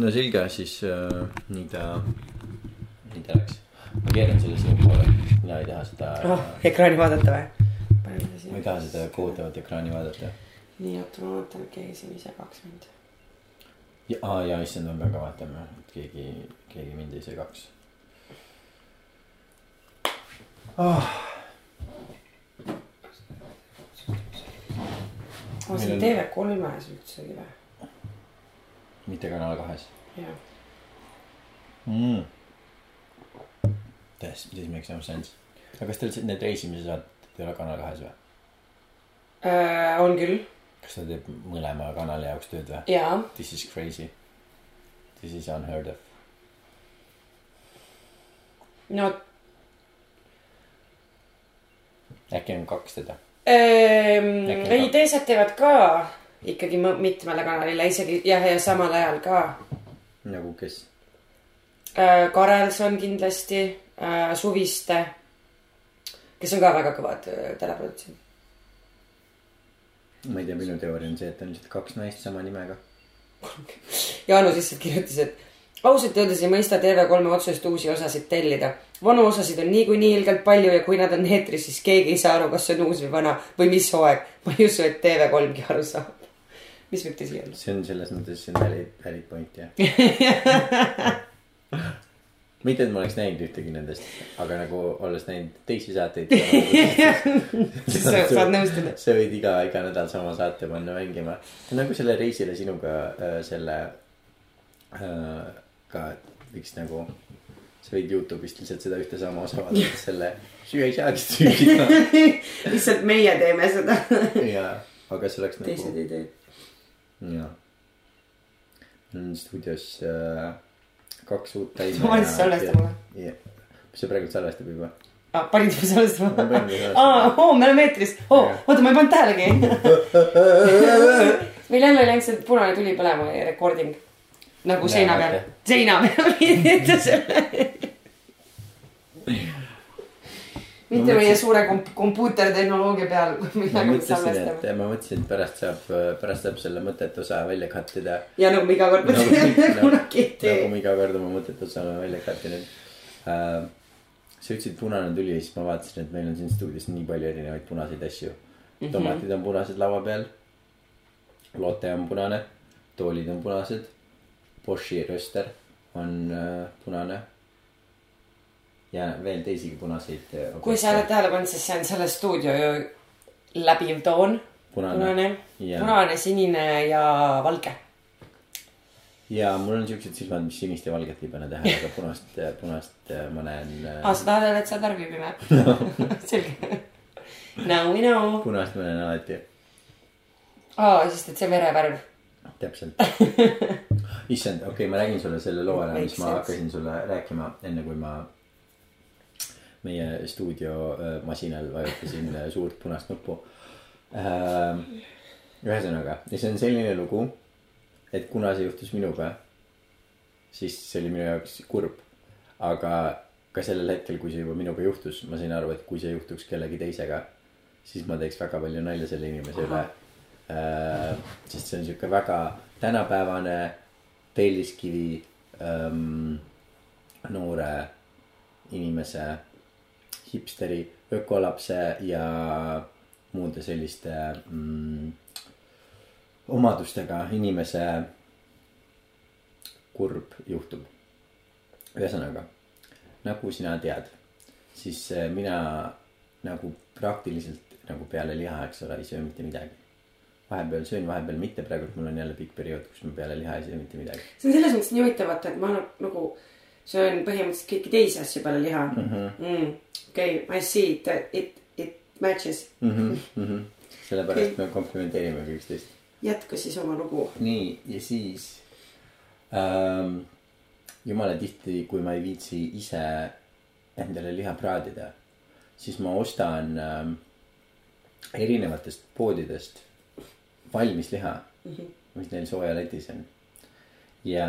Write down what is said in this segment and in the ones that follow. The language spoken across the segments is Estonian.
no selge, siis äh, nii ta, nii ta läks. ma keeran selle sinu poole, mina ei taha seda oh, ekraani vaadata või? ma ei taha seda kohutavat ekraani vaadata. nii, oota, ma vaatan, keegi siin ise kaks mind. ja, aa ja issand, ma pean ka vaatama, et keegi, keegi mind ei segaks oh.. aa, see on Meil TV3-s üldsegi või? Mitte Kanal kahes jah. mm.. This, this makes no sense. aga kas teil need reisimise saated ei ole Kanal kahes või? Äh, on küll, kas ta teeb mõlema kanali jaoks tööd või? jaa. This is crazy. This is unheard of. no äkki on kaks teda? Äkki ei teised teevad ka ikkagi mitmele kanalile isegi jah, ja samal ajal ka nagu kes? äh,. Karelson kindlasti äh,, Suviste, kes on ka väga kõvad äh, teleprodutsendid. ma ei tea, minu teooria on see, et on lihtsalt kaks naist sama nimega. Jaanus lihtsalt kirjutas, et ausalt öeldes ei mõista TV3 otsust uusi osasid tellida. vanu osasid on niikuinii ilgelt palju ja kui nad on eetris, siis keegi ei saa aru, kas see on uus või vana või mis hooaeg. ma ei usu, et TV3-gi aru saab. Mis võib tõsi olla? see on selles mõttes, see on valid, valid point jah. mitte, et ma oleks näinud ühtegi nendest, aga nagu olles näinud teisi saateid. siis sa saad nõustuda. sa võid iga, iga nädal sama saate panna mängima. nagu selle reisile sinuga äh, selle äh, ka võiks nagu, sa võid Youtube'ist lihtsalt seda ühte sama osa vaadata, selle süüa ei saagi süüa. lihtsalt meie teeme seda. ja, aga see oleks teised nagu, ei tee. jaa. mul on stuudios äh, kaks uut taime. Ma panin salvestama.. see praegu salvestab juba. ah,. panid juba sellest Ma panin maha juba? aa, oo, me oleme eetris. oo, oota, ma ei pannud tähelegi. meil jälle läinud see punane tuli põlema, recording. nagu seina peal seina peal pidite selle. Mitte meie suure komp-, kompuutertehnoloogia peal, ma me mõtlesin, et ma mõtlesin, et pärast saab, pärast saab selle mõttetu osa välja cut ida. ja nagu me iga kord Nagu- mõtleme, nagu- kunagi ei nagu tee. ma iga kord oma mõttetu osa olen välja cut inud uh,. sa ütlesid punane tuli ja siis ma vaatasin, et meil on siin stuudios nii palju erinevaid punaseid asju mm. -hmm. tomatid on punased laua peal. loote on punane, toolid on punased. Boschi rööster on uh, punane. Ja veel teisigi punaseid. kui sa oled tähele pannud, siis see on selle stuudio läbiv toon. punane, punane, Jaa. punane, sinine ja valge. ja mul on siuksed silmad, mis sinist ja valget ei pane tähele, aga punast, punast äh, ma näen aa, sa tahad öelda, et sa oled värvipime? selge. Now we know. punast ma näen alati, aa, sest et see verevärv. täpselt. issand, okei okay,, ma räägin sulle selle loo ära, mis ma hakkasin sulle rääkima, enne kui ma meie stuudiomasinal vajutasin äh, suurt punast nuppu. ühesõnaga, ja see on selline lugu, et kuna see juhtus minuga, siis see oli minu jaoks kurb. aga ka sellel hetkel, kui see juba minuga juhtus, ma sain aru, et kui see juhtuks kellegi teisega, siis ma teeks väga palju nalja selle inimese üle äh,. sest see on sihuke väga tänapäevane telliskivi ähm, noore inimese, hipsteri, ökolapse ja muude selliste mm, omadustega inimese kurb juhtum. ühesõnaga, nagu sina tead, siis äh, mina nagu praktiliselt nagu peale liha, eks ole, ei söö mitte midagi. vahepeal söön, vahepeal mitte, praegu mul on jälle pikk periood, kus ma peale liha ei söö mitte midagi see on selles mõttes nii huvitav, vaata, et ma nagu söön põhimõtteliselt kõiki teisi asju peale liha mm,. okei, I see it, it, it matches. mm. -hmm, mm -hmm. sellepärast okay. me komplimenteerime üksteist. jätka siis oma lugu. nii, ja siis ähm,. jumala tihti, kui ma ei viitsi ise endale liha praadida, siis ma ostan ähm, erinevatest poodidest valmis liha mm, -hmm. mis neil soojaletis on. ja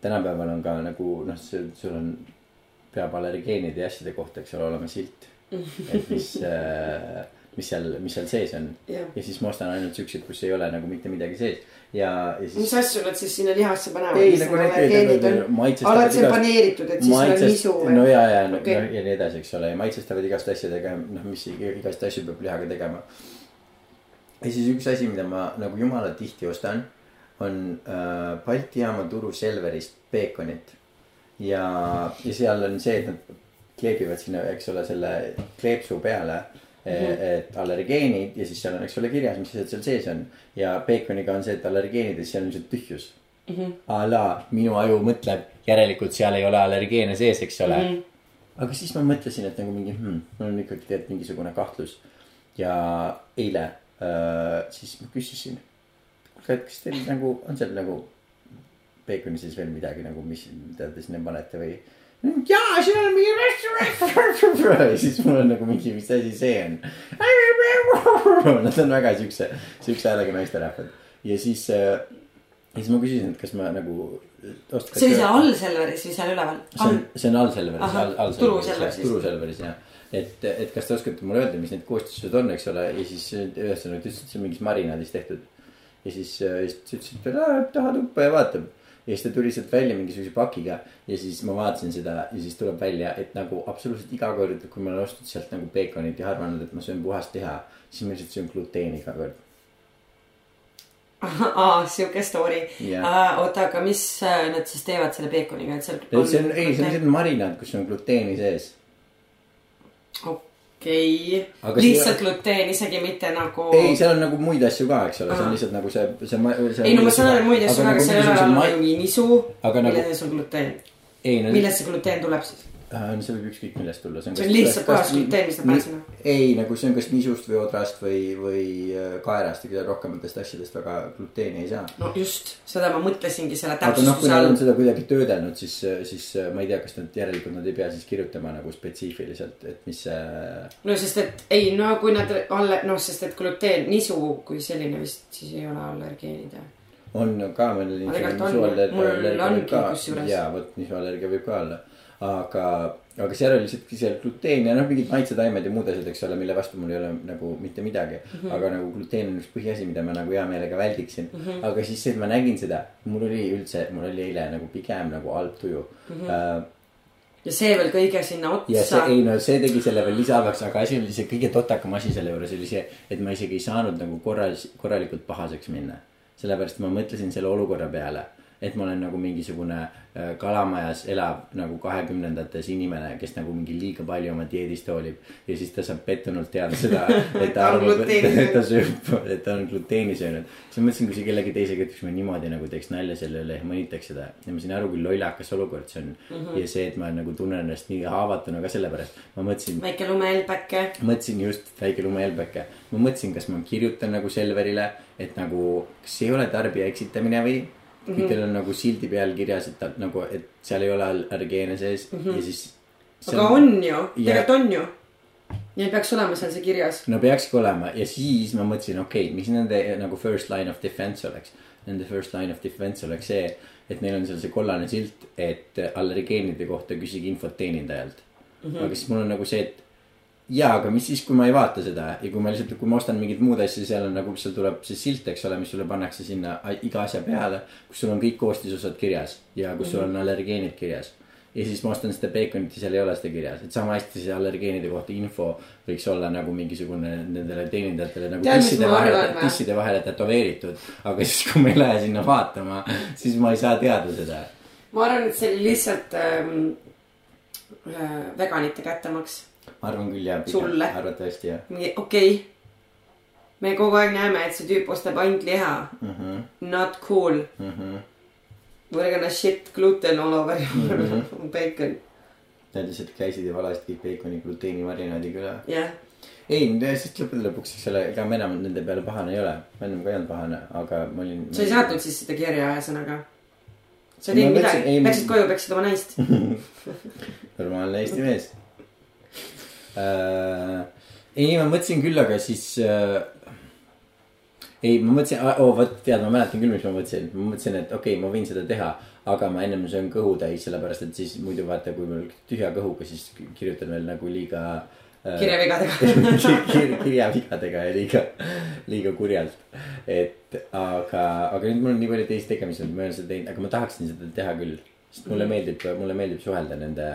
tänapäeval on ka nagu noh, sul on, peab allergeenide ja asjade kohta, eks ole, olema silt. et mis äh, mis seal, mis seal sees on. Jah. ja siis ma ostan ainult siukseid, kus ei ole nagu mitte midagi sees ja, ja siis mis asju nad siis sinna lihasse panevad? ei nagu maitsestavad oled sa paneeritud, et siis sul on nisu või? no ja, ja okay. no, ja nii edasi, eks ole, ja maitsestavad igast asjadega, noh, mis ig- igast asju peab lihaga tegema. ja siis üks asi, mida ma nagu jumala tihti ostan, on äh, Balti jaama turu Selverist peekonit. ja, ja seal on see, et nad kleebivad sinna, eks ole, selle kleepsu peale mm. -hmm. et allergeenid ja siis seal on, eks ole, kirjas, mis asjad seal sees on. ja peekoniga on see, et allergeenid ja seal on lihtsalt tühjus mm. -hmm. a la minu aju mõtleb, järelikult seal ei ole allergeene sees, eks ole mm. -hmm aga siis ma mõtlesin, et nagu mingi hmm,, mul on ikkagi tegelikult mingisugune kahtlus. ja eile äh, siis ma küsisin, kas teil nagu on seal nagu peekoni sees veel midagi nagu, mis, mida te sinna panete või? jaa, siin on mingi restaurant. ja siis mul on nagu mingi, mis asi see on. Nad on väga siukse, siukse häälega naisterahvad ja siis äh,, siis ma küsisin, et kas ma nagu. see oli seal all Selveris või seal üleval? see on, see on all Selveris, all, all Turu Selveris. Turu Selveris jah. et, et kas te oskate mulle öelda, mis need koostised on, eks ole, ja siis ühesõnaga ta ütles, et see on mingis marinaadis tehtud. Ja siis, siis ta ütles, et aa, taha tuppa ja vaatab. ja siis ta tuli sealt välja mingisuguse pakiga ja siis ma vaatasin seda ja siis tuleb välja, et nagu absoluutselt iga kord, kui ma olen ostnud sealt nagu peekonit ja arvanud, et ma söön puhast liha, siis ma lihtsalt söön gluteeni iga kord. aa, siuke story. Jah. oota, aga mis äh, nad siis teevad selle peekoniga, et seal. see on, ei, see on selline marinaad, kus on gluteeni sees. Okei Aga, lihtsalt see- gluteen, isegi mitte nagu. ei, seal on nagu muid asju ka, eks ole, see on lihtsalt nagu see, see, see. ei no ma saan aru muid asju, aga seal ei ole ma.... mingi nisu, nagu- milles on gluteen. millest see gluteen tuleb siis? Äh, see võib ükskõik millest tulla. See on lihtsalt puhas gluteen, mis nad panevad sinna? ei, nagu see on kas nisust või odrast või, või äh, kaerast ja rohkematest asjadest väga gluteeni ei saa. no just, seda ma mõtlesingi selle aga noh, kui täpsustuse nad all on. seda kuidagi töödelnud, siis, siis äh, ma ei tea, kas nad järelikult nad ei pea siis kirjutama nagu spetsiifiliselt, et mis see. no sest, et ei, no kui nad alle, noh, sest et gluteen, nisu kui selline vist siis ei ole allergeenid jah. on ka Aga tegelikult on, mul ongi kusjuures. ja vot nisuallergia võib ka olla, aga, aga seal oli lihtsalt seal gluteen ja noh, mingid maitsetaimed ja muud asjad, eks ole, mille vastu mul ei ole nagu mitte midagi mm. -hmm. aga nagu gluteen on üks põhiasi, mida ma nagu hea meelega väldiksin mm. -hmm. aga siis see, et ma nägin seda, mul oli üldse, mul oli eile nagu pigem nagu halb tuju mm. -hmm. ja see veel kõige sinna ja see, otsa. ei no see tegi selle veel lisahalvaks, aga asi oli see kõige totakam asi selle juures oli see, et ma isegi ei saanud nagu korras, korralikult pahaseks minna. sellepärast ma mõtlesin selle olukorra peale, et ma olen nagu mingisugune äh, kalamajas elav nagu kahekümnendates inimene, kes nagu mingi liiga palju oma dieedist hoolib. ja siis ta saab pettunult teada seda, et ta arvab, et ta sööb, et ta on gluteeni söönud. siis ma mõtlesin, kui see kellegi teisega ütleks, ma niimoodi nagu teeks nalja selle üle ja mõnitaks seda. ja ma sain aru, kui lollakas olukord see on mm. -hmm. ja see, et ma nagu tunnen ennast nii haavatuna ka sellepärast. ma mõtlesin, väike lumehelbeke. mõtlesin just väike lumehelbeke. ma mõtlesin, kas ma kirjutan nagu Selverile, et nagu, kas see ei ole tarbija eksitamine või. Mhm. kui teil on nagu sildi peal kirjas, et ta nagu, et seal ei ole allergeene sees mm -hmm. ja siis. Aga on ju, tegelikult on ju. Neil peaks olema seal see kirjas. no peakski olema ja siis ma mõtlesin, okei okay,, mis nende nagu first line of defense oleks. Nende first line of defense oleks see, et neil on seal see kollane silt, et allergeenide kohta küsige infot teenindajalt mm. -hmm. aga siis mul on nagu see, et jaa, aga mis siis, kui ma ei vaata seda ja kui ma lihtsalt, kui ma ostan mingit muud asja, seal on nagu, seal tuleb see silt, eks ole, mis sulle pannakse sinna iga asja peale. kus sul on kõik koostisosad kirjas ja kus sul on allergeenid kirjas. ja siis ma ostan seda peekonit ja seal ei ole seda kirjas, et sama hästi see allergeenide kohta info võiks olla nagu mingisugune nendele teenindajatele nagu tisside vahele, tisside vahele tätoveeritud. aga siis, kui ma ei lähe sinna vaatama, siis ma ei saa teada seda. ma arvan, et see oli lihtsalt ähm, äh, veganite kättemaks. Ma arvan küll jah. Sulle. arvatavasti jah mingi okei okay.. me kogu aeg näeme, et see tüüp ostab ainult liha mm. -hmm, Not cool. mm -hmm. We are gonna shit gluten all over your Mhm. bacon. Nad lihtsalt käisid ja valasid kõik peekoni gluteeni marinaadiga üle. jah, ei, sest lõppude lõpuks, eks ole, ega ma enam nende peale pahane ei ole. ma ennem ka ei olnud pahane, aga ma olin. sa ei saatnud siis seda kirja ühesõnaga. sa tegid midagi läksid koju, peksid oma naist. normaalne Eesti mees. ei, ma mõtlesin küll, aga siis äh,. ei, ma mõtlesin, oo vot tead, ma mäletan küll, mis ma mõtlesin, ma mõtlesin, et okei okay,, ma võin seda teha. aga ma ennem söön kõhu täis, sellepärast et siis muidu vaata, kui mul tühja kõhuga, siis kirjutan veel nagu liiga kirjavigadega kir, kirjavigadega ja liiga, liiga kurjalt. et aga, aga nüüd mul on nii palju teisi tegemisi, et ma ei ole seda teinud, aga ma tahaksin seda teha küll. sest mulle Mhm. meeldib, mulle meeldib suhelda nende,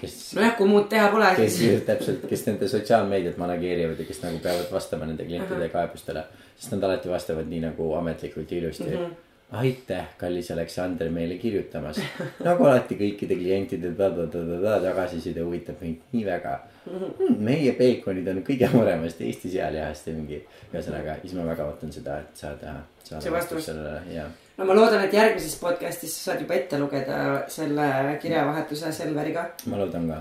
kes nojah, kui muud teha pole, kes siis täpselt, kes nende sotsiaalmeediat manageerivad ja kes nagu peavad vastama nende klientide kaebustele. sest nad alati vastavad nii nagu ametlikult ja ilusti mm. -hmm. aitäh, kallis Aleksander, meile kirjutamast. nagu alati kõikide klientide tagasiside huvitab meid nii väga mm,. meie peekonid on kõige paremast Eesti sealihast ja mingi, ühesõnaga, siis ma väga ootan seda, et saada, saada vastus. sellele ja. No ma loodan, et järgmises podcast'is sa saad juba ette lugeda selle kirjavahetuse Selveriga. ma loodan ka.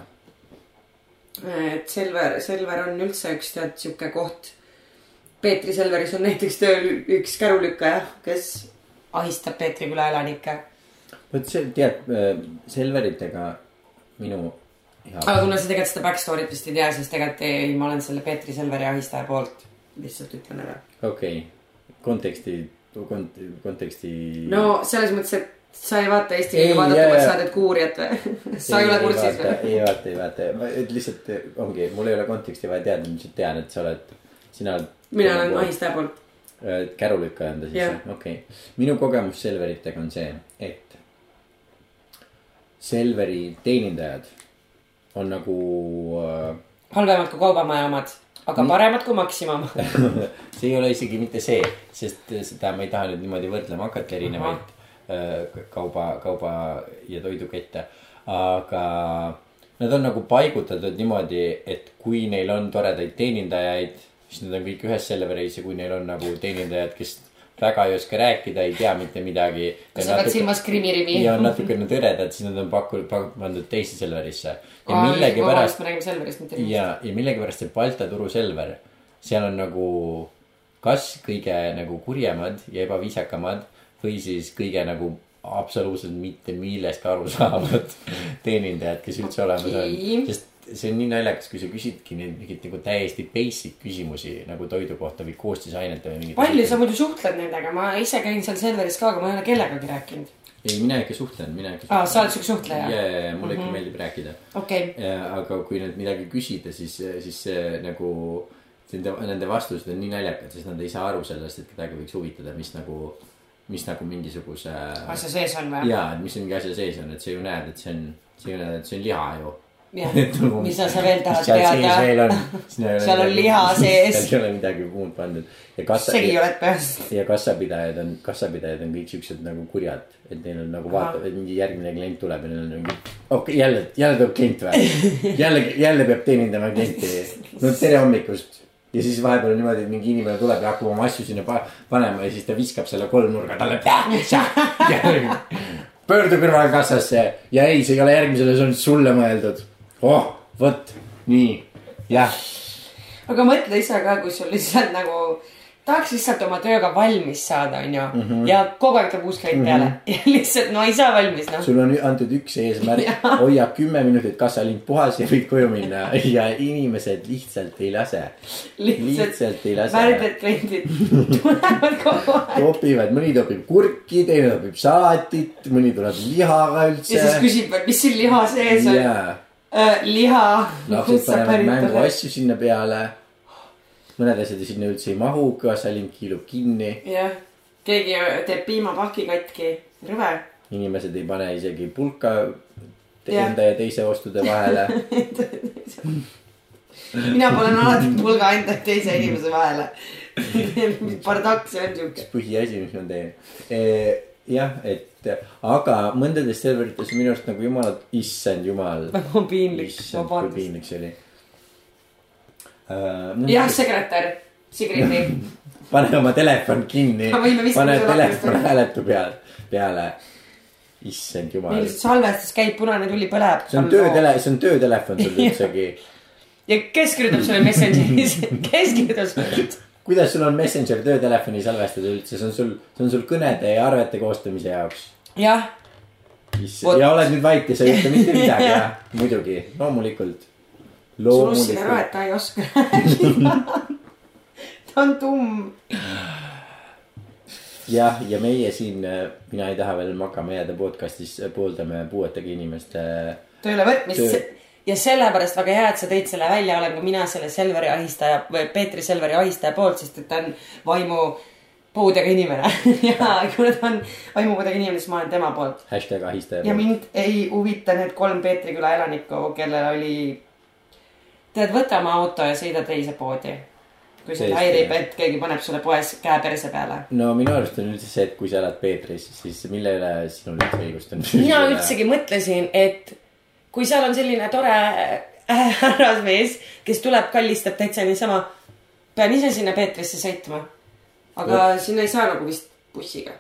et Selver, Selver on üldse üks tead sihuke koht. Peetri Selveris on näiteks tööl üks kärulükkaja, kes ahistab Peetri küla elanikke. vot see, tead, Selveritega minu hea aga kuna sa tegelikult seda backstory't vist ei tea, siis tegelikult ei, ma olen selle Peetri Selveri ahistaja poolt. lihtsalt ütlen ära. okei okay., konteksti kont,, konteksti. no selles mõttes, et sa ei vaata Eesti Ei, kõige jaa. saadet Kuurijat või? sa ei ole kursis või? ei vaata, ei vaata, et lihtsalt ongi, mul ei ole konteksti vaja teada, ma lihtsalt tean, et sa oled, sina oled. mina olen ahistaja poolt. kärulükkaja on ta siis okei okay.. minu kogemus Selveritega on see, et Selveri teenindajad on nagu äh, halvemad kui Kaubamaja omad, aga paremad kui Maxima omad. see ei ole isegi mitte see, sest seda ma ei taha nüüd niimoodi võrdlema hakata erinevaid äh, kauba, kauba ja toidukette. aga nad on nagu paigutatud niimoodi, et kui neil on toredaid teenindajaid, siis nad on kõik ühes Selveris ja kui neil on nagu teenindajad, kes väga ei oska rääkida, ei tea mitte midagi. sa pead silmas Krimmi-Rimi? ja on natukene tõredad, siis nad on pakkunud, pandud teise Selverisse. ja millegipärast me räägime Selverist, mitte Rimist. ja, ja millegipärast see Balta turu Selver, seal on nagu kas kõige nagu kurjemad ja ebaviisakamad või siis kõige nagu absoluutselt mitte millestki aru saavad teenindajad, kes üldse olemas on. sest see on nii naljakas, kui sa küsidki neid mingeid nagu täiesti basic küsimusi nagu toidu kohta või koostisainete või mingite. palju sa muidu suhtled nendega, ma ise käin seal Selveris ka, aga ma ei ole kellegagi rääkinud. ei, mina ikka suhtlen, mina ikka aa, sa oled siuke suhtleja ja, ja, ja mulle ikka meeldib rääkida okei, Ja, aga kui nüüd midagi küsida, siis, siis see nagu nende, nende vastused on nii naljakad, sest nad ei saa aru sellest, et kedagi võiks huvitada, mis nagu, mis nagu mingisuguse. asja sees on või? ja, et mis mingi asja sees on, et sa ju näed, et see on, sa ju näed, et see on liha ju. Mis sa sa veel tahad seal teada? on. Seal on liha sees. seal ei ole midagi muud pandud segi oled peas. ja kassapidajad on, kassapidajad on kõik siuksed nagu kurjad, et neil on nagu vaata, et järgmine klient tuleb ja neil on mingi. okei okay,, jälle, jälle tuleb klient või? jälle, jälle peab teenindama klienti. no tere hommikust. ja siis vahepeal on niimoodi, et mingi inimene tuleb ja hakkab oma asju sinna pa panema ja siis ta viskab selle kolmnurga talle. pöördu kõrvalkassasse ja ei, see ei ole järgmisele, see on sulle mõeldud. oh, vot, nii, jah aga mõtle ise ka, kui sul lihtsalt nagu tahaks lihtsalt oma tööga valmis saada, onju. Mhm. ja kogu aeg tuleb uus klient peale ja lihtsalt no ei saa valmis noh. sul on antud üks eesmärk, hoia kümme minutit kassalind puhas ja võid koju minna ja inimesed lihtsalt ei lase. lihtsalt ei lase. värdjad kliendid tulevad kogu aeg. topivad, mõni topib kurki, teine topib salatit, mõni tuleb lihaga ja siis üldse. küsib mis siin liha sees on. jaa, liha. lapsed panevad mänguasju sinna peale. mõned asjad sinna üldse ei mahu, kassalind kiilub kinni. jah, keegi teeb piimapaki katki, rõve. inimesed ei pane isegi pulka Jah. enda ja teise ostude vahele. mina panen alati pulga enda ja teise inimese vahele. bardakk see on siuke. põhiasi, mis ma teen. jah, et aga mõndades serverites minu arust nagu jumal, issand jumal. väga piinlik, issand, kui vabandust. piinlik see oli uh,. jah, sekretär, Sigriti. pane oma telefon kinni pane telefon hääletu peal, peale. issand jumal meil, salvestus käib, punane tuli põleb. see on töötele, see on töötelefon sul üldsegi. ja kes kirjutab sulle Messengeris, kes kirjutab sulle? Kuidas sul on Messenger töötelefoni salvestada üldse, see on sul, see on sul kõnede ja arvete koostamise jaoks. jah, ja oled nüüd vait ja sa ei ütle mitte midagi, jah, muidugi, loomulikult. unustasid ära, et ta ei oska rääkida. ta on tumm. jah, ja meie siin, mina ei taha veel magama jääda podcast'is pooldame puuetega inimeste. tööle võtmist Töö. Ja sellepärast väga hea, et sa tõid selle välja, olen ka mina selle Selveri ahistaja või Peetri Selveri ahistaja poolt, sest et ta on vaimu puudega inimene ja kuna ta on vaimupuudega inimene, siis ma olen tema poolt. hashtag ahistaja ja. mind ei huvita need kolm Peetri küla elanikku, kellel oli. tead, võta oma auto ja sõida teise poodi. kui sind häirib, et keegi paneb sulle poes käe perse peale. no minu arust on üldse see, et kui sa elad Peetris, siis mille üle sinul üldse õigust on? mina üldsegi mõtlesin, et kui seal on selline tore äh, härrasmees, kes tuleb, kallistab täitsa niisama, pean ise sinna Peetrisse sõitma. aga sinna ei saa nagu vist bussiga.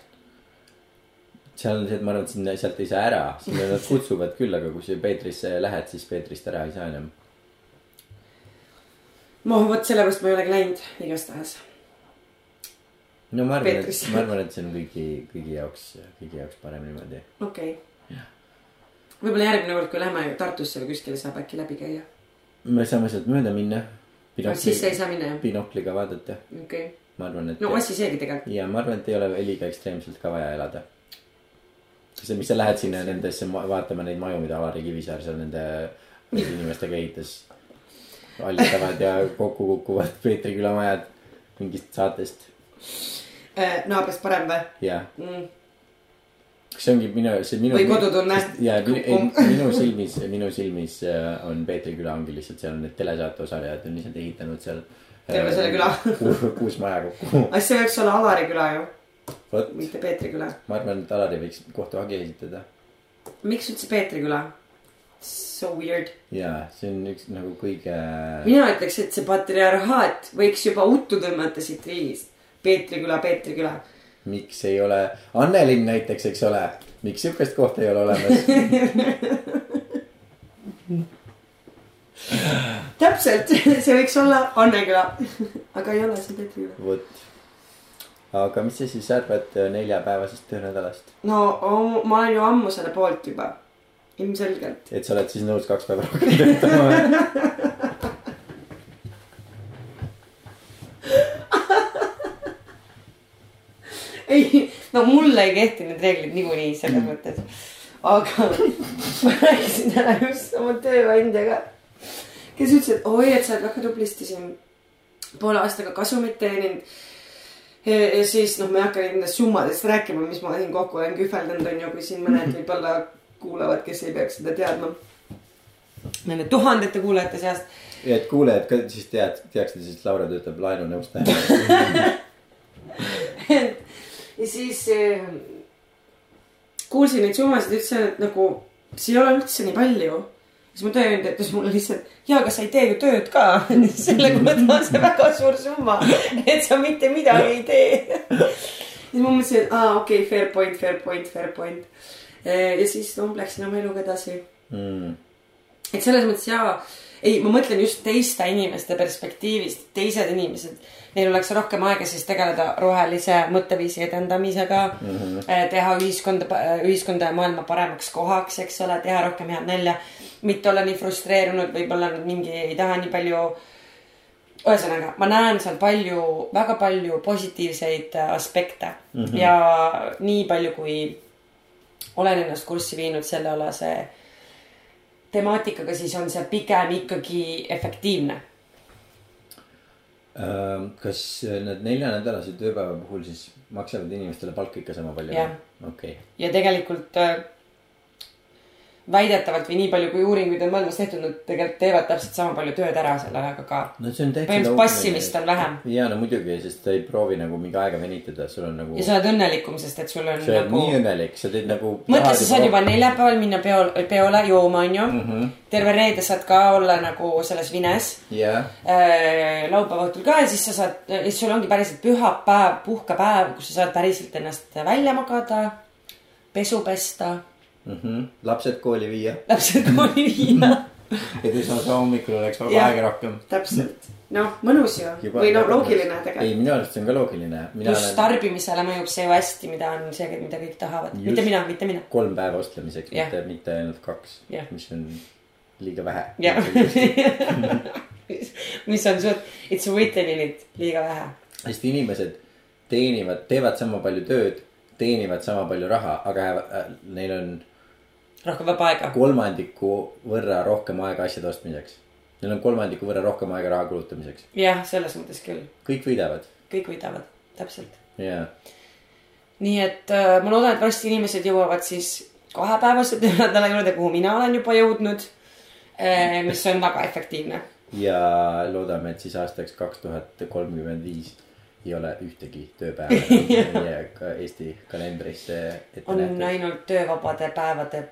seal on see, et ma arvan, et sinna, sealt ei saa ära, sinna nad kutsuvad küll, aga kui sa Peetrisse lähed, siis Peetrist ära ei saa enam. no vot sellepärast ma ei olegi läinud igastahes. no ma arvan, et ma arvan, et see on kõigi, kõigi jaoks, kõigi jaoks parem niimoodi. okei okay.. Võib-olla järgmine kord, kui lähme Tartusse või kuskile, saab äkki läbi käia. me saame sealt mööda minna. sisse ei saa minna jah? binokliga vaadata, okei okay.. ma arvan, et no asi seegi tegelikult. ja ma arvan, et ei ole liiga ekstreemselt ka vaja elada. see, mis sa lähed sinna nendesse ma- vaatama neid maju, mida Alari Kivisaar seal nende inimestega ehitas. hallitavad ja kokku kukuvad Peetri küla majad mingist saatest Äh, naabrist parem või ja mm.? Kas see ongi minu, see minu. Või kodutunne. ja minu, minu silmis, minu silmis äh, on Peetri küla ongi lihtsalt seal on need telesaate osalejad on lihtsalt ehitanud seal. Terve selle küla. kuus, kuus maja kokku. aga see võiks olla Alari küla ju, mitte Peetri küla. ma arvan, et Alari võiks kohtuhagi esitada. miks üldse Peetri küla? So weird. ja see on üks nagu kõige. mina ütleks, et see patriarhaat võiks juba uttu tõmmata siit riigist. Peetri küla, Peetri küla. Miks ei ole, Annelinn näiteks, eks ole, miks sihukest kohta ei ole olemas? täpselt, see võiks olla Anne küla. aga ei ole, see on Peetri küla. vot. aga mis sa siis arvad neljapäevasest töönädalast, no ma olen ju ammu selle poolt juba. ilmselgelt. et sa oled siis nõus kaks päeva rohkem töötama? ei, no mulle ei kehti need reeglid niikuinii selles mõttes. aga ma rääkisin täna just oma tööandjaga, kes ütles, et oi, et sa oled väga tublisti siin poole aastaga kasumit teeninud. ja siis noh, ma ei hakka nendest summadest rääkima, mis ma siin kokku olen kühveldanud, on ju, kui siin mõned võib-olla kuulavad, kes ei peaks seda teadma. Nende tuhandete kuulajate seast ja et kuulajad ka siis tead, teaksid siis, et Laura töötab laenunõustajana. ja siis äh, kuulsin neid summasid, ütlesin, et nagu see ei ole üldse nii palju. siis mu tööandja ütles mulle lihtsalt, ja aga sa ei tee ju tööd ka. selle kohta on see väga suur summa, et sa mitte midagi ei tee. siis ma mõtlesin, et aa okei okay,, fair point, fair point, fair point. ja siis no läksin oma eluga edasi Mm. et selles mõttes jaa, ei, ma mõtlen just teiste inimeste perspektiivist, teised inimesed, neil oleks rohkem aega siis tegeleda rohelise mõtteviisi edendamisega mm, -hmm. teha ühiskonda, ühiskonda ja maailma paremaks kohaks, eks ole, teha rohkem head nalja. mitte olla nii frustreerunud, võib-olla mingi ei taha nii palju. ühesõnaga, ma näen seal palju, väga palju positiivseid äh, aspekte mm -hmm. ja nii palju, kui olen ennast kurssi viinud sellealase temaatikaga, siis on see pigem ikkagi efektiivne. Ähm, kas need neljanädalase tööpäeva puhul siis maksavad inimestele palka ikka sama palju? Okei, ja tegelikult äh, väidetavalt või nii palju, kui uuringuid on maailmas tehtud, nad tegelikult teevad täpselt sama palju tööd ära selle ajaga ka. no see on täitsa. põhimõtteliselt passimist on vähem ja no muidugi, sest sa ei proovi nagu mingi aega venitada, sul on nagu ja. sa oled õnnelikum, sest et sul on sa oled nagu nii. õnnelik, sa teed nagu. mõtle, sa saad juba neljapäeval minna peol, peole jooma, onju mm. -hmm. terve reede saad ka olla nagu selles vines jah, äh, laupäeva õhtul ka ja siis sa saad, siis sul ongi päriselt pühapäev, puhkepäev, kus sa saad päriselt ennast välja magada, pesu pesta, Mhm. lapsed kooli viia lapsed kooli viia. et esmaspäeva hommikul oleks vaba aega rohkem. täpselt, noh, mõnus ju või no loogiline ei, tegelikult. minu arust see on ka loogiline. pluss olen tarbimisele mõjub see ju hästi, mida on see, mida kõik tahavad, mitte mina, mitte mina. kolm päeva ostlemiseks, mitte, mitte ainult kaks mis on liiga vähe. jah. mis on suht, it's written in it, liiga vähe. sest inimesed teenivad, teevad sama palju tööd, teenivad sama palju raha, aga äh, neil on rohkem vaba aega. kolmandiku võrra rohkem aega asjade ostmiseks. Neil on kolmandiku võrra rohkem aega raha kulutamiseks. jah, selles mõttes küll, kõik võidavad kõik võidavad, täpselt. ja nii et äh, ma loodan, et varsti inimesed jõuavad siis kahepäevase töönädala juurde, kuhu mina olen juba jõudnud äh,. mis on väga efektiivne. ja loodame, et siis aastaks kaks tuhat kolmkümmend viis ei ole ühtegi tööpäeva meie Eesti kalendrisse ette on nähtud. ainult töövabade päevade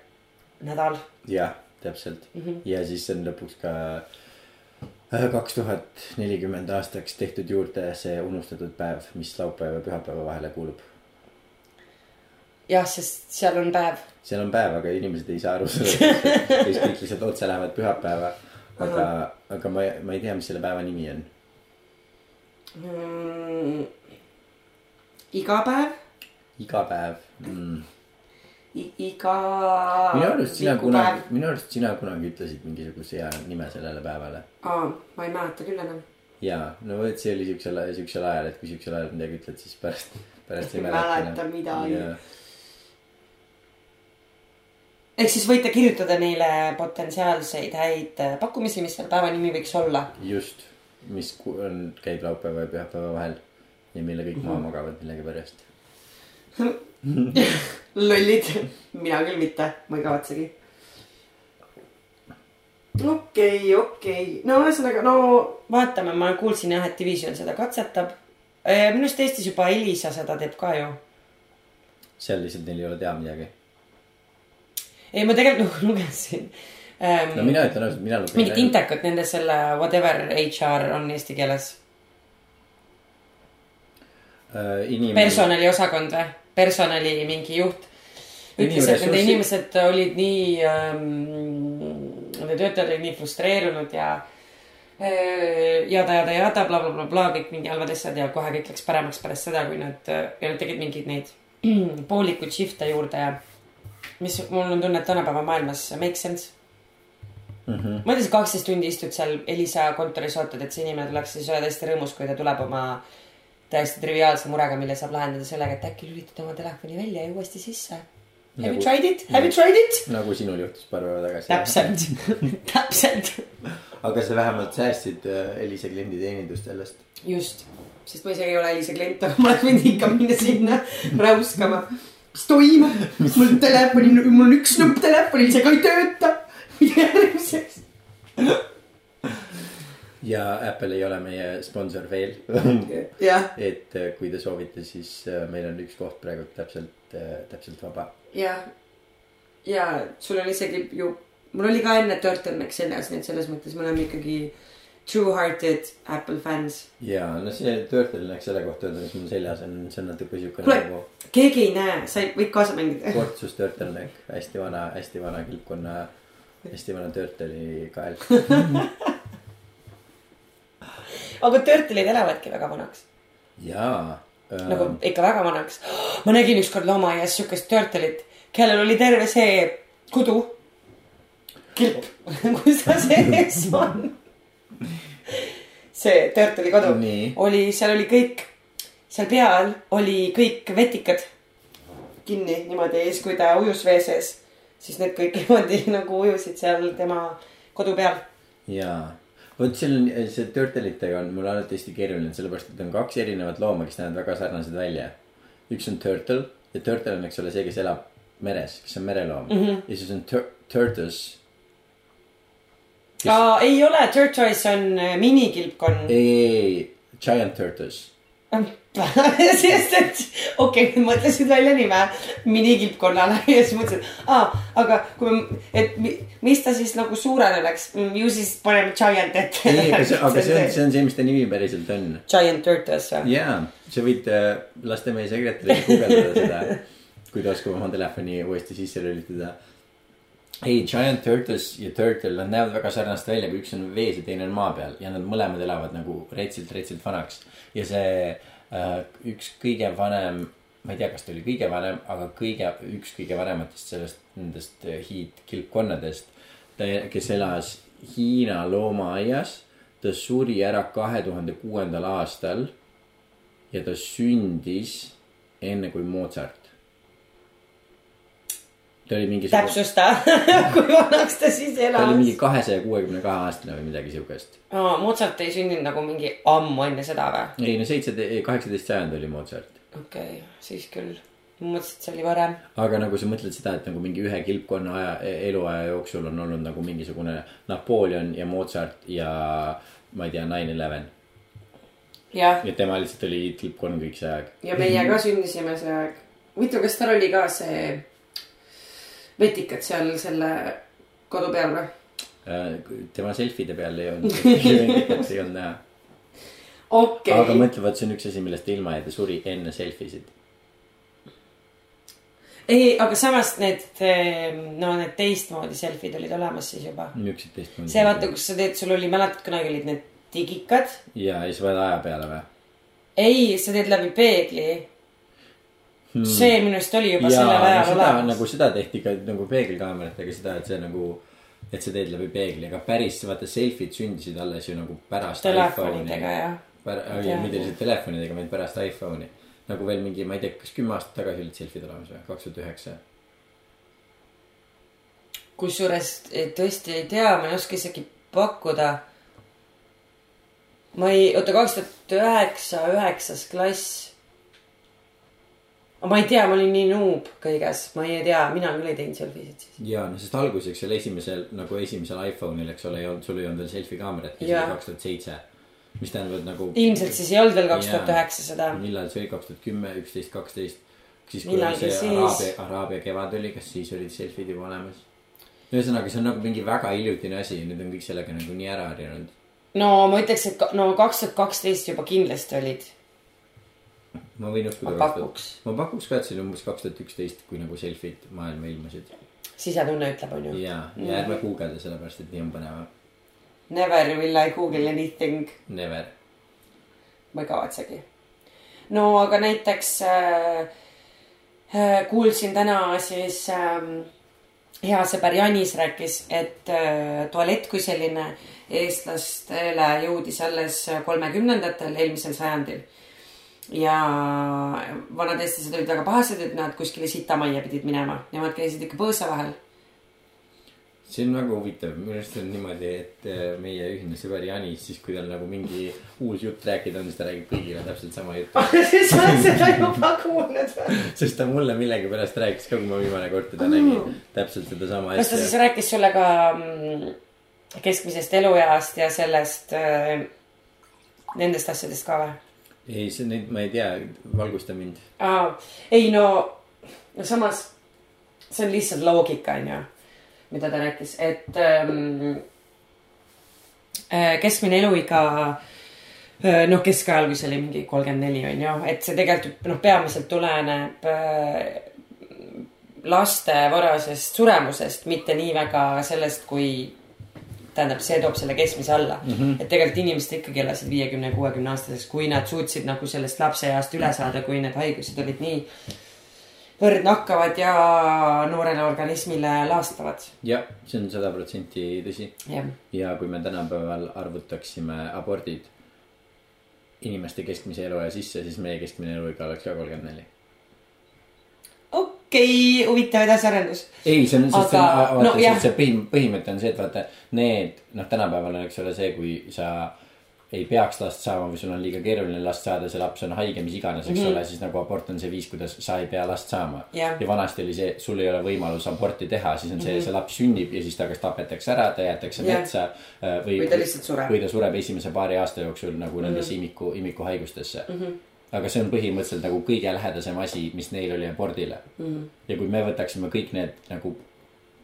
nädal. jah, täpselt mm. -hmm. ja siis on lõpuks ka kaks tuhat nelikümmend aastaks tehtud juurde see unustatud päev, mis laupäeva ja pühapäeva vahele kuulub. jah, sest seal on päev. seal on päev, aga inimesed ei saa aru sellest, siis kõik lihtsalt otse lähevad pühapäeva. aga, aga ma, ma ei tea, mis selle päeva nimi on. mm,. iga päev iga päev mm.. Iga. minu arust sina kunagi, minu arust sina kunagi ütlesid mingisuguse hea nime sellele päevale. aa, ma ei mäleta küll enam. ja, no vot, see oli siuksel, siuksel ajal, et kui siuksel ajal midagi ütled, siis pärast, pärast ei mäleta mäleta midagi. ehk siis võite kirjutada neile potentsiaalseid häid äh, pakkumisi, mis selle päeva nimi võiks olla. just, mis on, käib laupäeva ja pühapäeva vahel ja mille kõik maha magavad millegipärast. lollid, mina küll mitte, ma ei kavatsegi. okei okay,, okei okay., no ühesõnaga, no vaatame, ma kuulsin jah, et Division seda katsetab. minu arust Eestis juba Elisa seda teeb ka ju. seal lihtsalt neil ei ole teha midagi. ei, ma tegelikult lugesin ähm, no mina ütlen ausalt, mina lugesin. mingit intekat nende selle whatever HR on eesti keeles. äh,. inimene. personaliosakond või? Personali mingi juht ütles, et nende inimesed olid nii ähm,, nende töötajad olid nii frustreerunud ja äh, jada, jada, jada, blablabla, kõik mingi halvad asjad ja kohe kõik läks paremaks pärast seda, kui nad, ja nad tegid mingeid neid poolikuid shift'e juurde ja mis mul on tunne, et tänapäeva maailmas make sense. mm. -hmm. mõtle, sa kaksteist tundi istud seal Elisa kontoris, ootad, et see inimene tuleks, siis oled hästi rõõmus, kui ta tuleb oma täiesti triviaalse murega, mille saab lahendada sellega, et äkki lülitad oma telefoni välja ja uuesti sisse. Have you Nagu- tried it? Have you tried it? nagu sinul juhtus paar päeva tagasi. täpselt, täpselt, aga sa vähemalt säästsid äh, Elisa klienditeenindust sellest. just, sest ma isegi ei ole Elisa klient, aga ma oleks võinud ikka minna sinna räuskama. mis toimub, mul telefoni, mul on üks nupp telefonil, see ka ei tööta. mida järgmiseks? Ja Apple ei ole meie sponsor veel. jah, et äh, kui te soovite, siis äh, meil on üks koht praegu täpselt, täpselt vaba. ja, ja sul on isegi ju, mul oli ka enne Turtleneck seljas, nii et selles mõttes me oleme ikkagi true-hearted Apple fans. ja no see Turtleneck selle kohta öelda, mis mul seljas on, see on natuke siukene Kuule. nagu keegi ei näe, sa võid kaasa mängida. kortsus Turtleneck, hästi vana, hästi vana kilpkonna, hästi vana Turtle'i kael. aga Turtleid elavadki väga vanaks, jaa nagu ähm,, ikka väga vanaks. ma nägin ükskord loomaaias siukest Turtle'it, kellel oli terve see kudu. kilp, kus ta sees on. see Turtle'i kodu Nii. oli, seal oli kõik, seal peal oli kõik vetikad kinni niimoodi ja siis, kui ta ujus vee sees, siis need kõik niimoodi nagu ujusid seal tema kodu peal. jaa, vot seal on see Turtle'itega on mul alati hästi keeruline, sellepärast et on kaks erinevat looma, kes näevad väga sarnased välja. üks on turtle ja turtle on, eks ole, see, kes elab meres, kes on mereloom mm. -hmm. ja siis on tur-, turtles. aa, ei ole, Tortoise on äh, minikilpkonn. ei, ei, ei, giant turtles. sest et okei okay,, mõtlesid välja nime minikilpkonnale ja siis mõtlesin, aa, aga kui, et mi, mis ta siis nagu suurene oleks, ju siis paneme giant ette. ei, aga see, aga see on, see on see, mis ta nimi päriselt on. Giant tortoise või? jaa, sa võid äh, lasta meie sekretäril guugeldada seda, kui ta oskab oma telefoni uuesti sisse lülitada. ei, Giant Turtles ja Turtle, nad näevad väga sarnast välja, kui üks on vees ja teine on maa peal ja nad mõlemad elavad nagu retsilt, retsilt vanaks. ja see äh, üks kõige vanem, ma ei tea, kas ta oli kõige vanem, aga kõige, üks kõige vanematest sellest, nendest äh, hiidkilpkonnadest, kes elas Hiina loomaaias. ta suri ära kahe tuhande kuuendal aastal ja ta sündis enne kui Mozart. Ta oli mingisugune, täpsusta, kui vanaks ta siis ta oli mingi elas. kahesaja kuuekümne kahe aastane või midagi siukest. Mozart ei sündinud nagu mingi ammu enne seda või? ei no seitseteist, kaheksateist sajand oli Mozart. okei okay,, siis küll. ma mõtlesin, et see oli varem. aga nagu sa mõtled seda, et nagu mingi ühe kilpkonna aja, eluaja jooksul on olnud nagu mingisugune Napoleon ja Mozart ja ma ei tea, nine eleven. ja tema lihtsalt oli kilpkonn kõik see aeg. ja meie ka sündisime see aeg. huvitav, kas tal oli ka see vetikad seal selle kodu peal või? Äh, tema selfide peal ei olnud, ei olnud näha. okei aga okay.. mõtle, vot see on üks asi, millest ta ilma jäi, ta suri enne selfie sid. ei, aga samas need, no need teistmoodi selfid olid olemas siis juba. niisugused teistmoodi. see vaata, kus sa teed, sul oli, mäletad, kunagi olid need digikad. ja, ja siis paned aja peale või? ei, sa teed läbi peegli. See minu arust oli juba sellel ajal olemas nagu seda tehti ka nagu peegelkaameratega seda, et see nagu, et sa teed läbi peegli, aga päris vaata selfie'd sündisid alles ju nagu pärast telefonidega ja. Pär-, Jaa. mitte lihtsalt telefonidega, vaid pärast iPhone'i. nagu veel mingi, ma ei tea, kas kümme aastat tagasi olid selfie'd olemas või, kaks tuhat üheksa. kusjuures eh, tõesti ei tea, ma ei oska isegi pakkuda. ma ei, oota, kaks tuhat üheksa, üheksas klass. Ma ei tea, ma olin nii noob kõiges, ma ei tea, mina küll ei teinud selfisid siis. ja no sest alguseks seal esimesel nagu esimesel iPhone'il, eks ole, ei olnud, sul ei olnud veel selfie kaamerat, Jaa. oli kaks tuhat seitse. mis tähendab, et nagu. ilmselt siis ei olnud veel kaks tuhat üheksa seda. millal see oli, kaks tuhat kümme, üksteist, kaksteist. siis kui Millalgi oli see siis. Araabia, Araabia kevad oli, kas siis olid selfie'd juba olemas? ühesõnaga, see on nagu mingi väga hiljutine asi nüüd on kõik sellega nagu nii ära harjunud. no ma ütleks, et no kaks tuhat kaksteist juba kindlasti olid. Ma võin uskuda. Ma pakuks. ma pakuks ka, et see oli umbes kaks tuhat üksteist, kui nagu selfie'd maailma ilmusid. sisetunne ütleb, onju. ja, ja ärme guugelda, sellepärast et nii on põnevam. Never will I google anything. Never. ma ei kavatsegi. no aga näiteks äh, äh, kuulsin täna siis äh, hea sõber Janis rääkis, et äh, tualett kui selline eestlastele jõudis alles kolmekümnendatel eelmisel sajandil. Ja vanad eestlased olid väga pahased, et nad kuskile sitamajja pidid minema, nemad käisid ikka põõsa vahel. see on väga huvitav, minu arust on niimoodi, et äh, meie ühine sõber Janis, siis kui tal nagu mingi uus jutt rääkida on, siis ta räägib kõigile täpselt sama juttu. sa oled seda juba kuulnud või? sest ta mulle millegipärast rääkis ka, kui ma viimane kord teda nägin, täpselt sedasama kas ta siis asja. rääkis sulle ka mm, keskmisest elueast ja sellest äh,, nendest asjadest ka või? ei, see nüüd ma ei tea, valgusta mind. ei no, no samas see on lihtsalt loogika, onju, mida ta rääkis, et ähm, äh, keskmine eluiga äh, noh, keskajal, kui see oli mingi kolmkümmend neli onju, et see tegelikult noh, peamiselt tuleneb äh, laste varasest suremusest, mitte nii väga sellest, kui tähendab, see toob selle keskmise alla mm. -hmm. et tegelikult inimesed ikkagi elasid viiekümne, kuuekümne aastaseks, kui nad suutsid nagu sellest lapseeast üle saada, kui need haigused olid nii võrdnakkavad ja noorele organismile laastavad. jah, see on sada protsenti tõsi. ja kui me tänapäeval arvutaksime abordid inimeste keskmise eluaja sisse, siis meie keskmine eluiga oleks ka kolmkümmend neli. Okei okay,, huvitav edasiarendus. ei, see on, sest see Aga- on, vaata no jah. see põhim-, põhimõte on see, et vaata need, noh, tänapäeval on, eks ole, see, kui sa ei peaks last saama või sul on liiga keeruline last saada, see laps on haige, mis iganes, eks mm -hmm. ole, siis nagu abort on see viis, kuidas sa ei pea last saama Jah. ja vanasti oli see, sul ei ole võimalus aborti teha, siis on see mm, -hmm. see laps sünnib ja siis ta kas tapetakse ära, ta jäetakse Jah. metsa äh, või. Või ta lihtsalt sureb. või ta sureb esimese paari aasta jooksul nagu nendesse mm -hmm. imiku, imikuhaigustesse mm. -hmm aga see on põhimõtteliselt nagu kõige lähedasem asi, mis neil oli abordile mm. -hmm. ja kui me võtaksime kõik need nagu,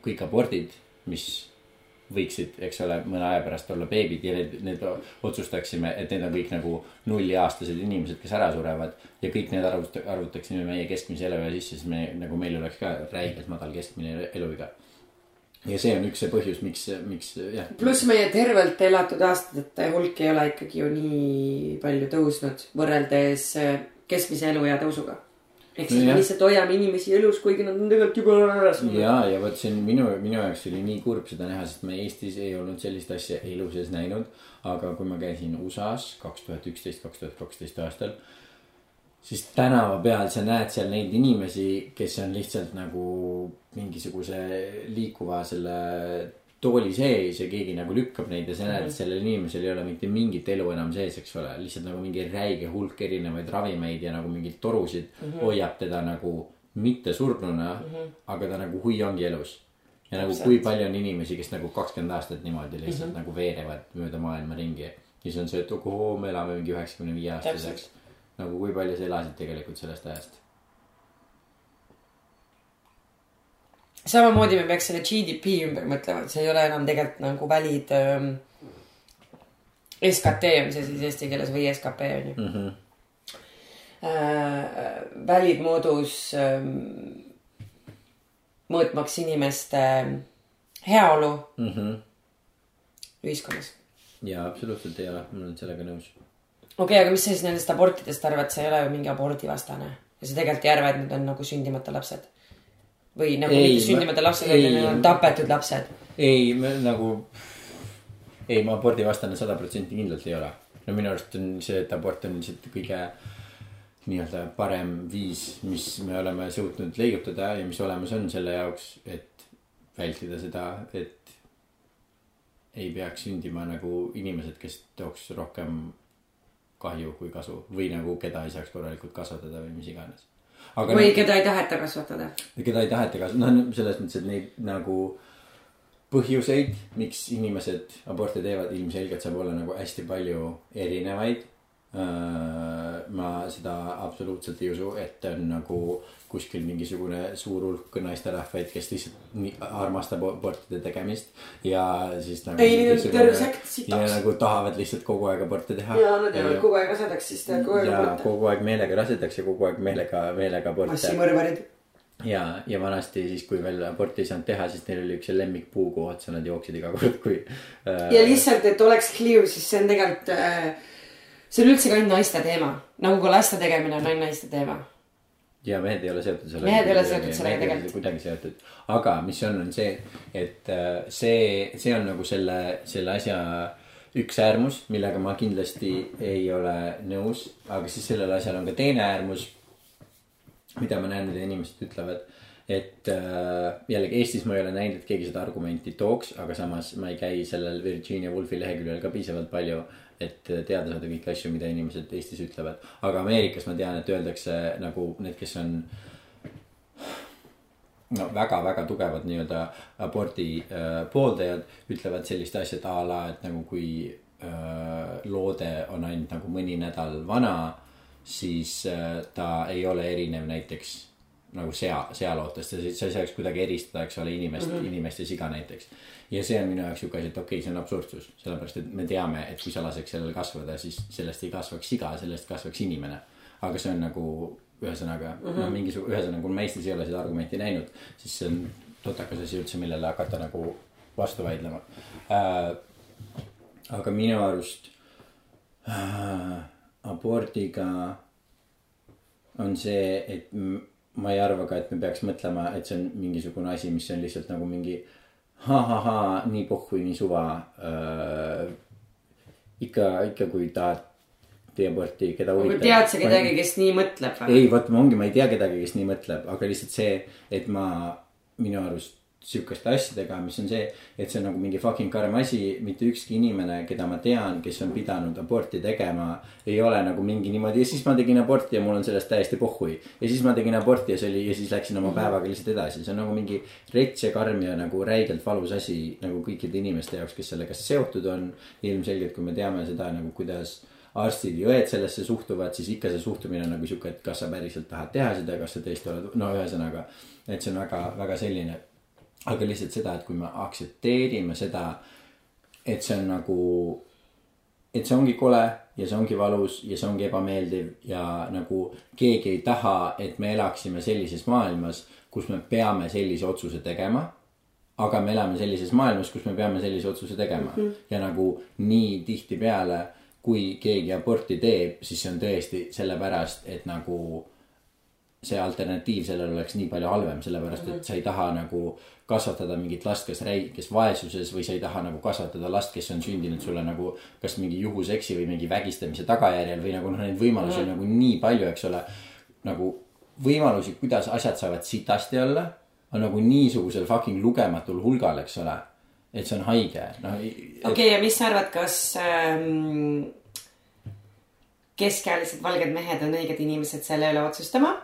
kõik abordid, mis võiksid, eks ole, mõne aja pärast olla beebid ja need, need otsustaksime, et need on kõik nagu nulliaastased inimesed, kes ära surevad. ja kõik need arvut-, arvutaksime meie keskmise eluea sisse, siis me nagu meil oleks ka räigelt madal keskmine eluiga. Ja see on üks see põhjus, miks, miks jah. pluss meie tervelt elatud aastate hulk ei ole ikkagi ju nii palju tõusnud võrreldes äh, keskmise eluea tõusuga. ehk siis me Nojah. lihtsalt hoiame inimesi elus, kuigi nad on tegelikult juba ära surnud. ja, ja vot see on minu, minu jaoks oli nii kurb seda näha, sest me Eestis ei olnud sellist asja elu sees näinud. aga kui ma käisin USA-s kaks tuhat üksteist, kaks tuhat kaksteist aastal, siis tänava peal sa näed seal neid inimesi, kes on lihtsalt nagu mingisuguse liikuva selle tooli sees ja keegi nagu lükkab neid ja sa näed, et sellel inimesel ei ole mitte mingit elu enam sees, eks ole. lihtsalt nagu mingi räige hulk erinevaid ravimeid ja nagu mingeid torusid mm -hmm. hoiab teda nagu mitte surnuna mm, -hmm. aga ta nagu hui ongi elus. ja nagu kui palju on inimesi, kes nagu kakskümmend aastat niimoodi lihtsalt mm -hmm. nagu veerevad mööda maailma ringi. ja siis on see, et ohoo, me elame mingi üheksakümne viie aastaseks. Nagu kui palju sa elasid tegelikult sellest ajast samamoodi me peaks selle GDP ümber mõtlema, et see ei ole enam tegelikult nagu valid ähm,. SKT on see siis eesti keeles või skp on ju mm. -hmm. Äh, valid moodus ähm, mõõtmaks inimeste heaolu mm -hmm. ühiskonnas. jaa, absoluutselt ei ole, ma olen sellega nõus. Okei okay,, aga mis sa siis nendest abortidest arvad, sa ei ole ju mingi abordivastane ja sa tegelikult ei arva, et need on nagu sündimata lapsed või nagu ei, mitte sündimata lapsed, vaid need on tapetud lapsed. ei, nagu, ei, ma abordivastane sada protsenti kindlalt ei ole. no minu arust on see, et abort on lihtsalt kõige nii-öelda parem viis, mis me oleme suutnud leiutada ja mis olemas on selle jaoks, et vältida seda, et ei peaks sündima nagu inimesed, kes tooks rohkem kahju kui kasu või nagu keda ei saaks korralikult kasvatada või mis iganes või keda ei taheta kasvatada. keda ei taheta kasvatada, noh selles mõttes, et neid nagu põhjuseid, miks inimesed aborte teevad, ilmselgelt saab olla nagu hästi palju erinevaid. Äh, ma seda absoluutselt ei usu, et on nagu kuskil mingisugune suur hulk naisterahvaid, kes lihtsalt armastab abortide tegemist. ja siis nagu. ei, neil on terve sekt sitaks. ja nagu tahavad lihtsalt kogu aeg aborte teha. ja nad jäävad kogu aeg rasedaks, siis teevad kogu aeg aborte. kogu aeg meelega rasedaks ja kogu aeg meelega, meelega aborte. massimõrvarid ja, ja vanasti siis, kui veel aborti ei saanud teha, siis neil oli üks lemmikpuu, kuhu otsa nad jooksid iga kord, kui äh.... ja lihtsalt, et oleks clear, siis see on tegelikult äh,, see on üldse ka ainult naiste teema, nagu ka laste tegemine on ainult naiste teema ja mehed ei ole seotud sellega. mehed ei ole seotud sellega tegelikult. kuidagi seotud, aga mis on, on see, et äh, see, see on nagu selle, selle asja üks äärmus, millega ma kindlasti ei ole nõus, aga siis sellel asjal on ka teine äärmus. mida ma näen, mida inimesed ütlevad, et äh, jällegi Eestis ma ei ole näinud, et keegi seda argumenti tooks, aga samas ma ei käi sellel Virginia Woolfi leheküljel ka piisavalt palju et teada saada kõiki asju, mida inimesed Eestis ütlevad. aga Ameerikas ma tean, et öeldakse nagu need, kes on no väga-väga tugevad nii-öelda abordi äh, pooldajad ütlevad sellist asja, a la, et nagu kui äh, loode on ainult nagu mõni nädal vana, siis äh, ta ei ole erinev näiteks nagu sea, sealootest ja sa ei saaks kuidagi eristada, eks ole, inimest mm, -hmm. inimest ja siga näiteks ja see on minu jaoks sihuke asi, et okei okay,, see on absurdsus, sellepärast et me teame, et kui sa laseks sellel kasvada, siis sellest ei kasvaks siga, sellest kasvaks inimene. aga see on nagu ühesõnaga mm -hmm. noh, mingisugune, ühesõnaga, kui ma Eestis ei ole seda argumenti näinud, siis see on totakas asi üldse, millele hakata nagu vastu vaidlema äh,. aga minu arust äh, abordiga on see, et ma ei arva ka, et me peaks mõtlema, et see on mingisugune asi, mis on lihtsalt nagu mingi ha-ha-ha, nii pohhui, nii suva äh,. ikka, ikka kui tahad tee aborti, keda huvitab. tead sa kedagi, kes nii mõtleb või? ei, vot ongi, ma ei tea kedagi, kes nii mõtleb, aga lihtsalt see, et ma minu arust sihukeste asjadega, mis on see, et see on nagu mingi fucking karm asi, mitte ükski inimene, keda ma tean, kes on pidanud aborti tegema, ei ole nagu mingi niimoodi ja siis ma tegin aborti ja mul on sellest täiesti pohhui. ja siis ma tegin aborti ja see oli ja siis läksin oma päevaga lihtsalt edasi, see on nagu mingi rets ja karm ja nagu räigelt valus asi nagu kõikide inimeste jaoks, kes sellega seotud on. ilmselgelt, kui me teame seda nagu, kuidas arstid ja õed sellesse suhtuvad, siis ikka see suhtumine on nagu sihuke, et kas sa päriselt tahad teha seda, kas sa tõesti oled, no ühesõnaga. et see on väga, väga selline aga lihtsalt seda, et kui me aktsepteerime seda, et see on nagu, et see ongi kole ja see ongi valus ja see ongi ebameeldiv ja nagu keegi ei taha, et me elaksime sellises maailmas, kus me peame sellise otsuse tegema. aga me elame sellises maailmas, kus me peame sellise otsuse tegema mm -hmm. ja nagu nii tihtipeale, kui keegi aborti teeb, siis see on tõesti sellepärast, et nagu see alternatiiv sellele oleks nii palju halvem, sellepärast et sa ei taha nagu kasvatada mingit last, kes räi-, kes vaesuses või sa ei taha nagu kasvatada last, kes on sündinud sulle nagu kas mingi juhuseksi või mingi vägistamise tagajärjel või nagu noh, neid võimalusi on nagu nii palju, eks ole. nagu võimalusi, kuidas asjad saavad sitasti olla, on nagu niisugusel fucking lugematul hulgal, eks ole. et see on haige, noh. okei okay,, ja mis sa arvad, kas ähm, keskealised valged mehed on õiged inimesed selle üle otsustama?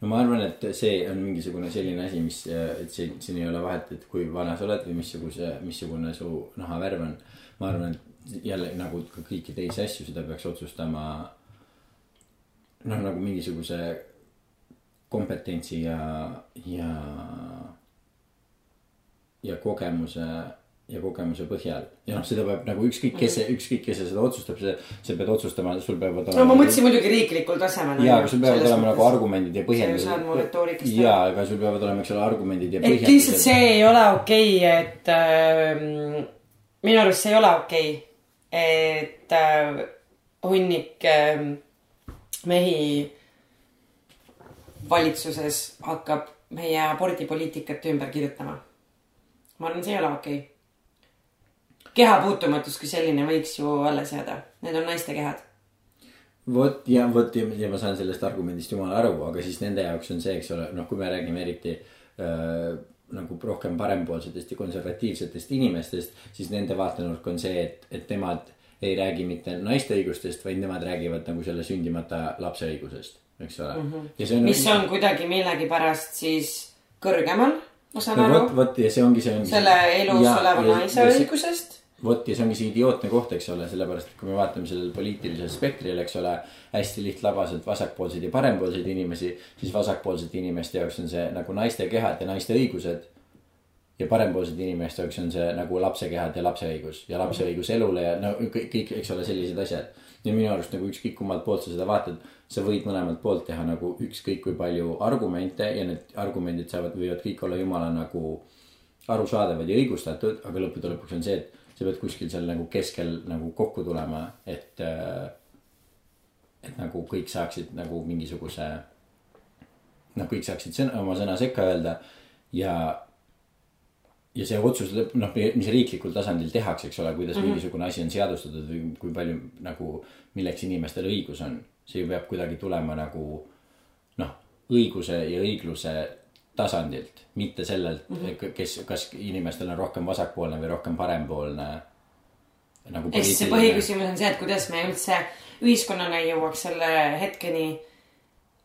No ma arvan, et see on mingisugune selline asi, mis, et siin, siin ei ole vahet, et kui vana sa oled või missuguse, missugune su nahavärv on. ma arvan, et jälle nagu ka kõiki teisi asju, seda peaks otsustama. noh, nagu mingisuguse kompetentsi ja, ja, ja kogemuse ja kogemuse põhjal ja noh, seda peab nagu ükskõik, kes see, ükskõik, kes seda otsustab, see, sa pead otsustama, sul peavad no ma mõtlesin muidugi riiklikul tasemel. ja, aga sul peavad olema nagu argumendid ja sa ju saad mu retoorikast ja, aga sul peavad olema, eks ole, argumendid ja et lihtsalt see ei ole okei okay,, et äh, minu arust see ei ole okei okay,, et äh, hunnik äh, mehi valitsuses hakkab meie abordipoliitikat ümber kirjutama. ma arvan, see ei ole okei okay.. Kehapuutumatus kui selline võiks ju alles jääda, need on naiste kehad. vot ja vot ja, ja ma saan sellest argumendist jumala aru, aga siis nende jaoks on see, eks ole, noh, kui me räägime eriti äh, nagu rohkem parempoolsetest ja konservatiivsetest inimestest, siis nende vaatenurk on see, et, et nemad ei räägi mitte naiste õigustest, vaid nemad räägivad nagu selle sündimata lapse õigusest, eks ole mm. -hmm. on. mis on kuidagi millegipärast siis kõrgemal, ma saan no aru vot, vot ja see ongi, see ongi. selle elus oleva naise õigusest. Vot ja see ongi see idiootne koht, eks ole, sellepärast et kui me vaatame sellel poliitilisel spektril, eks ole. hästi lihtlabaselt vasakpoolseid ja parempoolseid inimesi, siis vasakpoolsete inimeste jaoks on see nagu naiste kehad ja naiste õigused. ja parempoolsete inimeste jaoks on see nagu lapse kehad ja lapse õigus ja lapse õigus elule ja no kõik, kõik, eks ole, sellised asjad. ja minu arust nagu ükskõik kummalt poolt sa seda vaatad, sa võid mõlemalt poolt teha nagu ükskõik kui palju argumente ja need argumendid saavad, võivad kõik olla jumala nagu arusaadavad ja õigustatud, aga lõppude lõpuks on see, et sa pead kuskil seal nagu keskel nagu kokku tulema, et. et nagu kõik saaksid nagu mingisuguse. noh, kõik saaksid sõna, oma sõna sekka öelda ja. ja see otsus noh, mis riiklikul tasandil tehakse, eks ole, kuidas mm -hmm. mingisugune asi on seadustatud või kui palju nagu, milleks inimestel õigus on. see ju peab kuidagi tulema nagu noh, õiguse ja õigluse tasandilt, mitte sellelt mm, -hmm. kes, kas inimestel on rohkem vasakpoolne või rohkem parempoolne. nagu ehk siis see põhiküsimus on see, et kuidas me üldse ühiskonnana jõuaks selle hetkeni,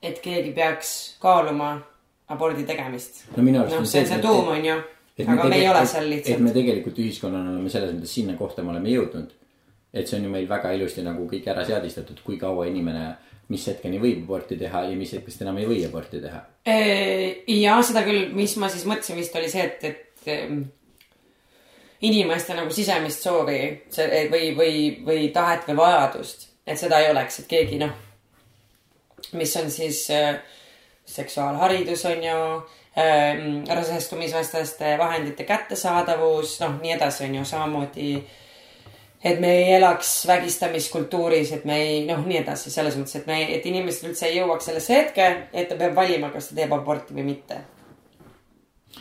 et keegi peaks kaaluma abordi tegemist. no minu arust noh, on see on see tuum, on ju. aga me ei ole seal et me lihtsalt. tegelikult ühiskonnana oleme selles mõttes sinna kohta me oleme jõudnud. Et see on ju meil väga ilusti nagu kõik ära seadistatud, kui kaua inimene, mis hetkeni võib aborti teha ja mis hetkest enam ei või aborti teha. ja seda küll, mis ma siis mõtlesin vist oli see, et, et em, inimeste nagu sisemist soovi see või, või, või tahet või vajadust, et seda ei oleks, et keegi noh, mis on siis äh, seksuaalharidus on ju ähm,, rasestumisvastaste vahendite kättesaadavus, noh, nii edasi on ju samamoodi. Et me ei elaks vägistamiskultuuris, et me ei noh, nii edasi selles mõttes, et me, et inimesed üldse ei jõuaks sellesse hetke, et ta peab valima, kas ta teeb aborti või mitte.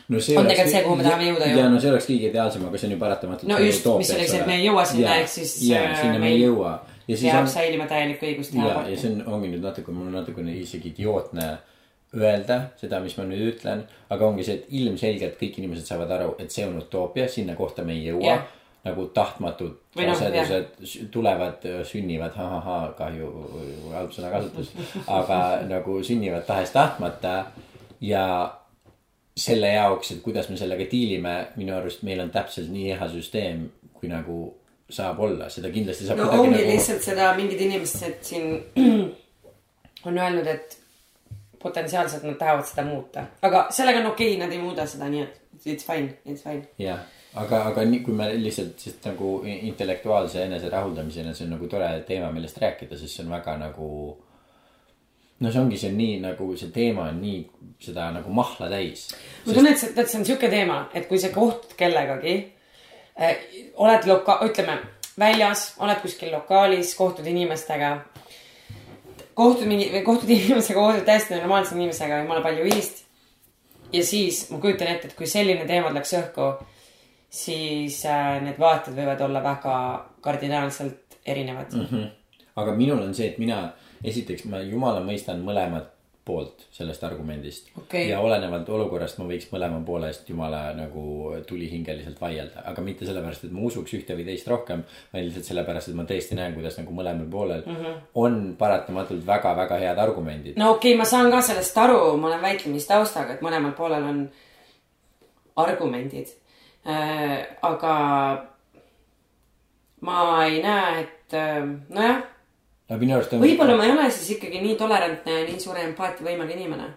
no see On tegelikult see, kuhu me tahame jõuda ju. ja no see oleks kõige ideaalsem, aga see on ju paratamatult. No just, mis see, et me ei jõua sinna, ehk siis, ja äh, sinna me ei jõua. ja siis jääb on, säilima täielik õigus teha ja, ja aborti. see on, ongi nüüd natuke, mul natukene isegi idiootne öelda seda, mis ma nüüd ütlen, aga ongi see, et ilmselgelt kõik inimesed saavad aru, et see on utoopia, sinna kohta me ei jõua Jah. Nagu tahtmatud noh, rasedused s- tulevad, sünnivad, ha-ha-ha, kahju, halb sõnakasutus, aga nagu sünnivad tahes-tahtmata ja selle jaoks, et kuidas me sellega diilime, minu arust meil on täpselt nii hea süsteem, kui nagu saab olla, seda kindlasti saab no ongi nagu lihtsalt seda mingid inimesed siin on öelnud, et potentsiaalselt nad tahavad seda muuta, aga sellega on okei okay,, nad ei muuda seda, nii et it's fine, it's fine. jah, aga, aga nii, kui me lihtsalt sest nagu intellektuaalse eneserahuldamise, see on nagu tore teema, millest rääkida, sest see on väga nagu. no see ongi, see on nii nagu see teema on nii seda nagu mahla täis. ma tunnen, et see, tead, see on sihuke teema, et kui sa kohtud kellegagi äh,, oled loka-, ütleme väljas, oled kuskil lokaalis, kohtud inimestega. kohtud mingi, kohtud inimesega, kohtud täiesti normaalse inimesega, jumala palju ühist. ja siis ma kujutan ette, et kui selline teema läks õhku, siis äh, need vaated võivad olla väga kardinaalselt erinevad mm. Mhm. aga minul on see, et mina, esiteks ma jumala mõistan mõlemat poolt sellest argumendist Okei. ja olenevalt olukorrast ma võiks mõlema poole eest jumala nagu tulihingeliselt vaielda, aga mitte sellepärast, et ma usuks ühte või teist rohkem, vaid lihtsalt sellepärast, et ma tõesti näen, kuidas nagu mõlemal poolel mm -hmm. on paratamatult väga-väga head argumendid. no okei okay,, ma saan ka sellest aru, ma olen väiklemistaustaga, et mõlemal poolel on argumendid. Aga ma ei näe, et äh, nojah, võib-olla ma ei ole siis ikkagi nii tolerantne ja nii suure empaatiavõimega inimene.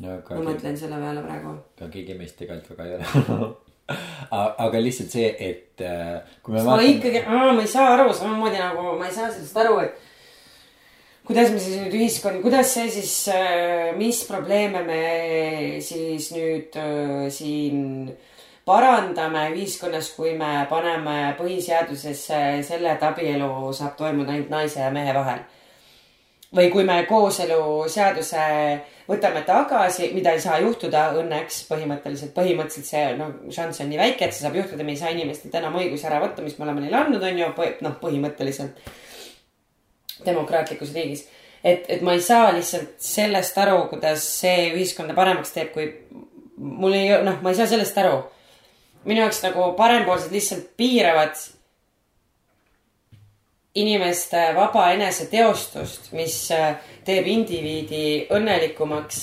no ma mõtlen selle peale praegu. ka keegi meist tegelikult väga ei ole. aga lihtsalt see, et äh, kui me ma ikkagi, ma ei saa aru samamoodi nagu ma ei saa sellest aru, et kuidas me siis nüüd ühiskond, kuidas see siis, mis probleeme me siis nüüd äh, siin parandame ühiskonnas, kui me paneme põhiseadusesse selle, et abielu saab toimuda ainult naise ja mehe vahel. või kui me kooseluseaduse võtame tagasi, mida ei saa juhtuda õnneks põhimõtteliselt, põhimõtteliselt see noh, šanss on nii väike, et see saab juhtuda, me ei saa inimestelt enam õigusi ära võtta, mis me oleme neile andnud, on ju, noh, põhimõtteliselt demokraatlikus riigis. et, et ma ei saa lihtsalt sellest aru, kuidas see ühiskonda paremaks teeb, kui mul ei, noh, ma ei saa sellest aru. Minu jaoks nagu parempoolsed lihtsalt piiravad inimeste vaba eneseteostust, mis äh, teeb indiviidi õnnelikumaks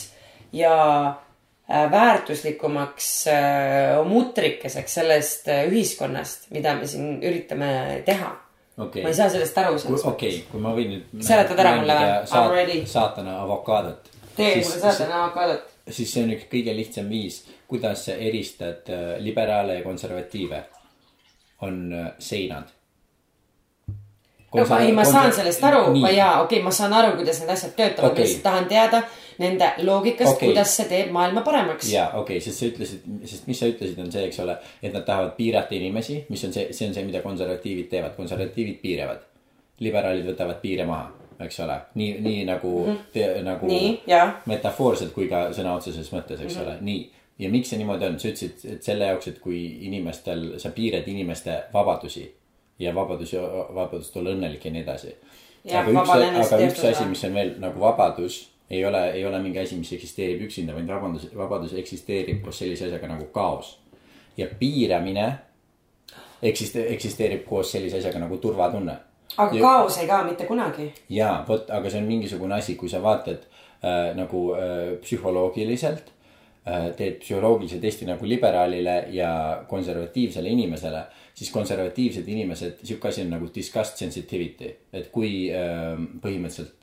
ja äh, väärtuslikumaks äh, mutrikeseks sellest ühiskonnast, mida me siin üritame teha okei ma ei saa sellest aru okei okay,, kui ma võin nüüd. Seletad ära mulle või? Saatana avokaadot. tee mulle saatana avokadot. siis see on üks kõige lihtsam viis, kuidas sa eristad äh, liberaale ja konservatiive. on äh, seinad. no ma ei, ma saan sellest aru, jaa, okei okay,, ma saan aru, kuidas need asjad töötavad okay., ma lihtsalt tahan teada nende loogikast okay., kuidas see teeb maailma paremaks. ja okei okay,, sest sa ütlesid, sest mis sa ütlesid, on see, eks ole, et nad tahavad piirata inimesi, mis on see, see on see, mida konservatiivid teevad, konservatiivid piiravad. liberaalid võtavad piire maha, eks ole, nii, nii nagu mm, -hmm. nagu Mhm. nii, jaa. metafoorselt kui ka sõna otseses mõttes, eks Mhm. ole, nii. Ja miks see niimoodi on, sa ütlesid, et selle jaoks, et kui inimestel, sa piirad inimeste vabadusi ja vabadusi, vabadust olla õnnelik ja nii edasi. Aga üks, aga üks asi, mis on veel nagu vabadus, ei ole, ei ole mingi asi, mis eksisteerib üksinda, vaid vabandus, vabadus eksisteerib koos sellise asjaga nagu kaos. ja piiramine eksiste-, eksisteerib koos sellise asjaga nagu turvatunne aga Ja- kaos ei kao mitte kunagi. ja vot, aga see on mingisugune asi, kui sa vaatad äh, nagu äh, psühholoogiliselt teed psühholoogilise testi nagu liberaalile ja konservatiivsele inimesele, siis konservatiivsed inimesed, sihuke asi on nagu disgust sensitivity, et kui äh, põhimõtteliselt,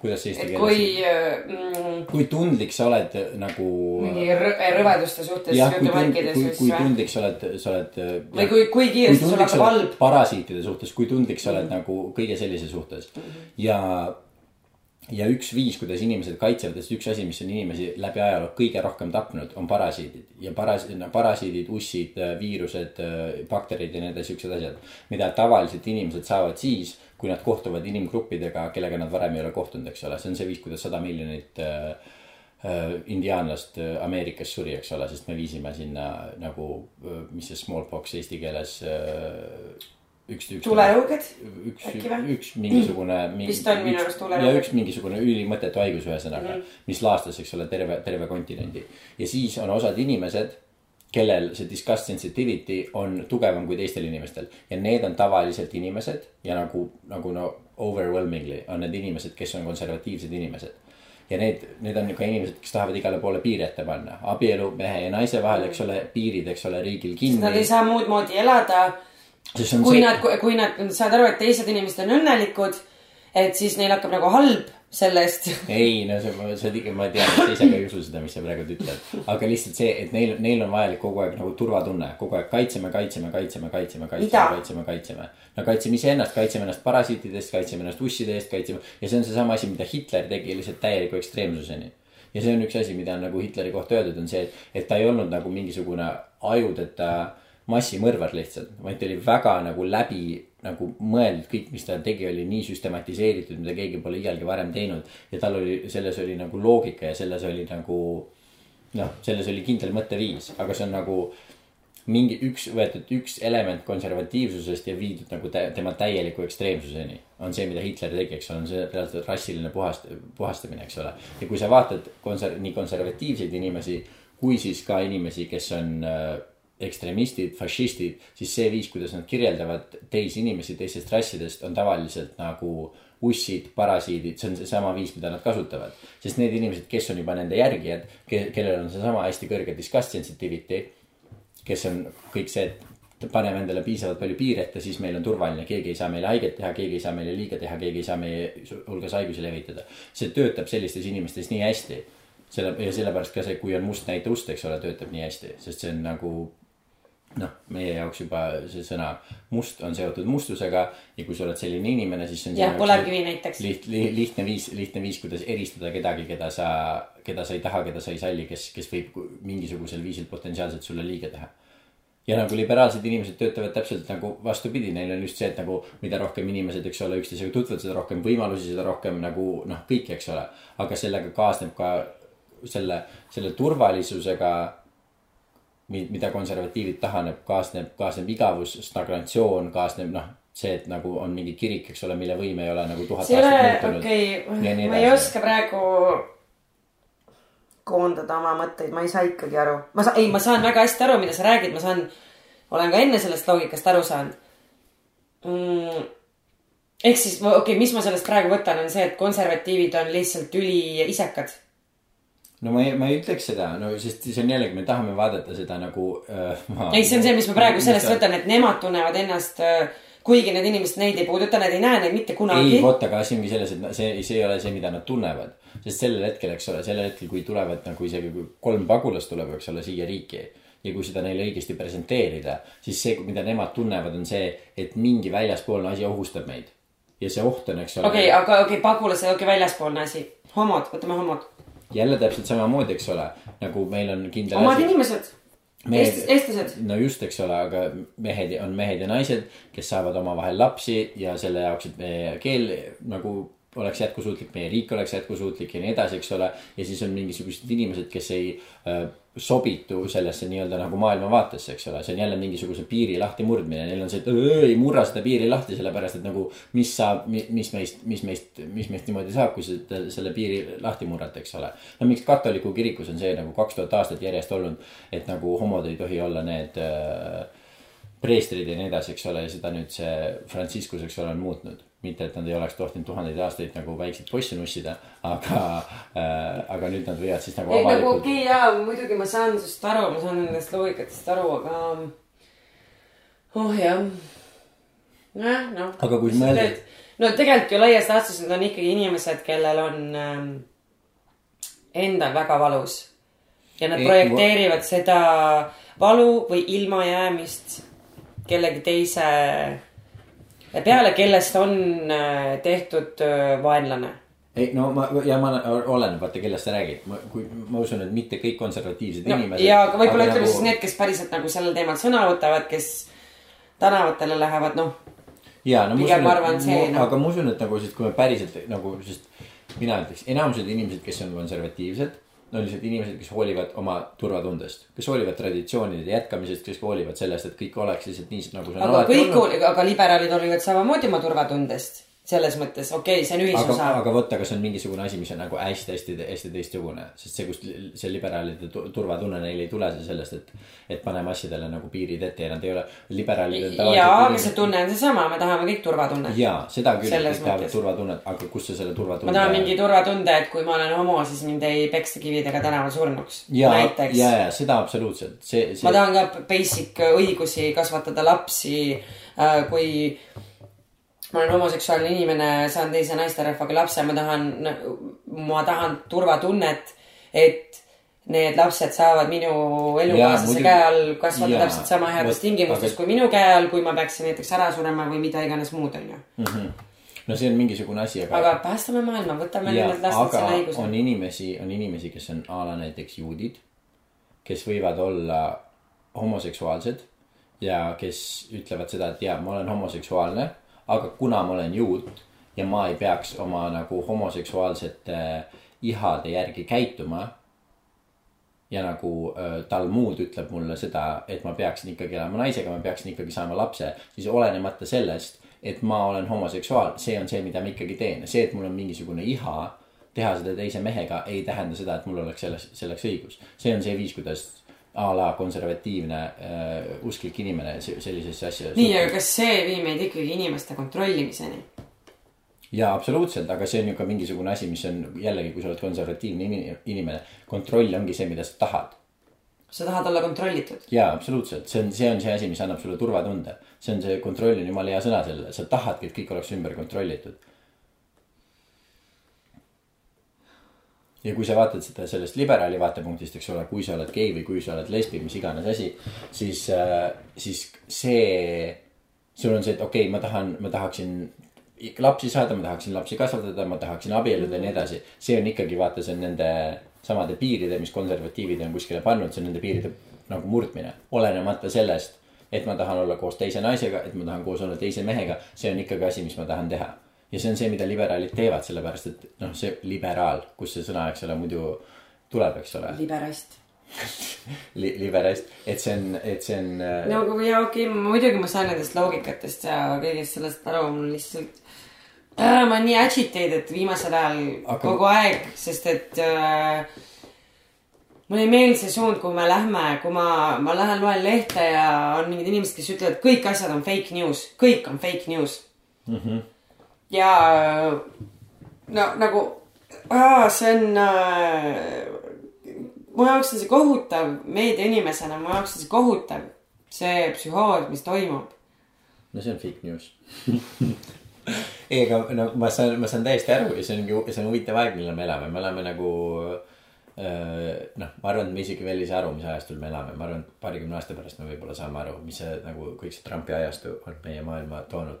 kuidas see eesti keeles kui mm, kui tundlik sa oled äh, nagu. mingi rõ- rõveduste suhtes jah, kui tund-, kui, kui tundlik sa oled, sa oled. Või kui- kui kiiresti sul hakkab halb. parasiitide suhtes, kui tundlik sa oled mm -hmm. nagu kõige sellise suhtes mm. -hmm. ja, ja üks viis, kuidas inimesed kaitsevad, sest üks asi, mis on inimesi läbi ajaloo kõige rohkem tapnud, on parasiidid. Ja paras-, parasiidid, ussid, viirused, bakterid ja need siuksed asjad, mida tavaliselt inimesed saavad siis, kui nad kohtuvad inimgruppidega, kellega nad varem ei ole kohtunud, eks ole, see on see viis, kuidas sada miljonit äh, äh, indiaanlast äh, Ameerikas suri, eks ole, sest me viisime sinna nagu, mis see smallpox eesti keeles äh, üks, üks. tulejõuged? üks üks mingisugune. Vist on minu arust tulejõud. ja üks mingisugune ülimõttetu haigus, ühesõnaga mm, -hmm. mis laastas, eks ole, terve, terve kontinendi. ja siis on osad inimesed, kellel see disgust sensitivity on tugevam kui teistel inimestel ja need on tavaliselt inimesed ja nagu, nagu no overwhelmingly on need inimesed, kes on konservatiivsed inimesed ja need, need on ka inimesed, kes tahavad igale poole piiri ette panna, abielu mehe ja naise vahel, eks ole, piirid, eks ole, riigil Nad ei kinni. saa muud moodi elada. Kui see nad, kui nad saavad aru, et teised inimesed on õnnelikud, et siis neil hakkab nagu halb sellest. ei, no see, see ma tean, et sa ise ka ei usu seda, mis sa praegu ütled. aga lihtsalt see, et neil, neil on vajalik kogu aeg nagu turvatunne, kogu aeg kaitseme, kaitseme, kaitseme, kaitseme, kaitseme kaitseme, kaitseme. no kaitseme iseennast, kaitseme ennast parasiitidest, kaitseme ennast usside eest, kaitseme ja see on seesama asi, mida Hitler tegi lihtsalt täieliku ekstreemsuseni. ja see on üks asi, mida on nagu Hitleri kohta öeldud, on see, et ta ei olnud nagu mingisugune ajudeta massimõrvar lihtsalt, vaid ta oli väga nagu läbi nagu mõeldud kõik, mis ta tegi, oli nii süstematiseeritud, mida keegi pole iialgi varem teinud. ja tal oli, selles oli nagu loogika ja selles oli nagu noh, selles oli kindel mõtteviis, aga see on nagu mingi üks, võetud üks element konservatiivsusest ja viidud nagu tä tema täieliku ekstreemsuseni. on see, mida Hitler tegi, eks ole, on see reaalselt rassiline puhast-, puhastamine, eks ole. ja kui sa vaatad konser-, nii konservatiivseid inimesi kui siis ka inimesi, kes on äh, ekstremistid, fašistid, siis see viis, kuidas nad kirjeldavad teisi inimesi teistest rassidest, on tavaliselt nagu ussid, parasiidid, see on seesama viis, mida nad kasutavad. sest need inimesed, kes on juba nende järgijad, kellel on seesama hästi kõrge disgust sensitivity, kes on kõik see, et paneme endale piisavalt palju piire ette, siis meil on turvaline, keegi ei saa meile haiget teha, keegi ei saa meile liiga teha, keegi ei saa meie hulgas haigusi levitada. see töötab sellistes inimestes nii hästi. selle ja sellepärast ka see, kui on must näita ust, eks ole, töötab nii hästi, sest see on nagu noh, meie jaoks juba see sõna must on seotud mustusega ja kui sa oled selline inimene, siis see on. jah, põlevkivi näiteks. liht-, lihtne viis, lihtne viis, kuidas eristada kedagi, keda sa, keda sa ei taha, keda sa ei salli, kes, kes võib mingisugusel viisil potentsiaalselt sulle liiga teha. ja nagu liberaalsed inimesed töötavad täpselt nagu vastupidi, neil on just see, et nagu mida rohkem inimesed, eks ole, üksteisega tutvuvad, seda rohkem võimalusi, seda rohkem nagu noh, kõike, eks ole. aga sellega kaasneb ka selle, selle turvalisusega mida konservatiivid tahaneb, kaasneb, kaasneb igavus, stagnatsioon, kaasneb noh, see, et nagu on mingi kirik, eks ole, mille võim ei ole nagu tuhat aastat muutunud okei ma ei oska praegu koondada oma mõtteid, ma ei saa ikkagi aru. ma saan, ei, ma saan väga hästi aru, mida sa räägid, ma saan, olen ka enne sellest loogikast aru saanud mm,. ehk siis, okei okay,, mis ma sellest praegu võtan, on see, et konservatiivid on lihtsalt üliisekad. No ma ei, ma ei ütleks seda, no sest see on jällegi, me tahame vaadata seda nagu äh,. ei, see on see, mis ma praegu sellest võtan, et nemad tunnevad ennast, kuigi need inimesed neid ei puuduta, nad ei näe neid mitte ei, kunagi. vot, aga asi ongi selles, et see, see ei ole see, mida nad tunnevad. sest sellel hetkel, eks ole, sellel hetkel, kui tulevad nagu isegi kui kolm pagulast tuleb, eks ole, siia riiki. ja kui seda neile õigesti presenteerida, siis see, mida nemad tunnevad, on see, et mingi väljaspoolne asi ohustab meid. ja see oht on, eks ole okei, aga okei okay,, pagulased, okei okay,, väljaspoolne asi. homod, võtame homod. Jälle täpselt samamoodi, eks ole, nagu meil on kindel omad inimesed. Mehed- eestlased. no just, eks ole, aga mehed on mehed ja naised, kes saavad omavahel lapsi ja selle jaoks, et meie keel nagu oleks jätkusuutlik, meie riik oleks jätkusuutlik ja nii edasi, eks ole. ja siis on mingisugused inimesed, kes ei äh, sobitu sellesse nii-öelda nagu maailmavaatesse, eks ole, see on jälle mingisuguse piiri lahti murdmine, neil on see, et öö, ei murra seda piiri lahti, sellepärast et nagu mis saab, mis meist, mis meist, mis meist niimoodi saab, kui seda, selle piiri lahti murrata, eks ole. no miks katoliku kirikus on see nagu kaks tuhat aastat järjest olnud, et nagu homod ei tohi olla need äh, preestrid ja nii edasi, eks ole, ja seda nüüd see Franciscus, eks ole, on muutnud. mitte, et nad ei oleks tohtinud tuhandeid aastaid nagu väikseid poisse nussida, aga äh,, aga nüüd nad võivad siis nagu ei, nagu avalikult okei okay, jaa, muidugi ma saan sinust aru, ma saan nendest loogikatest aru, aga. oh jah. jah, noh. Aga kui mõelda-. no tegelikult ju laias laastus need on ikkagi inimesed, kellel on ähm, endal väga valus. ja nad Ei, projekteerivad seda valu või ilmajäämist kellegi teise peale, kellest on äh, tehtud äh, vaenlane ei no ma ja ma olen, vaata kellest sa räägid, ma, kui ma usun, et mitte kõik konservatiivsed no, inimesed. ja võib-olla ütleme nagu... siis need, kes päriselt nagu sellel teemal sõna võtavad, kes tänavatele lähevad, noh. ja no ma usun, et see, mu- noh. aga ma usun, et nagu siis, kui me päriselt nagu, sest mina ütleks, enamused inimesed, kes on konservatiivsed, on lihtsalt inimesed, kes hoolivad oma turvatundest, kes hoolivad traditsioonide jätkamisest, kes hoolivad sellest, et kõik oleks lihtsalt nii, nagu see on aga kõik olnud., aga liberaalid hoolivad samamoodi oma turvatundest. Selles mõttes, okei okay,, see on ühisosa. aga vot, aga see on mingisugune asi, mis on nagu hästi-hästi-hästi teistsugune, sest see, kust see liberaalide tu- turvatunne neil ei tule see sellest, et, et paneme asjadele nagu piirid ette ja nad ei ole liberaalid. jaa, aga see tunne on seesama, me tahame kõik turvatunnet. jaa, seda küll, kõik tahavad turvatunnet, aga kust sa selle turvatunde. ma tahan mingi turvatunde, et kui ma olen homo, siis mind ei peksta kividega tänaval surnuks. ja, ja, näiteks. ja seda absoluutselt, see, see. ma tahan ka basic õigusi kasvatada lapsi, kui ma olen homoseksuaalne inimene, saan teise naisterahvaga lapse, ma tahan, ma tahan turvatunnet, et need lapsed saavad minu elukaaslase käe all kasvada jaa, täpselt sama heades vot, tingimustes aga- kui minu käe all, kui ma peaksin näiteks ära surema või mida iganes muud, onju. no see on mingisugune asi, aga. aga päästame maailma, võtame nendelt lastelt selle õiguse on. inimesi, on inimesi, kes on a la näiteks juudid, kes võivad olla homoseksuaalsed ja kes ütlevad seda, et jaa, ma olen homoseksuaalne, aga kuna ma olen juut ja ma ei peaks oma nagu homoseksuaalsete ihade järgi käituma. ja nagu öö, tal muud ütleb mulle seda, et ma peaksin ikkagi elama naisega, ma peaksin ikkagi saama lapse, siis olenemata sellest, et ma olen homoseksuaal, see on see, mida ma ikkagi teen, see, et mul on mingisugune iha teha seda teise mehega, ei tähenda seda, et mul oleks selles, selleks õigus. see on see viis, kuidas a la konservatiivne äh, usklik inimene se- sellisesse asja. nii, aga kas see viib meid ikkagi inimeste kontrollimiseni? jaa, absoluutselt, aga see on ju ka mingisugune asi, mis on jällegi, kui sa oled konservatiivne ini- inimene, kontroll ongi see, mida sa tahad. sa tahad olla kontrollitud? jaa, absoluutselt, see on, see on see asi, mis annab sulle turvatunde. see on see kontroll on jumala hea sõna sellele, sa tahadki, et kõik oleks ümber kontrollitud. Ja kui sa vaatad seda sellest liberaali vaatepunktist, eks ole, kui sa oled gei või kui sa oled lesbi, mis iganes asi, siis, siis see, sul on see, et okei okay,, ma tahan, ma tahaksin lapsi saada, ma tahaksin lapsi kasvatada, ma tahaksin abielluda ja nii edasi. see on ikkagi vaata, see on nende samade piiride, mis konservatiivid on kuskile pannud, see on nende piiride nagu murdmine, olenemata sellest, et ma tahan olla koos teise naisega, et ma tahan koos olla teise mehega, see on ikkagi asi, mis ma tahan teha. Ja see on see, mida liberaalid teevad, sellepärast et noh, see liberaal, kust see sõna, eks ole, muidu tuleb, eks ole liberast. li,, liberast, et see on, et see on äh, no aga jaa, okei okay,, muidugi ma saan nendest loogikatest ja kõigest sellest aru, mul lihtsalt äh,. ma olen nii agitated viimasel ajal Aga- aga... kogu aeg, sest et äh,. mulle ei meeldi see suund, kuhu me lähme, kui ma, ma lähen loen lehte ja on mingid inimesed, kes ütlevad, kõik asjad on fake news, kõik on fake news mm. -hmm. Ja no nagu, see on äh,. mu jaoks on see kohutav meediainimesena, mu jaoks on see kohutav, see psühhoos, mis toimub. no see on fake news ei, aga no ma saan, ma saan täiesti aru ja see on ju, see on huvitav aeg, millal me elame, me elame nagu noh, ma arvan, et me isegi veel ei saa aru, mis ajastul me elame, ma arvan, et paarikümne aasta pärast me võib-olla saame aru, mis see nagu kõik see Trumpi ajastu on meie maailma toonud.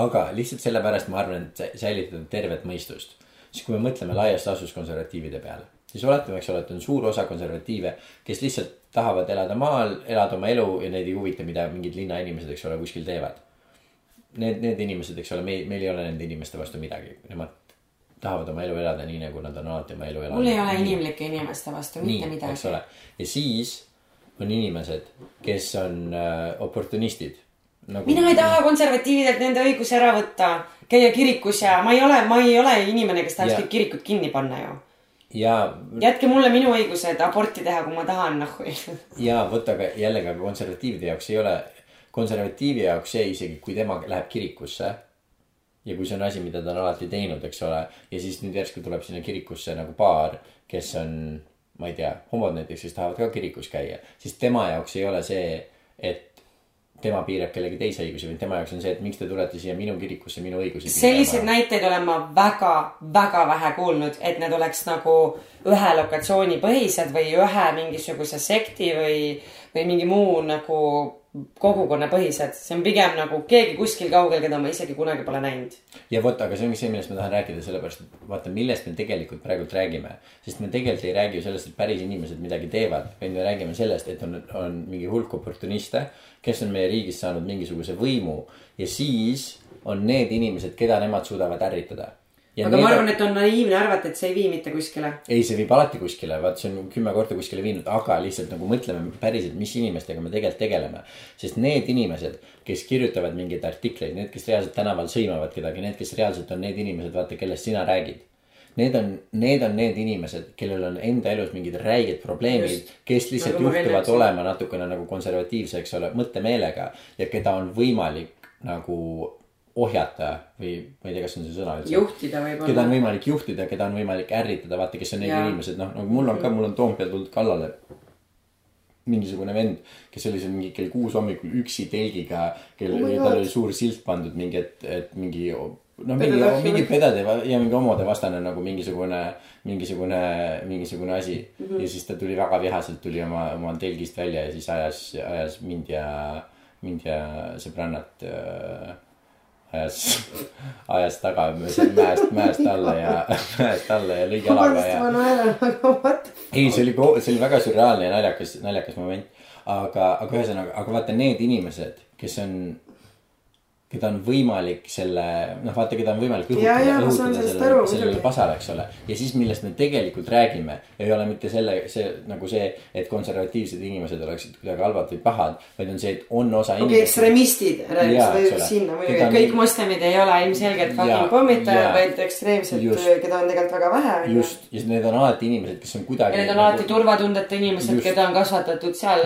Aga lihtsalt sellepärast ma arvan, et sä- säilitada tervet mõistust, siis kui me mõtleme laias laastus konservatiivide peale, siis oletame, eks ole, et on suur osa konservatiive, kes lihtsalt tahavad elada maal, elada oma elu ja neid ei huvita, mida mingid linnainimesed, eks ole, kuskil teevad. Need, need inimesed, eks ole, meil, meil ei ole nende inimeste vastu midagi, nemad tahavad oma elu elada nii, nagu nad on alati oma elu elanud. mul ei ole inimlike inimeste vastu mitte nii, eks midagi. ole. ja siis on inimesed, kes on äh, oportunistid nagu.... mina ei taha konservatiividelt nende õigusi ära võtta, käia kirikus ja ma ei ole, ma ei ole inimene, kes tahaks kõik kirikud kinni panna ju. ja, jätke mulle minu õigused aborti teha, kui ma tahan, noh. ja vot, aga jällegi, aga konservatiivide jaoks ei ole, konservatiivi jaoks see isegi, kui tema läheb kirikusse. ja kui see on asi, mida ta on alati teinud, eks ole, ja siis nüüd järsku tuleb sinna kirikusse nagu paar, kes on, ma ei tea, homod näiteks, kes tahavad ka kirikus käia, siis tema jaoks ei ole see, et tema piirab kellegi teise õigusi, vaid tema jaoks on see, et miks te tulete siia minu kirikusse minu õigusi selliseid näiteid olen ma väga, väga vähe kuulnud, et need oleks nagu ühe lokatsiooni põhised või ühe mingisuguse sekti või, või mingi muu nagu kogukonna põhised. see on pigem nagu keegi kuskil kaugel, keda ma isegi kunagi pole näinud. ja vot, aga see ongi see, millest ma tahan rääkida, sellepärast et vaata, millest me tegelikult praegult räägime. sest me tegelikult ei räägi ju sellest, et päris inimesed midagi teevad, vaid me räägime sellest, et on, on mingi hulk oportuniste, kes on meie riigis saanud mingisuguse võimu ja siis on need inimesed, keda nemad suudavad ärritada. Aga ma arvan, et on naiivne arvata, et see ei vii mitte kuskile. ei, see viib alati kuskile, vaat see on kümme korda kuskile viinud, aga lihtsalt nagu mõtleme päriselt, mis inimestega me tegelikult tegeleme. sest need inimesed, kes kirjutavad mingeid artikleid, need, kes reaalselt tänaval sõimavad kedagi, need, kes reaalselt on need inimesed, vaata, kellest sina räägid. Need on, need on need inimesed, kellel on enda elus mingid räiged probleemid kes lihtsalt Nagu juhtuvad olema natukene nagu konservatiivse, eks ole, mõttemeelega ja keda on võimalik nagu ohjata või ma ei tea, kas on see sõna üldse juhtida keda on võib-olla. võimalik juhtida, keda on võimalik ärritada, vaata, kes on need inimesed, noh, nagu mul on ka, mul on Toompeal tulnud kallale mingisugune vend, kes oli seal mingi kell kuus hommikul üksi telgiga, kel Oh tal oli suur silt pandud mingi, et, et mingi noh, mingi mingi pedade ja mingi homode vastane nagu mingisugune, mingisugune, mingisugune asi mm. -hmm. ja siis ta tuli väga vihaselt, tuli oma, oma telgist välja ja siis ajas, ajas mind ja, mind ja sõbrannat äh, ajas, ajas taga mäest, mäest alla ja, mäest alla ja lõi jalaga ja. naeran, aga what? ei, see oli, see oli väga sürreaalne ja naljakas, naljakas moment. aga, aga ühesõnaga, aga vaata need inimesed, kes on, keda on võimalik selle, noh, vaata, keda on võimalik õhutada sellest sellele sellele pasale, eks ole. ja siis, millest me tegelikult räägime, ei ole mitte selle, see nagu see, et konservatiivsed inimesed oleksid kuidagi halvad või pahad, vaid on see, et on osa okei, ekstremistid räägiks sinna muidugi, et kõik moslemid ei ole ilmselgelt fucking pommitajad, vaid ekstreemsed Just., keda on tegelikult väga vähe. just, ja need on alati inimesed, kes on kuidagi. ja need on alati turvatundeta inimesed, keda on kasvatatud seal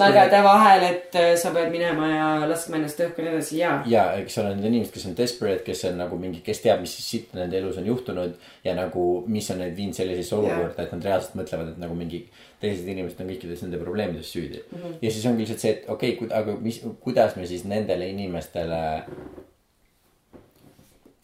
mägede vahel, et sa pead minema ja laskma ennast õhku ja nii edasi ja. Ja eks ole, need inimesed, kes on desperate, kes on nagu mingi, kes teab, mis siit nende elus on juhtunud ja nagu, mis on neid viinud sellisesse olukorda, et nad reaalselt mõtlevad, et nagu mingi teised inimesed on kõikides nende probleemides süüdi mm. -hmm. ja siis ongi lihtsalt see, et okei okay,, aga mis, kuidas me siis nendele inimestele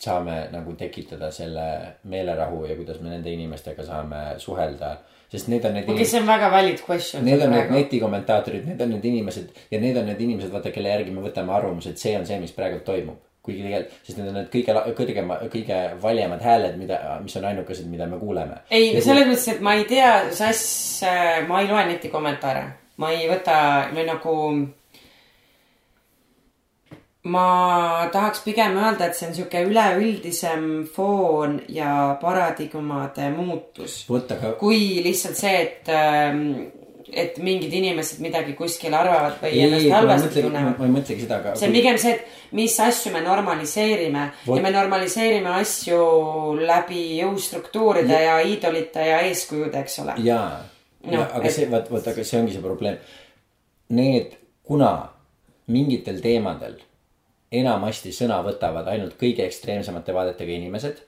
saame nagu tekitada selle meelerahu ja kuidas me nende inimestega saame suhelda, sest need on need okei, see on väga valid question. Need on need netikommentaatorid, need on need inimesed ja need on need inimesed, vaata, kelle järgi me võtame arvamuse, et see on see, mis praegu toimub. kuigi tegelikult, sest need on need kõige kõrgema, kõige valjemad hääled, mida, mis on ainukesed, mida me kuuleme. ei, selles mõttes, et ma ei tea, Sass, ma ei loe netikommentaare, ma ei võta või nagu. Ma tahaks pigem öelda, et see on sihuke üleüldisem foon ja paradigmade muutus. vot, aga kui lihtsalt see, et, et mingid inimesed midagi kuskil arvavad või ei, ennast halvasti tunnevad. ma ei mõtlegi seda, aga. see on pigem see, et mis asju me normaliseerime Vot. ja me normaliseerime asju läbi jõustruktuuride ja, ja iidolite ja eeskujude, eks ole. jaa, ja aga et- see, vaat, vot, aga see ongi see probleem. Need, kuna mingitel teemadel enamasti sõna võtavad ainult kõige ekstreemsemate vaadetega inimesed.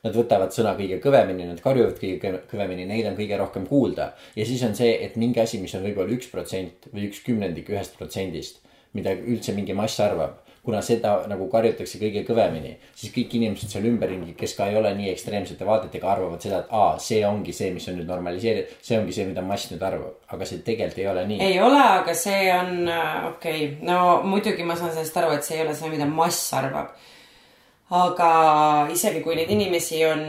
Nad võtavad sõna kõige kõvemini, nad karjuvad kõige kõve- kõvemini, neid on kõige rohkem kuulda. ja siis on see, et mingi asi, mis on võib-olla üks protsent või üks kümnendik ühest protsendist, mida üldse mingi mass arvab. Kuna seda nagu karjutakse kõige kõvemini, siis kõik inimesed seal ümberringi, kes ka ei ole nii ekstreemsete vaadetega, arvavad seda, et aa, see ongi see, mis on nüüd normaliseeritud, see ongi see, mida mass nüüd arvab, aga see tegelikult ei ole nii. ei ole, aga see on äh, okei okay., no muidugi ma saan sellest aru, et see ei ole see, mida mass arvab. aga isegi kui neid inimesi on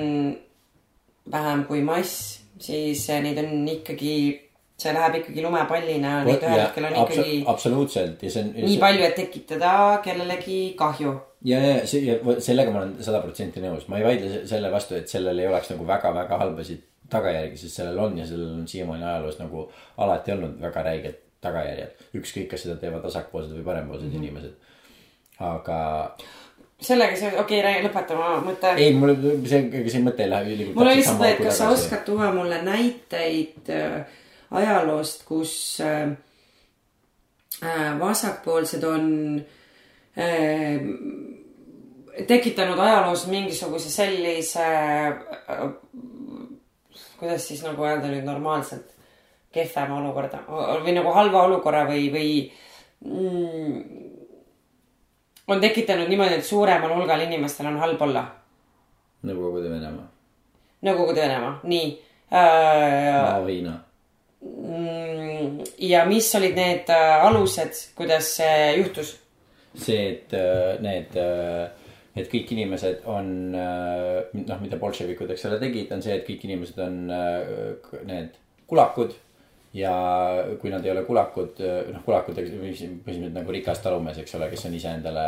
vähem kui mass, siis äh, neid on ikkagi, see läheb ikkagi lumepallina, neid ühel hetkel on ikkagi absoluutselt ja see on. nii palju, et tekitada kellelegi kahju. ja, ja see ja sellega ma olen sada protsenti nõus, ma ei vaidle se- selle vastu, et sellel ei oleks nagu väga-väga halbasid tagajärgi, sest sellel on ja sellel on siiamaani ajaloos nagu alati olnud väga räiged tagajärjed. ükskõik, kas seda teevad vasakpoolsed või parempoolsed mm -hmm. inimesed. aga sellega see, okei okay,, lõpeta oma mõte. ei, mul see, ega see mõte ei lähe ülikooli. mul on lihtsalt, et kas sa oskad tuua mulle näiteid äh, ajaloost, kus äh, äh, vasakpoolsed on äh, tekitanud ajaloos mingisuguse sellise kuidas siis nagu öelda nüüd normaalselt, kehvema olukorda või nagu halva olukorra või, või mm, on tekitanud niimoodi, et suuremal hulgal inimestel on halb olla Nõukogude Venemaa, Nõukogude Venemaa, nii äh,. Mao-Hiina. Ja mis olid need äh, alused, kuidas see juhtus? see, et äh, need, et kõik inimesed on, noh, mida bolševikud, eks ole, tegid, on see, et kõik inimesed on äh, need kulakud. Ja kui nad ei ole kulakud, noh, kulakud, põhimõtteliselt nagu rikas talumees, eks ole, kes on ise endale,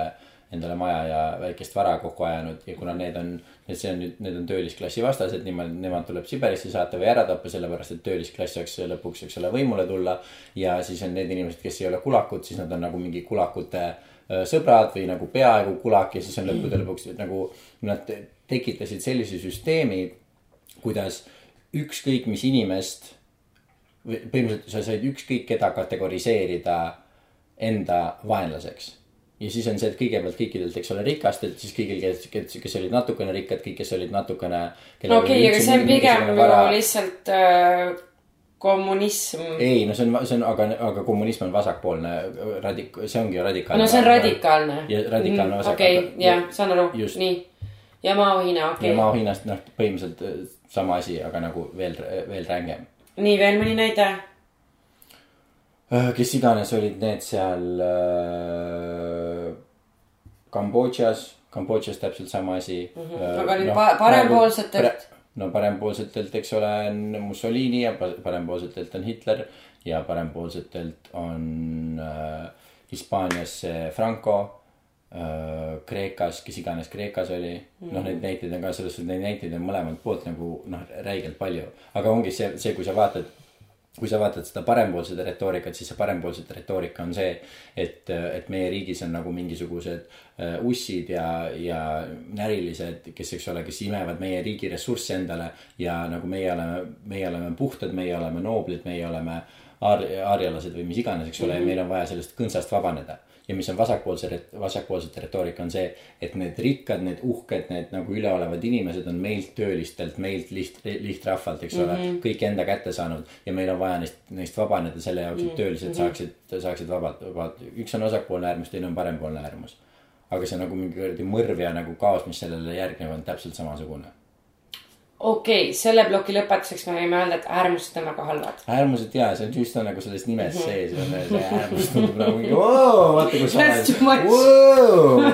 maja ja väikest vara kokku ajanud ja kuna need on, see on nüüd, need on töölisklassi vastased, niimoodi, nemad tuleb Siberisse saata või ära tappa, sellepärast et töölisklass saaks lõpuks, eks ole, võimule tulla. ja siis on need inimesed, kes ei ole kulakud, siis nad on nagu mingi kulakute öö, sõbrad või nagu peaaegu kulak ja siis on lõppude lõpuks nagu nad te- tekitasid sellise süsteemi, kuidas ükskõik mis inimest põhimõtteliselt sa said ükskõik keda kategoriseerida enda vaenlaseks. ja siis on see, et kõigepealt kõikidelt, eks ole, rikastelt, siis kõigil, kes, kes, kes olid natukene rikkad, kõik, kes olid natukene. okei, aga see on pigem ju lihtsalt äh, kommunism. ei, no see on, see on, aga, aga kommunism on vasakpoolne radik-, see ongi ju radikaalne. no see on radikaalne. Ja radikaalne vasak- okei, aga- jah, saan aru nii. ja Mao-Hiina, okei ja okay.. Mao-Hiinast, noh, põhimõtteliselt äh, sama asi, aga nagu veel, veel rängem. nii, veel mõni näide? Äh, kes iganes olid need seal äh, Kambodžas, Kambodžas täpselt sama asi mm. -hmm. aga nüüd pa- parempoolsetelt? no parempoolsetelt, eks ole, on Mussolini ja pa- parempoolsetelt on Hitler ja parempoolsetelt on äh, Hispaanias Franco. Kreekas, kes iganes Kreekas oli mm, noh, neid näiteid on ka selles suhtes, neid näiteid on mõlemalt poolt nagu noh, räigelt palju. aga ongi see, see, kui sa vaatad kui sa vaatad seda parempoolset retoorikat, siis see parempoolsete retoorika on see, et, et meie riigis on nagu mingisugused äh, ussid ja, ja närilised, kes, eks ole, kes imevad meie riigi ressursse endale ja nagu meie oleme, meie oleme puhtad, meie oleme nooblid, meie oleme aar-, aarjalased või mis iganes, eks ole mm, -hmm. ja meil on vaja sellest kõnsast vabaneda ja mis on vasakpoolse, vasakpoolsete retoorika on see, et need rikkad, need uhked, need nagu üleolevad inimesed on meilt töölistelt, meilt liht-, lihtrahvalt, eks ole mm, -hmm. kõik enda kätte saanud ja meil on vaja neist, neist vabaneda selle jaoks, et töölised mm -hmm. saaksid, saaksid vabalt, vabalt, üks on vasakpoolne äärmus, teine on parempoolne äärmus. aga see nagu mingi kuradi mõrv ja nagu kaos, mis sellele järgneb, on täpselt samasugune. Okei okay,, selle ploki lõpetuseks me võime öelda, et äärmused on väga halvad. äärmused ja see on just on nagu selles nimes sees on see äärmus tundub nagu mingi oo, vaata kui sa oled.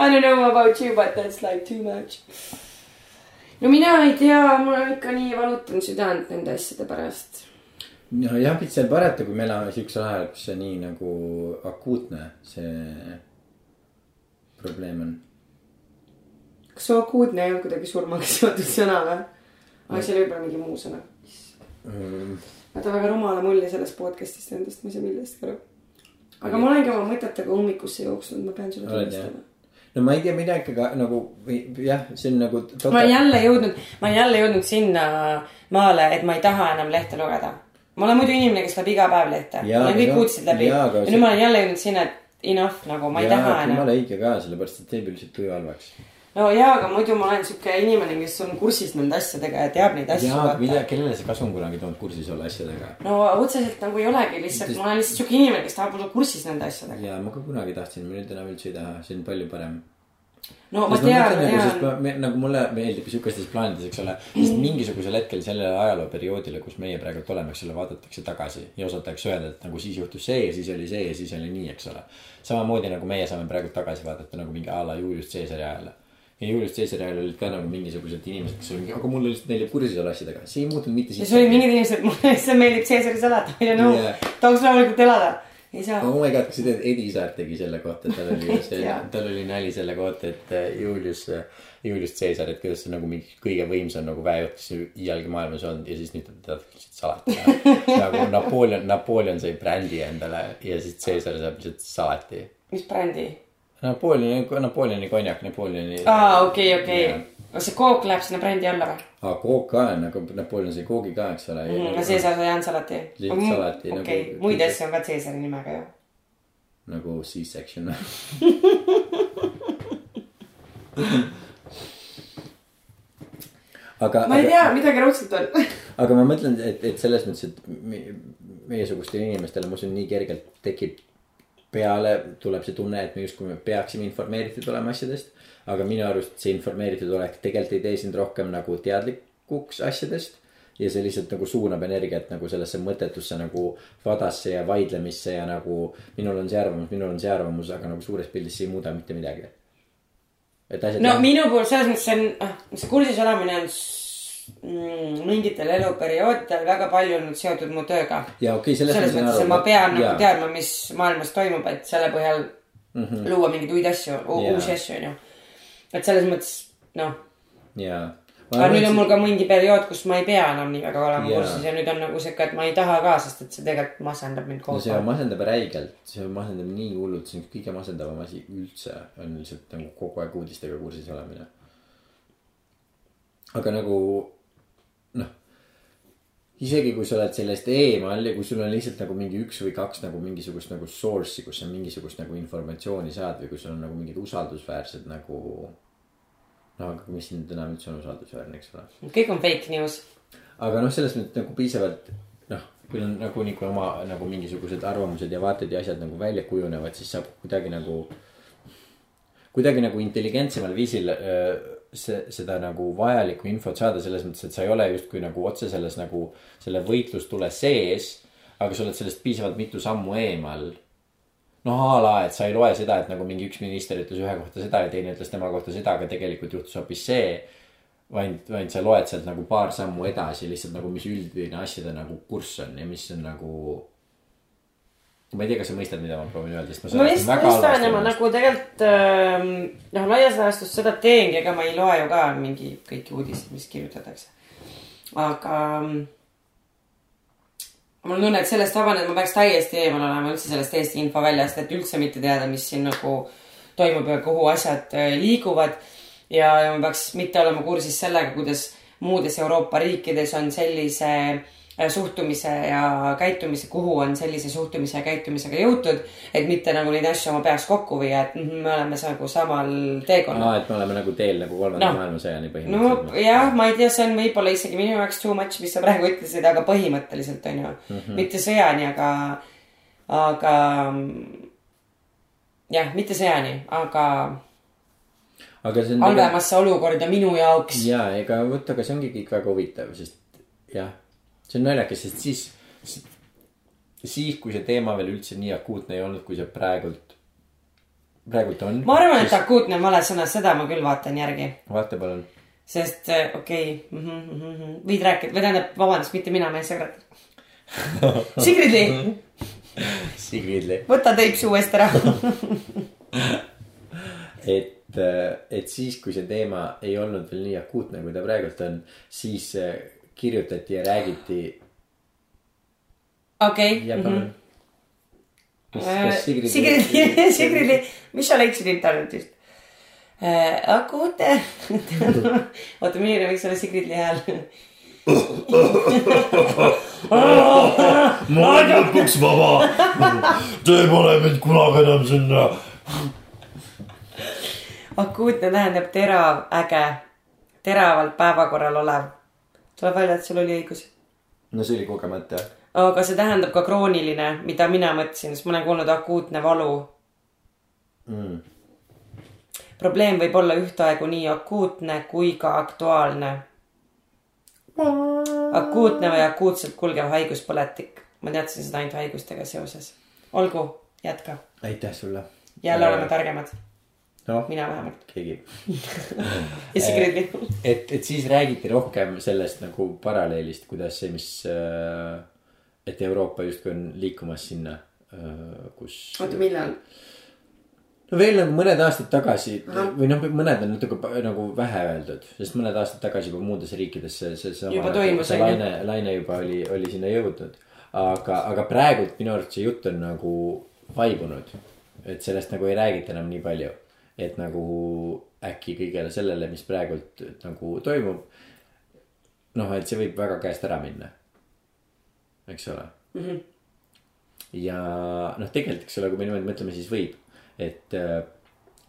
I don't know about you, but that's like too much. no mina ei tea, mul on ikka nii valutan südant nende asjade pärast. nojah, mis seal parata, kui me elame siuksel ajal, kus see nii nagu akuutne see probleem on. Kas su akuutne ei olnud kuidagi surmaga seotud sõna või? aga see oli võib-olla mingi muu sõna. Mm, vaata väga rumala mulje sellest podcast'ist endast, ma ei saa millestki aru. aga ma olengi oma mõtetega ummikusse jooksnud, ma pean sulle tunnistama. no ma ei tea midagi ka nagu jah, see on nagu. ma olen jälle jõudnud, ma olen jälle jõudnud sinna maale, et ma ei taha enam lehte lugeda. ma olen muidu inimene, kes loeb iga päev lehte. Ma olen aga kõik see on- uudised läbi ja, aga ja see- nüüd ma olen jälle jõudnud sinna, et enough nagu, ma ei taha enam. jumala õige ka, sellepärast et teeb üldiselt tuju halvaks. No jaa, aga muidu ma olen siuke inimene, kes on kursis nende asjadega ja teab neid asju jaa, mida, vaata. kellele see kasu on kunagi toonud kursis olla asjadega? no otseselt nagu ei olegi, lihtsalt ma olen lihtsalt siuke inimene, kes tahab olla kursis nende asjadega. ja ma ka kunagi tahtsin, ma nüüd enam üldse ei taha, see on palju parem no ma tean, nagu, tean. me, nagu mulle meeldib siukestes plaanides, eks ole, sest mingisugusel hetkel sellele ajalooperioodile, kus meie praegu oleme, eks ole, vaadatakse tagasi ja osatakse öelda, et nagu siis juhtus see ja siis oli see ja siis oli nii, eks ole. samamoodi nagu meie saame praegu tagasi vaadata nagu mingi a la Julius Caesari ajale. Ja Julius Caesari ajal olid ka nagu mingisugused inimesed, kes olid, aga mulle lihtsalt meeldib kursis olla asjadega, see ei muutunud mitte siis olid mingid inimesed, mulle lihtsalt meeldib Caesari salat, I don't know Jaa. yeah., tahaks rahulikult elada. ei saa. oh my god, kas sa tead, Edi Saar tegi selle kohta, tal oli see tal oli nali selle kohta, et äh, Julius, Julius Caesar, et kuidas see nagu mingi kõige võimsam nagu väejuht, kes iialgi maailmas olnud ja siis nüüd ta teda lihtsalt salati nagu Napoleon, Napoleon sai brändi endale ja siis Caesar saab lihtsalt salati. mis brändi? Napoleoni, Napoleoni konjak, Napoleoni. aa, okei, okei. kas see kook läheb sinna brändi alla või? aa, kook ka on, aga Napoleon sai koogi ka, eks ole. no Caesar sai ainsalati. Lihtsalt salati, okei nagu-, muid asju on ka Caesari nimega ju. nagu C-section. aga. ma ei tea, midagi raudselt on. aga ma mõtlen, et, et selles mõttes, et me- meiesugustele inimestele, ma usun, nii kergelt tekib peale, tuleb see tunne, et me justkui me peaksime informeeritud olema asjadest. aga minu arust see informeeritud olek tegelikult ei tee sind rohkem nagu teadlikuks asjadest. ja see lihtsalt nagu suunab energiat nagu sellesse mõttetusse nagu vadasse ja vaidlemisse ja nagu minul on see arvamus, minul on see arvamus, aga nagu suures pildis see ei muuda mitte midagi. no minu puhul selles mõttes on, ah, see kursis olemine on mingitel eluperioodidel väga palju olnud seotud mu tööga. okay,, selles, selles mõttes, et ma pean nagu jaa. teadma, mis maailmas toimub, et selle põhjal mm -hmm. luua mingeid uid asju, Jaa. uusi asju, onju. et selles mõttes, noh. jaa. aga nüüd on mul ka mingi periood, kus ma ei pea enam nii väga olema Jaa. kursis ja nüüd on nagu siuke, et ma ei taha ka, sest et see tegelikult masendab mind no kogu see aeg. masendab räigelt, see masendab nii hullult, see on kõige masendavam asi üldse on lihtsalt nagu kogu aeg uudistega kursis olemine. aga nagu isegi kui sa oled sellest eemal ja kui sul on lihtsalt nagu mingi üks või kaks nagu mingisugust nagu source'i, kus sa mingisugust nagu informatsiooni saad või kui sul on nagu mingid usaldusväärsed nagu. no aga mis nüüd enam üldse on usaldusväärne, eks ole kõik on fake news. aga noh, selles mõttes nagu piisavalt noh, kui on nagunii, kui oma nagu mingisugused arvamused ja vaated ja asjad nagu välja kujunevad, siis saab kuidagi nagu. kuidagi nagu intelligentsemal viisil öö, see, seda nagu vajalikku infot saada selles mõttes, et sa ei ole justkui nagu otse selles nagu selle võitlustule sees. aga sa oled sellest piisavalt mitu sammu eemal noh, a la, et sa ei loe seda, et nagu mingi üks minister ütles ühe kohta seda ja teine ütles tema kohta seda, aga tegelikult juhtus hoopis see. vaid, vaid sa loed sealt nagu paar sammu edasi lihtsalt nagu, mis üldine asjade nagu kurss on ja mis on nagu. Ma ei tea, kas sa mõistad, mida ma proovin öelda, sest ma ma vist väga halvasti ja ma nagu tegelikult ähm, noh, laias laastus seda teengi, ega ma ei loe ju ka mingi kõiki uudiseid, mis kirjutatakse. aga mm, mul on tunne, et sellest vabaneda ma peaks täiesti eemal olema üldse sellest Eesti infoväljast, et üldse mitte teada, mis siin nagu toimub ja kuhu asjad äh, liiguvad. ja, ja ma peaks mitte olema kursis sellega, kuidas muudes Euroopa riikides on sellise äh, suhtumise ja käitumise, kuhu on sellise suhtumise ja käitumisega jõutud. et mitte nagu neid asju oma peas kokku viia, et mhm, me oleme nagu samal teekonnal. aa, et me oleme nagu teel nagu kolmanda Noh. no. maailmasõjani no põhimõtteliselt. jah, ma ei tea, see on võib-olla isegi minu jaoks too much, mis sa praegu ütlesid, aga põhimõtteliselt on ju mm. -hmm. mitte sõjani, aga, aga jah, mitte sõjani, aga aga see on. halvemasse olukorda minu jaoks. ja ega vot, aga see ongi kõik väga huvitav, sest jah, see on naljakas, sest siis, siis kui see teema veel üldse nii akuutne ei olnud, kui see praegult, praegult on. ma arvan, et akuutne on vale sõna, seda ma küll vaatan järgi, vaata palun. sest äh, okei okay, mm, -hmm, võid rääkida, või tähendab, vabandust, mitte mina, meie sekretär. Sigrid Lee, Sigrid Lee. võta teip suu eest ära. et, et siis, kui see teema ei olnud veel nii akuutne, kui ta praegult on, siis äh, kirjutati ja räägiti okei ja palun. Sigrid, Sigrid, Sigrid Lee, mis sa leidsid internetist? akuutne. oota, milline võiks olla Sigrid hääl? ma olen lõpuks vaba. Te pole mind kunagi enam sinna. akuutne tähendab terav, äge, teravalt päevakorral olev. Tuleb välja, et sul oli õigus. no see oli kogemata. aga see tähendab ka krooniline, mida mina mõtlesin, sest ma olen kuulnud akuutne valu Mm. probleem võib olla ühtaegu nii akuutne kui ka aktuaalne. akuutne või akuutselt kulgev haiguspõletik. ma teadsin seda ainult haigustega seoses. olgu, jätka. aitäh sulle. jälle oleme targemad, noh, mina vähemalt. keegi. ja Sigrid Lee. et, et siis räägiti rohkem sellest nagu paralleelist, kuidas see, mis, et Euroopa justkui on liikumas sinna, kus. oota, millal? no veel nagu mõned aastad tagasi Ahah. või noh, mõned on natuke nagu vähe öeldud, sest mõned aastad tagasi juba muudes riikides see, see sama. Juba toimus, see laine, laine juba oli, oli sinna jõudnud. aga, aga praegult minu arust see jutt on nagu vaibunud. et sellest nagu ei räägita enam nii palju. Et nagu äkki kõigele sellele, mis praegult nagu toimub. noh, et see võib väga käest ära minna. eks ole mm. -hmm. ja noh, tegelikult, eks ole, kui me niimoodi mõtleme, siis võib, et äh,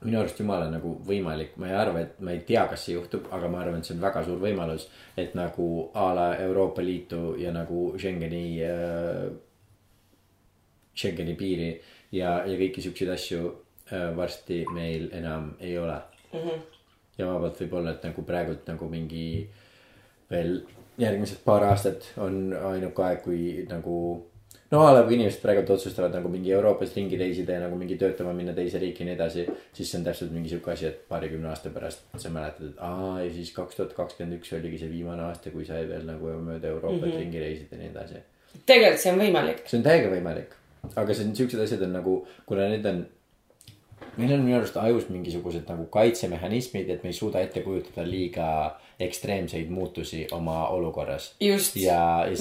minu arust jumala nagu võimalik, ma ei arva, et ma ei tea, kas see juhtub, aga ma arvan, et see on väga suur võimalus, et nagu a la Euroopa Liitu ja nagu Schengeni äh,, Schengeni piiri ja, ja kõiki siukseid asju varsti meil enam ei ole mm. -hmm. ja vabalt võib olla, et nagu praegult nagu mingi veel järgmised paar aastat on ainuke aeg, kui nagu no a la kui inimesed praegult otsustavad nagu mingi Euroopas ringi reisida ja nagu mingi töötama minna teise riiki ja nii edasi. siis see on täpselt mingi sihuke asi, et paarikümne aasta pärast sa mäletad, et aa ja siis kaks tuhat kakskümmend üks oligi see viimane aasta, kui sai veel nagu mööda Euroopat mm -hmm. ringi reisida ja nii edasi. tegelikult see on võimalik. see on täiega võimalik, aga see on siuksed asjad on nagu, kuna need on. Meil on minu arust ajus mingisugused nagu kaitsemehhanismid, et me ei suuda ette kujutada liiga ekstreemseid muutusi oma olukorras. just.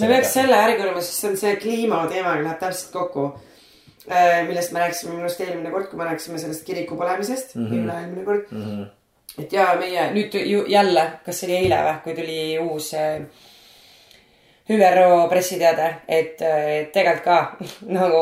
me peaks selle äri kurma, sest see on see kliimateemaga läheb täpselt kokku. millest me rääkisime minu arust eelmine kord, kui me rääkisime sellest kiriku põlemisest mm -hmm., üle-eelmine kord mm. -hmm. et ja meie nüüd ju jälle, kas see oli eile või, kui tuli uus äh, ÜRO pressiteade, et tegelikult ka nagu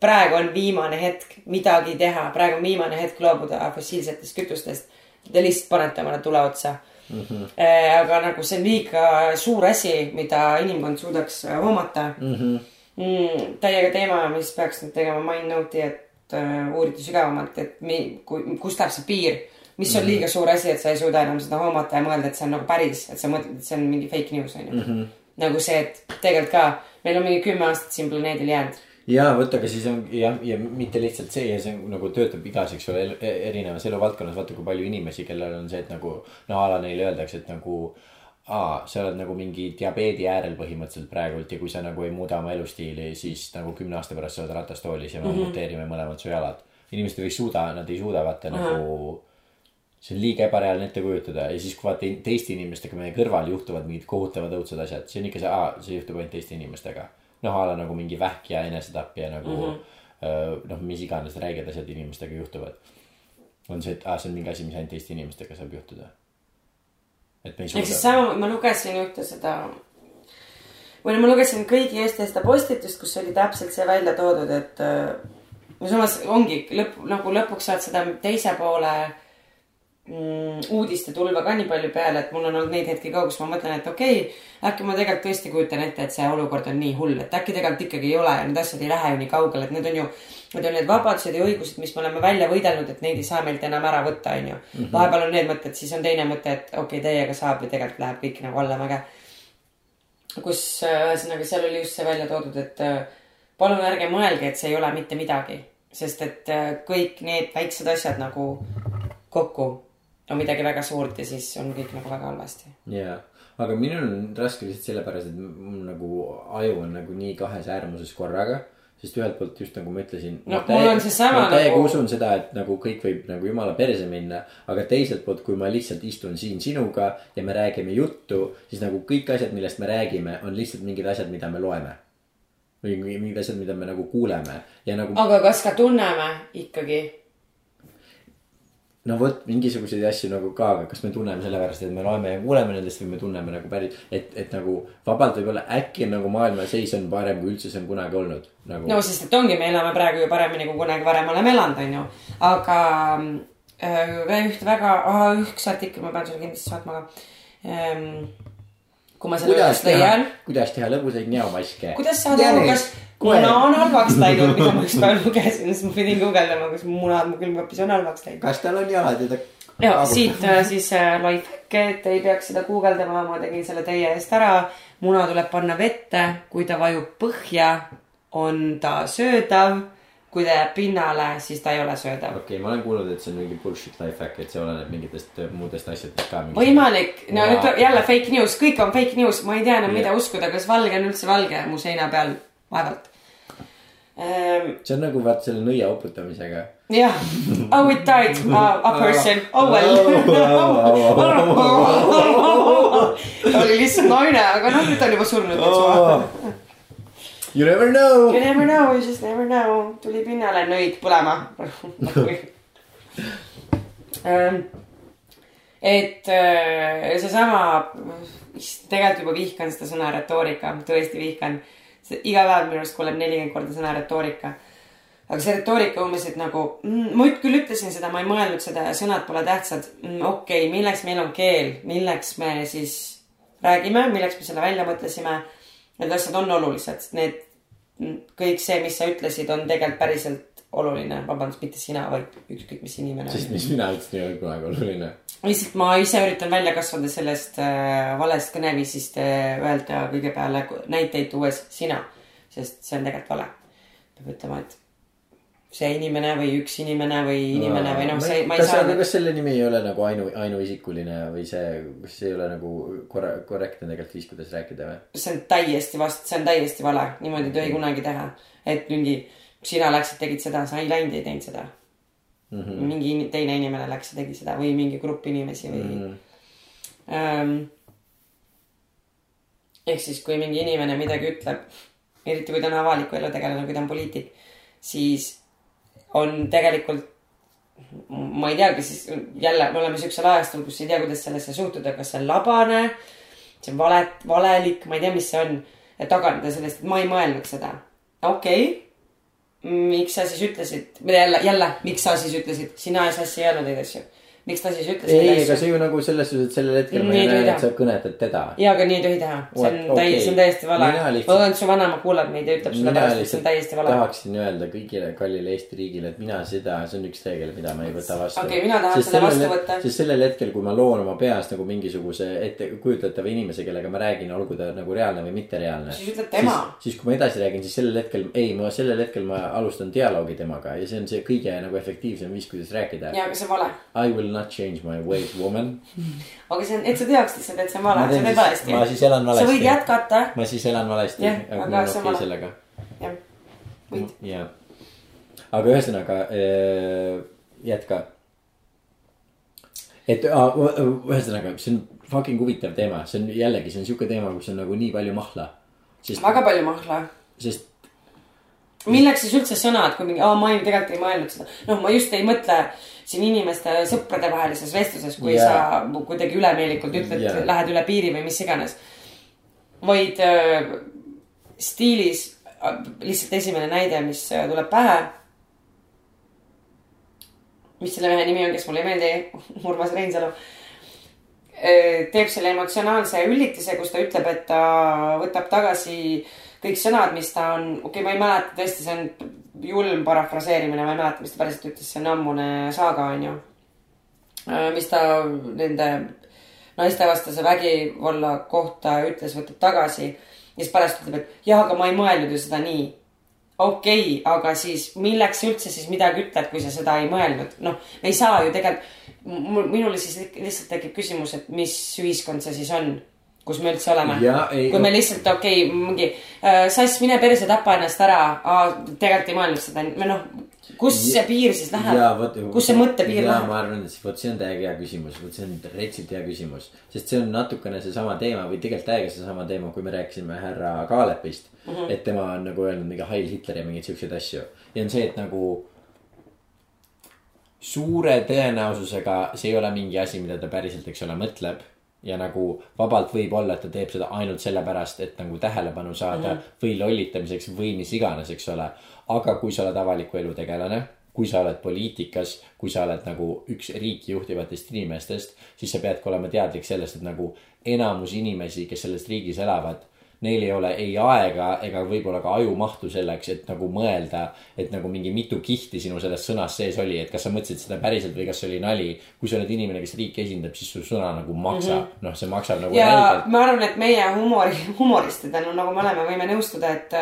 praegu on viimane hetk midagi teha, praegu on viimane hetk loobuda fossiilsetest kütustest. Te lihtsalt panete omale tule otsa mm. -hmm. aga nagu see on liiga suur asi, mida inimkond suudaks äh, hoomata mm. -hmm. Mm, täiega teema, mis peaks nüüd tegema mind note'i, et äh, uurida sügavamalt, et mi, kui, kust läheb see piir. mis on liiga suur asi, et sa ei suuda enam seda hoomata ja mõelda, et see on nagu päris, et sa mõtled, et see on mingi fake news on ju mm. -hmm. Nagu see, et tegelikult ka meil on mingi kümme aastat siin planeedil jäänud. ja vot, aga siis on jah, ja mitte lihtsalt see ja see on nagu töötab igas, eks ole, erinevas eluvaldkonnas, vaata kui palju inimesi, kellel on see, et nagu no a la neile öeldakse, et nagu aa, sa oled nagu mingi diabeedi äärel põhimõtteliselt praegult ja kui sa nagu ei muuda oma elustiili, siis nagu kümne aasta pärast sa oled ratastoolis ja me mm -hmm. amputeerime mõlemad su jalad. inimesed ei suuda, nad ei suuda vaata mm -hmm. nagu see on liiga ebareaalne ette kujutada ja siis, kui vaata teiste inimestega meie kõrval juhtuvad mingid kohutavad õudsed asjad, see on ikka see, aa, see juhtub ainult teiste inimestega. noh, a la nagu mingi vähk ja enesetapp ja nagu mm -hmm. noh, mis iganes räiged asjad inimestega juhtuvad. on see, et aa, see on mingi asi, mis ainult Eesti inimestega saab juhtuda. et me ei ehk siis suuda. sama, ma lugesin ühte seda. või no ma lugesin kõigi seda postitust, kus oli täpselt see välja toodud, et äh, no samas ongi lõpp, nagu lõpuks saad seda teise poole uudistetulva ka nii palju peale, et mul on olnud neid hetki ka, kus ma mõtlen, et okei okay,, äkki ma tegelikult tõesti kujutan ette, et see olukord on nii hull, et äkki tegelikult ikkagi ei ole ja need asjad ei lähe ju nii kaugele, et need on ju. Need on need vabadused ja õigused, mis me oleme välja võidelnud, et neid ei saa meilt enam ära võtta, onju. vahepeal on need mõtted, siis on teine mõte, et okei okay,, teiega saab ja tegelikult läheb kõik nagu allamäge. kus äh, ühesõnaga seal oli just see välja toodud, et äh, palun ärge mõelge, et see ei ole mitte midagi, sest et äh, kõik need väiksed asjad nagu kokku on midagi väga suurt ja siis on kõik nagu väga halvasti. jaa, aga minul on raske lihtsalt sellepärast, et mul nagu aju on nagu nii kahes äärmuses korraga. sest ühelt poolt just nagu ma ütlesin. No on seesama ma täiega nagu- usun seda, et nagu kõik võib nagu jumala perse minna, aga teiselt poolt, kui ma lihtsalt istun siin sinuga ja me räägime juttu, siis nagu kõik asjad, millest me räägime, on lihtsalt mingid asjad, mida me loeme. või mingid asjad, mida me nagu kuuleme ja nagu aga kas ka tunneme ikkagi? No vot, mingisuguseid asju nagu ka, aga kas me tunneme sellepärast, et me loeme ja kuuleme nendest või me tunneme nagu päris, et, et nagu vabalt võib-olla äkki nagu maailma seis on parem, kui üldse see on kunagi olnud nagu no sest, et ongi, me elame praegu ju paremini kui kunagi varem oleme elanud, onju. aga äh, ühte väga, üks artikkel ma pean sulle kindlasti saatma ka ähm,. kui ma selle kuidas üles teha leian,, kuidas teha lõbusaid näomaske. kuidas saada aru, kas muna on halvaks läinud, mida ma ükspäev lugesin, siis ma pidin guugeldama, kas munad mu külmkapis on halvaks läinud. kas tal on jalad ja ta. ja siit äh, siis äh, lifehack, et ei peaks seda guugeldama, ma tegin selle teie eest ära. muna tuleb panna vette, kui ta vajub põhja, on ta söödav. kui ta jääb pinnale, siis ta ei ole söödav. okei okay,, ma olen kuulnud, et see on mingi bullshit life hack, et see oleneb mingitest äh, muudest asjadest ka. võimalik, no nüüd jälle fake news, kõik on fake news, ma ei tea enam, mida Jah. uskuda, kas valge on üldse valge mu seina peal, vaevalt ähm,. see on nagu vaat selle nõia uputamisega. jah, oh it died uh,, a person, oh well. ta oli lihtsalt naine, aga noh, nüüd ta on juba surnud, eks ole. You never know You never know, you just never know, tuli pinnale nõid põlema. Ähm, et äh, seesama, tegelikult juba vihkan seda sõna retoorika, tõesti vihkan. Iga päev minu arust kuuleb nelikümmend korda sõna retoorika. aga see retoorika umbes, et nagu mm, ma küll ütlesin seda, ma ei mõelnud seda ja sõnad pole tähtsad mm,. okei okay,, milleks meil on keel, milleks me siis räägime, milleks me selle välja mõtlesime. Need asjad on olulised, need kõik see, mis sa ütlesid, on tegelikult päriselt oluline, vabandust, mitte sina, vaid ükskõik mis inimene. sest mis mina ütlesin, ei ole kunagi oluline. lihtsalt ma ise üritan välja kasvada sellest äh, valest kõneviisist äh,, öelda kõige peale näiteid tuues sina, sest see on tegelikult vale. peab ütlema, et see inimene või üks inimene või inimene või noh, see, ma ei kas, saa kas selle nimi ei ole nagu ainu, ainuisikuline või see, kas see ei ole nagu korra-, korrektne tegelikult viis, kuidas rääkida või? see on täiesti vast, see on täiesti vale, niimoodi ei tohi kunagi teha. et mingi, sina läksid, tegid seda, sa ei läinud, ei teinud seda mm. -hmm. mingi in- teine inimene läks ja tegi seda või mingi grupp inimesi või mm. -hmm. Ähm, ehk siis, kui mingi inimene midagi ütleb, eriti kui ta on avaliku elu tegelane, kui ta on poliitik, siis on tegelikult ma ei teagi, siis jälle me oleme siuksel ajastul, kus ei tea, kuidas sellesse suhtuda, kas see on labane, see on vale, valelik, ma ei tea, mis see on. et taganeda sellest, et ma ei mõelnud seda. okei okay. Miks sa siis ütlesid, jälle, jälle, miks sa siis ütlesid, sina ja Sassi ei öelnud neid asju. Miks ta siis ütles ei, ega see ju nagu selles suhtes, et sellel hetkel ma ei näe, et sa kõnetad teda. ja, aga nii ei tohi teha, see on What? täi-, Okei. see on täiesti vale. Ma loodan, et su vanaema kuulab meid ja ütleb sulle pärast, et see on täiesti vale. tahaksin öelda kõigile kallile Eesti riigile, et mina seda, see on üks reegel, mida ma ei võta vastu. Okei, mina tahan selle vastu võtta. sest sellel hetkel, kui ma loon oma peas nagu mingisuguse ettekujutletava inimese, kellega ma räägin, olgu ta nagu reaalne või mittereaalne. Siis ütled tema. siis, kui ma edasi räägin, siis sellel hetkel, ei, ma sellel hetkel ma alustan dialoogi temaga ja see on see kõige nagu efektiivsem viis, kuidas rääkida. ja, aga see on vale. I will not change my ways, woman. aga see on, et sa teaks lihtsalt, et see on vale, sa teed valesti. ma siis elan sa võid valesti. jätkata, ma siis elan valesti, Jah, aga see on okei vale. sellega jah, võid. jah, aga ühesõnaga äh, jätka. et äh, ühesõnaga, see on fucking huvitav teema, see on jällegi, see on siuke teema, kus on nagu nii palju mahla. sest, väga palju mahla. sest milleks siis üldse sõnad, kui mingi, aa, ma ei tegelikult ei mõelnud seda. noh, ma just ei mõtle siin inimeste sõprade vahelises vestluses, kui Jaa. sa kuidagi ülemeelikult ütled Jaa. lähed üle piiri või mis iganes. vaid äh, stiilis äh, lihtsalt esimene näide, mis äh, tuleb pähe. mis selle mehe nimi on, kes mulle ei meeldi, Urmas Reinsalu. teeb selle emotsionaalse üllitise, kus ta ütleb, et ta võtab tagasi kõik sõnad, mis ta on, okei okay,, ma ei mäleta tõesti, see on julm parafraseerimine, ma ei mäleta, mis ta päriselt ütles, see on ammune saaga, onju. mis ta nende naistevastase vägivalla kohta ütles, võtab tagasi ja siis pärast ütleb, et jah, aga ma ei mõelnud ju seda nii. Okei okay,, aga siis milleks sa üldse siis midagi ütled, kui sa seda ei mõelnud, noh, me ei saa ju tegelikult, minul siis lihtsalt tekib küsimus, et mis ühiskond see siis on, kus me üldse oleme. Ja kui me lihtsalt okei okay,, mingi äh, sass, mine perse, tapa ennast ära, tegelikult ei mõelnud seda, või noh, kus see piir siis ja läheb kus see mõttepiir ja läheb? ma arvan, et vot see on täiega hea küsimus, vot see on retsilt hea küsimus. sest see on natukene seesama teema või tegelikult täiega seesama teema, kui me rääkisime härra Kaalepist mm. -hmm. et tema on nagu öelnud mingi Heil Hitler ja mingeid siukseid asju. ja on see, et nagu suure tõenäosusega see ei ole mingi asi, mida ta päriselt, eks ole, mõtleb. Ja nagu vabalt võib olla, et ta teeb seda ainult sellepärast, et nagu tähelepanu saada mm -hmm. või lollitamiseks või mis iganes, eks ole. aga kui sa oled avaliku elu tegelane, kui sa oled poliitikas, kui sa oled nagu üks riiki juhtivatest inimestest, siis sa peadki olema teadlik sellest, et nagu enamus inimesi, kes selles riigis elavad neil ei ole ei aega ega võib-olla ka ajumahtu selleks, et nagu mõelda, et nagu mingi mitu kihti sinu selles sõnas sees oli, et kas sa mõtlesid seda päriselt või kas see oli nali. kui sa oled inimene, kes riiki esindab, siis su sõna nagu maksab mm, -hmm. noh, see maksab nagu ja räigelt. ma arvan, et meie humori, humoristidena, nagu me oleme, võime nõustuda, et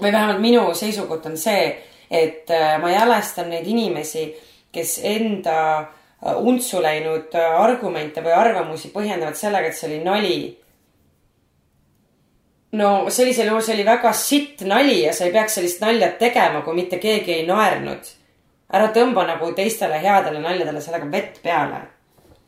või vähemalt minu seisukoht on see, et äh, ma jälestan neid inimesi, kes enda äh, untsu läinud äh, argumente või arvamusi põhjendavad sellega, et see oli nali. No sellisel juhul see oli väga sitt nali ja sa ei peaks sellist nalja tegema, kui mitte keegi ei naernud. ära tõmba nagu teistele headele naljadele sellega vett peale.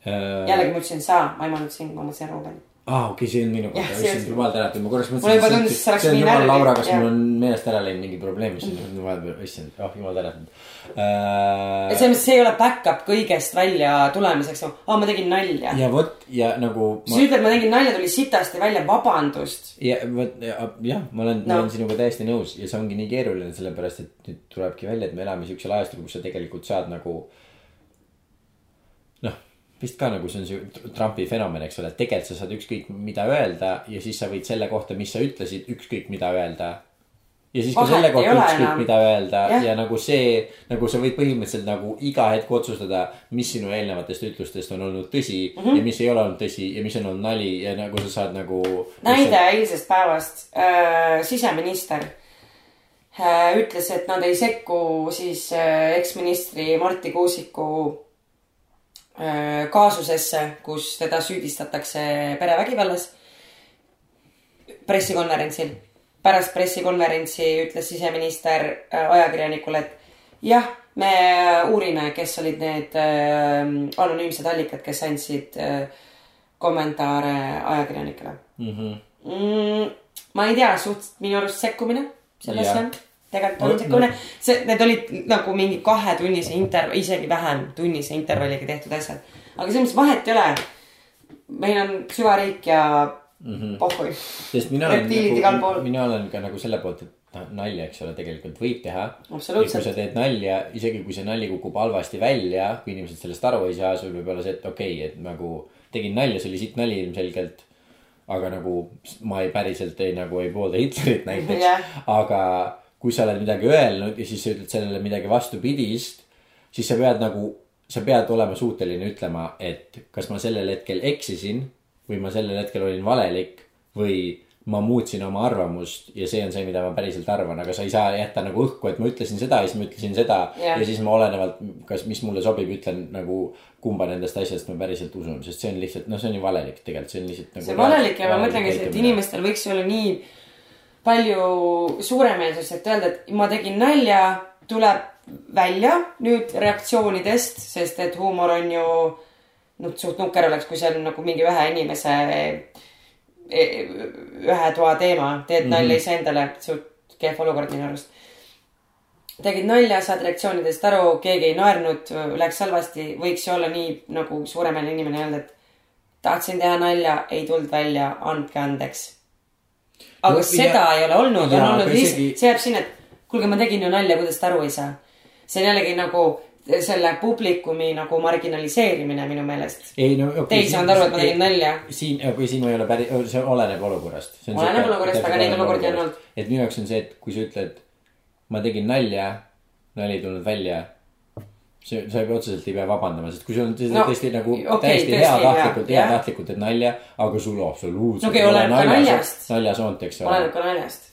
jällegi ma ütlesin sa, ma ei mõelnud sind, ma mõtlesin Ruuben. aa, Ah, okei, see on minu Jah, kohta, issand jumal tänatud, ma korraks tundus, et see on jumal Laura, kas mul on meelest ära läinud mingi probleem, mis siin on vahepeal, issand, oh jumal tänatud äh, et. selles mõttes see ei ole back-up kõigest välja tulemiseks, aa ma tegin nalja. ja vot ja nagu siis ütled, ma tegin nalja, tuli sitasti välja, vabandust. ja vot ja, jah, ma olen no., No. olen sinuga täiesti nõus ja see ongi nii keeruline, sellepärast et nüüd tulebki välja, et me elame siuksel ajastul, kus sa tegelikult saad nagu. noh, vist ka nagu see on see Trumpi fenomen, eks ole, et tegelikult sa saad ükskõik mida öelda ja siis sa võid selle kohta, mis sa ütlesid, ükskõik mida öelda. ja siis ka Vahet selle kohta ükskõik enam. mida öelda ja. Ja nagu see, nagu sa võid põhimõtteliselt nagu iga hetk otsustada, mis sinu eelnevatest ütlustest on olnud tõsi mm -hmm. ja mis ei ole olnud tõsi ja mis on olnud nali ja nagu sa saad nagu. näide eilsest päevast äh,, siseminister äh, ütles, et nad ei sekku siis äh, eksministri Marti Kuusiku kaasusesse, kus teda süüdistatakse perevägivallas. pressikonverentsil, pärast pressikonverentsi ütles siseminister äh, ajakirjanikule, et jah, me uurime, kes olid need äh, anonüümsed allikad, kes andsid äh, kommentaare ajakirjanikele mm. -hmm. mm,. ma ei tea, suht minu arust sekkumine sellesse Jah.. Tegelikult sekkumine no., see, need olid nagu mingi kahetunnise interv-, isegi vähem tunnise intervalliga tehtud asjad. aga selles mõttes vahet ei ole. meil on süvariik ja Mhm. pohhui. sest mina olen nagu mina olen ka nagu selle poolt, et noh, nalja, eks ole, tegelikult võib teha. Absoluutselt. kui sa teed nalja, isegi kui see nali kukub halvasti välja, kui inimesed sellest aru ei saa, sul võib olla see, et okei okay,, et nagu tegin nalja, see oli siit nali ilmselgelt. aga nagu ma ei päriselt ei nagu ei poolda Hitlerit näiteks Jah. aga kui sa oled midagi öelnud ja siis sa ütled sellele midagi vastupidist, siis sa pead nagu, sa pead olema suuteline ütlema, et kas ma sellel hetkel eksisin või ma sellel hetkel olin valelik või ma muutsin oma arvamust ja see on see, mida ma päriselt arvan, aga sa ei saa jätta nagu õhku, et ma ütlesin seda ja siis ma ütlesin seda Jah. ja siis ma olenevalt, kas, mis mulle sobib, ütlen nagu kumba nendest asjadest ma päriselt usun, sest see on lihtsalt, noh, see on ju valelik tegelikult, see on lihtsalt nagu. see on valelik ja ma mõtlengi, et. inimestel võiks olla nii palju suuremeelsust, et öelda, et ma tegin nalja, tuleb välja nüüd reaktsioonidest, sest et huumor on ju noh, suht nukker oleks, kui see on nagu mingi ühe inimese e- ühe toa teema, teed nalja iseendale, suht kehv olukord minu arust. tegid nalja, saad reaktsioonidest aru, keegi ei naernud, läks halvasti, võiks ju olla nii nagu suuremeelne inimene öelda, et tahtsin teha nalja, ei tulnud välja, andke andeks. Aga No seda ja- ei ole olnud, on olnud lihtsalt see jääb sinna, et kuulge, ma tegin ju nalja, kuidas te aru ei saa. see on jällegi nagu selle publikumi nagu marginaliseerimine minu meelest. ei no okei Te ei saanud aru, et ma tegin nalja. siin, või siin ei ole päris, see oleneb olukorrast. Oleneb olukorrast, aga neid olukordi on olnud.. et minu jaoks on see, et kui sa ütled, ma tegin nalja, nali ei tulnud välja. see, sa ei pea otseselt ei pea vabandama, sest kui sul on No, tõesti nagu okay, täiesti heatahtlikult, heatahtlikult teed nalja, aga sul absoluutselt. No okei, oleneb ka naljast. naljasoont, eks ole. oleneb ka naljast.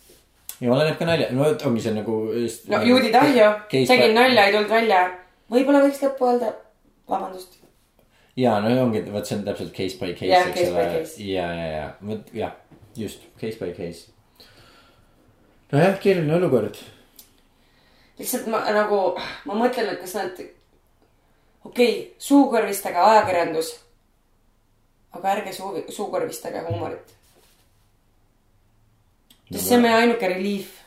ja oleneb ka nalja, no vot ongi see nagu. no Juudi Tahjo, Case tegin nalja, ei tulnud välja. võib-olla võiks lõppu öelda, vabandust. ja no ongi, vot see on täpselt case by case, Jah, eks ole ja, ja, ja, vot jah, just case by case. nojah, keeruline olukord. lihtsalt ma nagu, ma mõtlen, et kas nad, okei okay,, suukõrvistage ajakirjandus. aga ärge suu, suukõrvistage huumorit. sest see on meie ainuke relief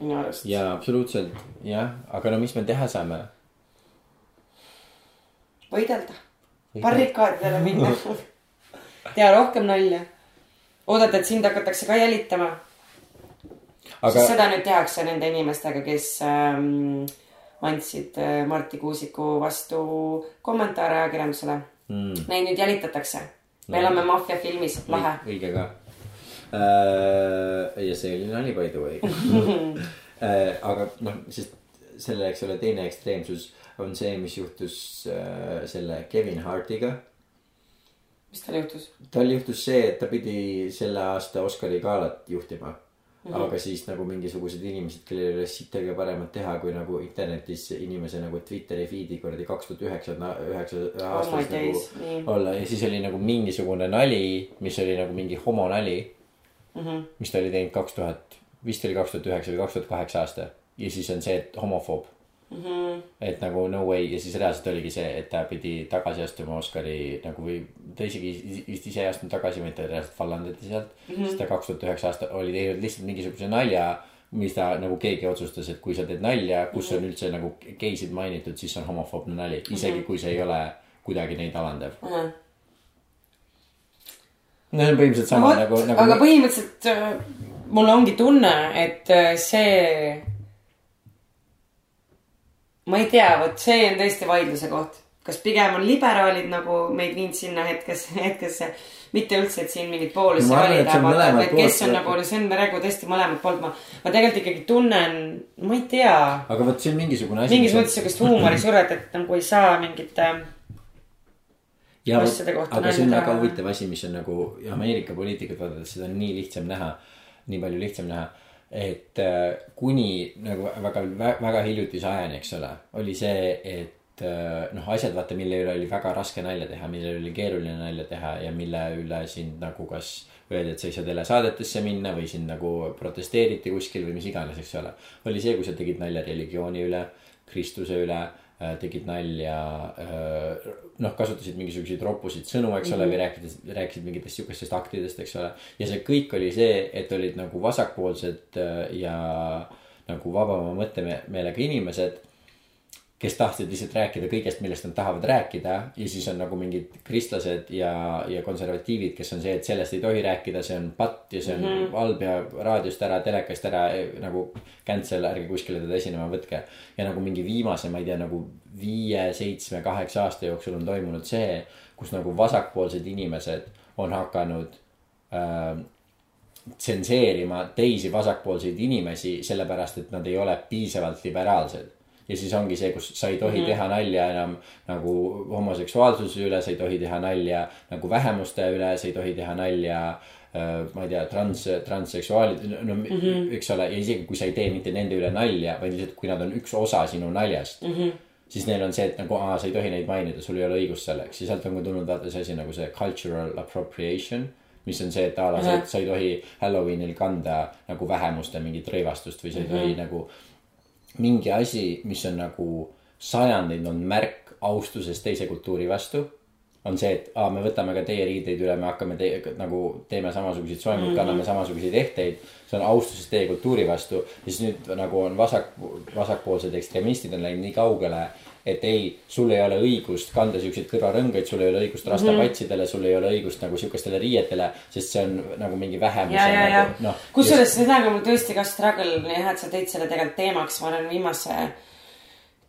minu arust. ja absoluutselt jah, aga no mis me teha saame? võidelda, barrikaadidele minna, teha rohkem nalja, oodata, et sind hakatakse ka jälitama aga.... aga sest seda nüüd tehakse nende inimestega, kes ähm, andsid äh, Marti Kuusiku vastu kommentaare ajakirjandusele mm,. Neid nüüd jälitatakse. me elame maffiafilmis, lahe. õige ka uh,. ja see oli nali by the way uh. aga noh, sest selle, eks ole, teine ekstreemsus on see, mis juhtus uh, selle Kevin Hartiga mis tal juhtus? tal juhtus see, et ta pidi selle aasta Oscari galat juhtima mm. -hmm. aga siis nagu mingisugused inimesed, kellel ei ole sittagi paremat teha, kui nagu internetis inimese nagu Twitteri feed'i kuradi kaks tuhat üheksa, üheksa Oh aastas nagu days, nii. olla ja siis oli nagu mingisugune nali, mis oli nagu mingi homonali mm. -hmm. mis ta oli teinud kaks tuhat, vist oli kaks tuhat üheksa või kaks tuhat kaheksa aasta. ja siis on see, et homofoob mm. -hmm. et nagu no way ja siis reaalselt oligi see, et ta pidi tagasi astuma Oscari nagu või ta isegi vist ise ei astunud tagasi, vaid ta reaalselt vallandati sealt mm. -hmm. sest ta kaks tuhat üheksa aasta oli teinud lihtsalt mingisuguse nalja, mis ta nagu keegi otsustas, et kui sa teed nalja, kus on üldse nagu geisid mainitud, siis on homofoobne nali, isegi kui see ei ole kuidagi neid alandav. no see on põhimõtteliselt sama no, nagu, nagu. aga põhimõtteliselt äh, mul ongi tunne, et äh, see. Ma ei tea, vot see on tõesti vaidluse koht, kas pigem on liberaalid nagu meid viinud sinna hetkesse, hetkesse, mitte üldse, et siin mingit et see on valida, mõlemalt vaid kes on nagu, see on praegu tõesti mõlemalt poolt, ma, ma tegelikult ikkagi tunnen, ma ei tea, aga vot see on mingisugune asi. mingis mõttes siukest huumorisurvet, et nagu ei saa mingit äh, ja vot, aga see on väga huvitav asi, mis on nagu Ameerika poliitikat vaadates seda on nii lihtsam näha, nii palju lihtsam näha. Et äh, kuni nagu väga, väga hiljutise ajani, eks ole, oli see, et äh, noh, asjad vaata, mille üle oli väga raske nalja teha, mille üle oli keeruline nalja teha ja mille üle sind nagu kas öeldi, et sa ei saa telesaadetesse minna või sind nagu protesteeriti kuskil või mis iganes, eks ole. oli see, kui sa tegid nalja religiooni üle, Kristuse üle, tegid nalja, noh, kasutasid mingisuguseid roppusid sõnu, eks ole, või rääkides, rääkisid mingitest sihukestest aktidest, eks ole. ja see kõik oli see, et olid nagu vasakpoolsed äh, ja nagu vabama mõttemeelega inimesed kes tahtsid lihtsalt rääkida kõigest, millest nad tahavad rääkida ja siis on nagu mingid kristlased ja, ja konservatiivid, kes on see, et sellest ei tohi rääkida, see on patt ja see on mm -hmm. halb ja raadiost ära, telekast ära nagu cancel, ärge kuskile teda esinema võtke. ja nagu mingi viimase, ma ei tea, nagu viie, seitsme, kaheksa aasta jooksul on toimunud see, kus nagu vasakpoolsed inimesed on hakanud äh, tsenseerima teisi vasakpoolseid inimesi, sellepärast et nad ei ole piisavalt liberaalsed. Ja siis ongi see, kus sa ei tohi mm -hmm. teha nalja enam nagu homoseksuaalsuse üle, sa ei tohi teha nalja nagu vähemuste üle, sa ei tohi teha nalja äh, ma ei tea, trans, transseksuaalid, no mm -hmm. eks ole, ja isegi kui sa ei tee mitte nende üle nalja, vaid lihtsalt, kui nad on üks osa sinu naljast mm. -hmm siis neil on see, et nagu aa, sa ei tohi neid mainida, sul ei ole õigust selleks ja sealt on ka tulnud vaata see asi nagu see cultural appropriation. mis on see, et a la et sa ei tohi Halloweenil kanda nagu vähemuste mingit rõivastust või sa ei tohi nagu mingi asi, mis on nagu sajandeid on märk austusest teise kultuuri vastu. on see, et aa, me võtame ka teie riideid üle, me hakkame teie nagu teeme samasuguseid soenguid mm, -hmm. kanname samasuguseid ehteid. see on austusest teie kultuuri vastu ja siis nüüd nagu on vasak, vasakpoolsed ekstremistid on läinud nii kaugele et ei, sul ei ole õigust kanda siukseid kõrvarõngaid, sul ei ole õigust rastapatsidele mm, -hmm. sul ei ole õigust nagu siukestele riietele, sest see on nagu mingi vähemuse nagu, noh. kusjuures sellega mul tõesti ka struggle, nii hea, et sa tõid selle tegelikult teemaks, ma olen viimase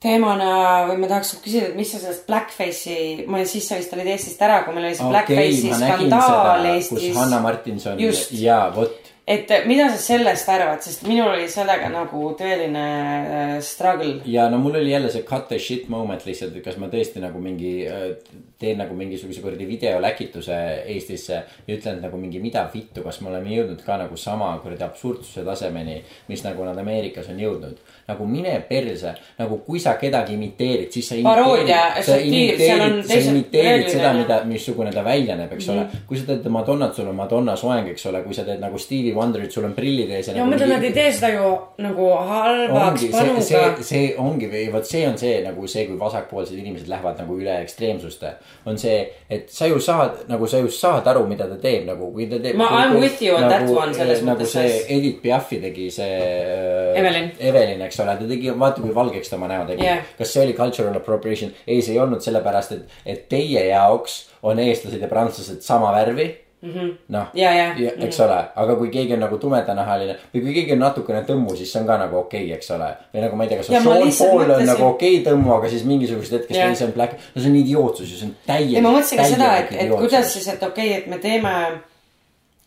teemana või ma tahaks küsida, et mis sa sellest Blackface'i, ma siis sa vist olid Eestist ära, kui meil oli see Blackface'i skandaal kus Eestis. Hanna Martinson Just. ja vot et mida sa sellest arvad, sest minul oli sellega nagu tõeline äh, struggle. ja no mul oli jälle see cut the shit moment lihtsalt, et kas ma tõesti nagu mingi äh, teen nagu mingisuguse kuradi videoläkituse Eestisse ja ütlen nagu mingi mida vittu, kas me oleme jõudnud ka nagu sama kuradi absurdsuse tasemeni, mis nagu nad Ameerikas on jõudnud. Nagu mine perse, nagu kui sa kedagi imiteerid, siis sa Paroodia, sa satiir, seal on imiteerid, sa teised imiteerid seda, mida, missugune ta välja näeb, eks ole. kui sa teed Madonnat, sul on Madonna soeng, eks ole, kui sa teed nagu Stevie Wonderit, sul on prillid ees ja ma mõtlen, nad ei tee seda ju nagu halvaks see, panuga see, see ongi või vot see on see nagu see, kui vasakpoolsed inimesed lähevad nagu üle ekstreemsuste. on see, et sa ju saad nagu sa ju saad aru, mida ta teeb nagu, kui ta teeb. Ma- I m with you on that one selles nagu mõttes, see sest- Edith Piafi tegi see äh,. Evelyn. Evelyn, eks ole, ta tegi, vaata kui valgeks ta oma näo tegi Jah. kas see oli cultural appropriation? ei, see ei olnud sellepärast, et, et teie jaoks on eestlased ja prantslased sama värvi mm -hmm.. noh, Ja, ja. eks ole, aga kui keegi on nagu tumedanahaline või kui keegi on natukene tõmmu, siis see on ka nagu okei okay,, eks ole. või nagu ma ei tea, kas ma Sean Paul on nagu okei okay, tõmmu, aga siis mingisugusest hetkest yeah. see on black, no see on idiootsus ju, see on täielik. ei, ma mõtlesin ka seda, et, et kuidas siis, et okei okay,, et me teeme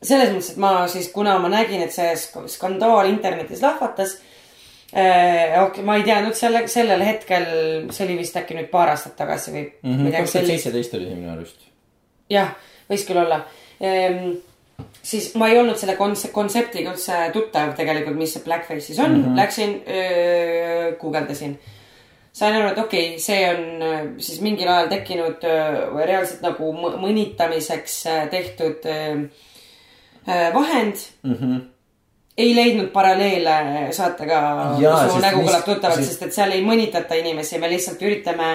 selles mõttes, et ma siis, kuna ma nägin, et see sk- skandaal internetis lahvatas ma ei teadnud selle, sellel hetkel, see oli vist äkki nüüd paar aastat tagasi või mm. -hmm. midagi sellist. seitseteist oli see minu arust. jah, võis küll olla ehm,. siis ma ei olnud selle konse-, kontseptiga üldse tuttav tegelikult, mis see blackface siis on mm, -hmm. läksin, guugeldasin. sain aru, et okei okay,, see on öö, siis mingil ajal tekkinud öö, reaalselt nagu mõ- mõnitamiseks öö, tehtud öö, vahend mm. -hmm ei leidnud paralleele saatega, Jaa, su nägu kõlab tuttavalt, sest- sest et seal ei mõnitata inimesi, me lihtsalt üritame,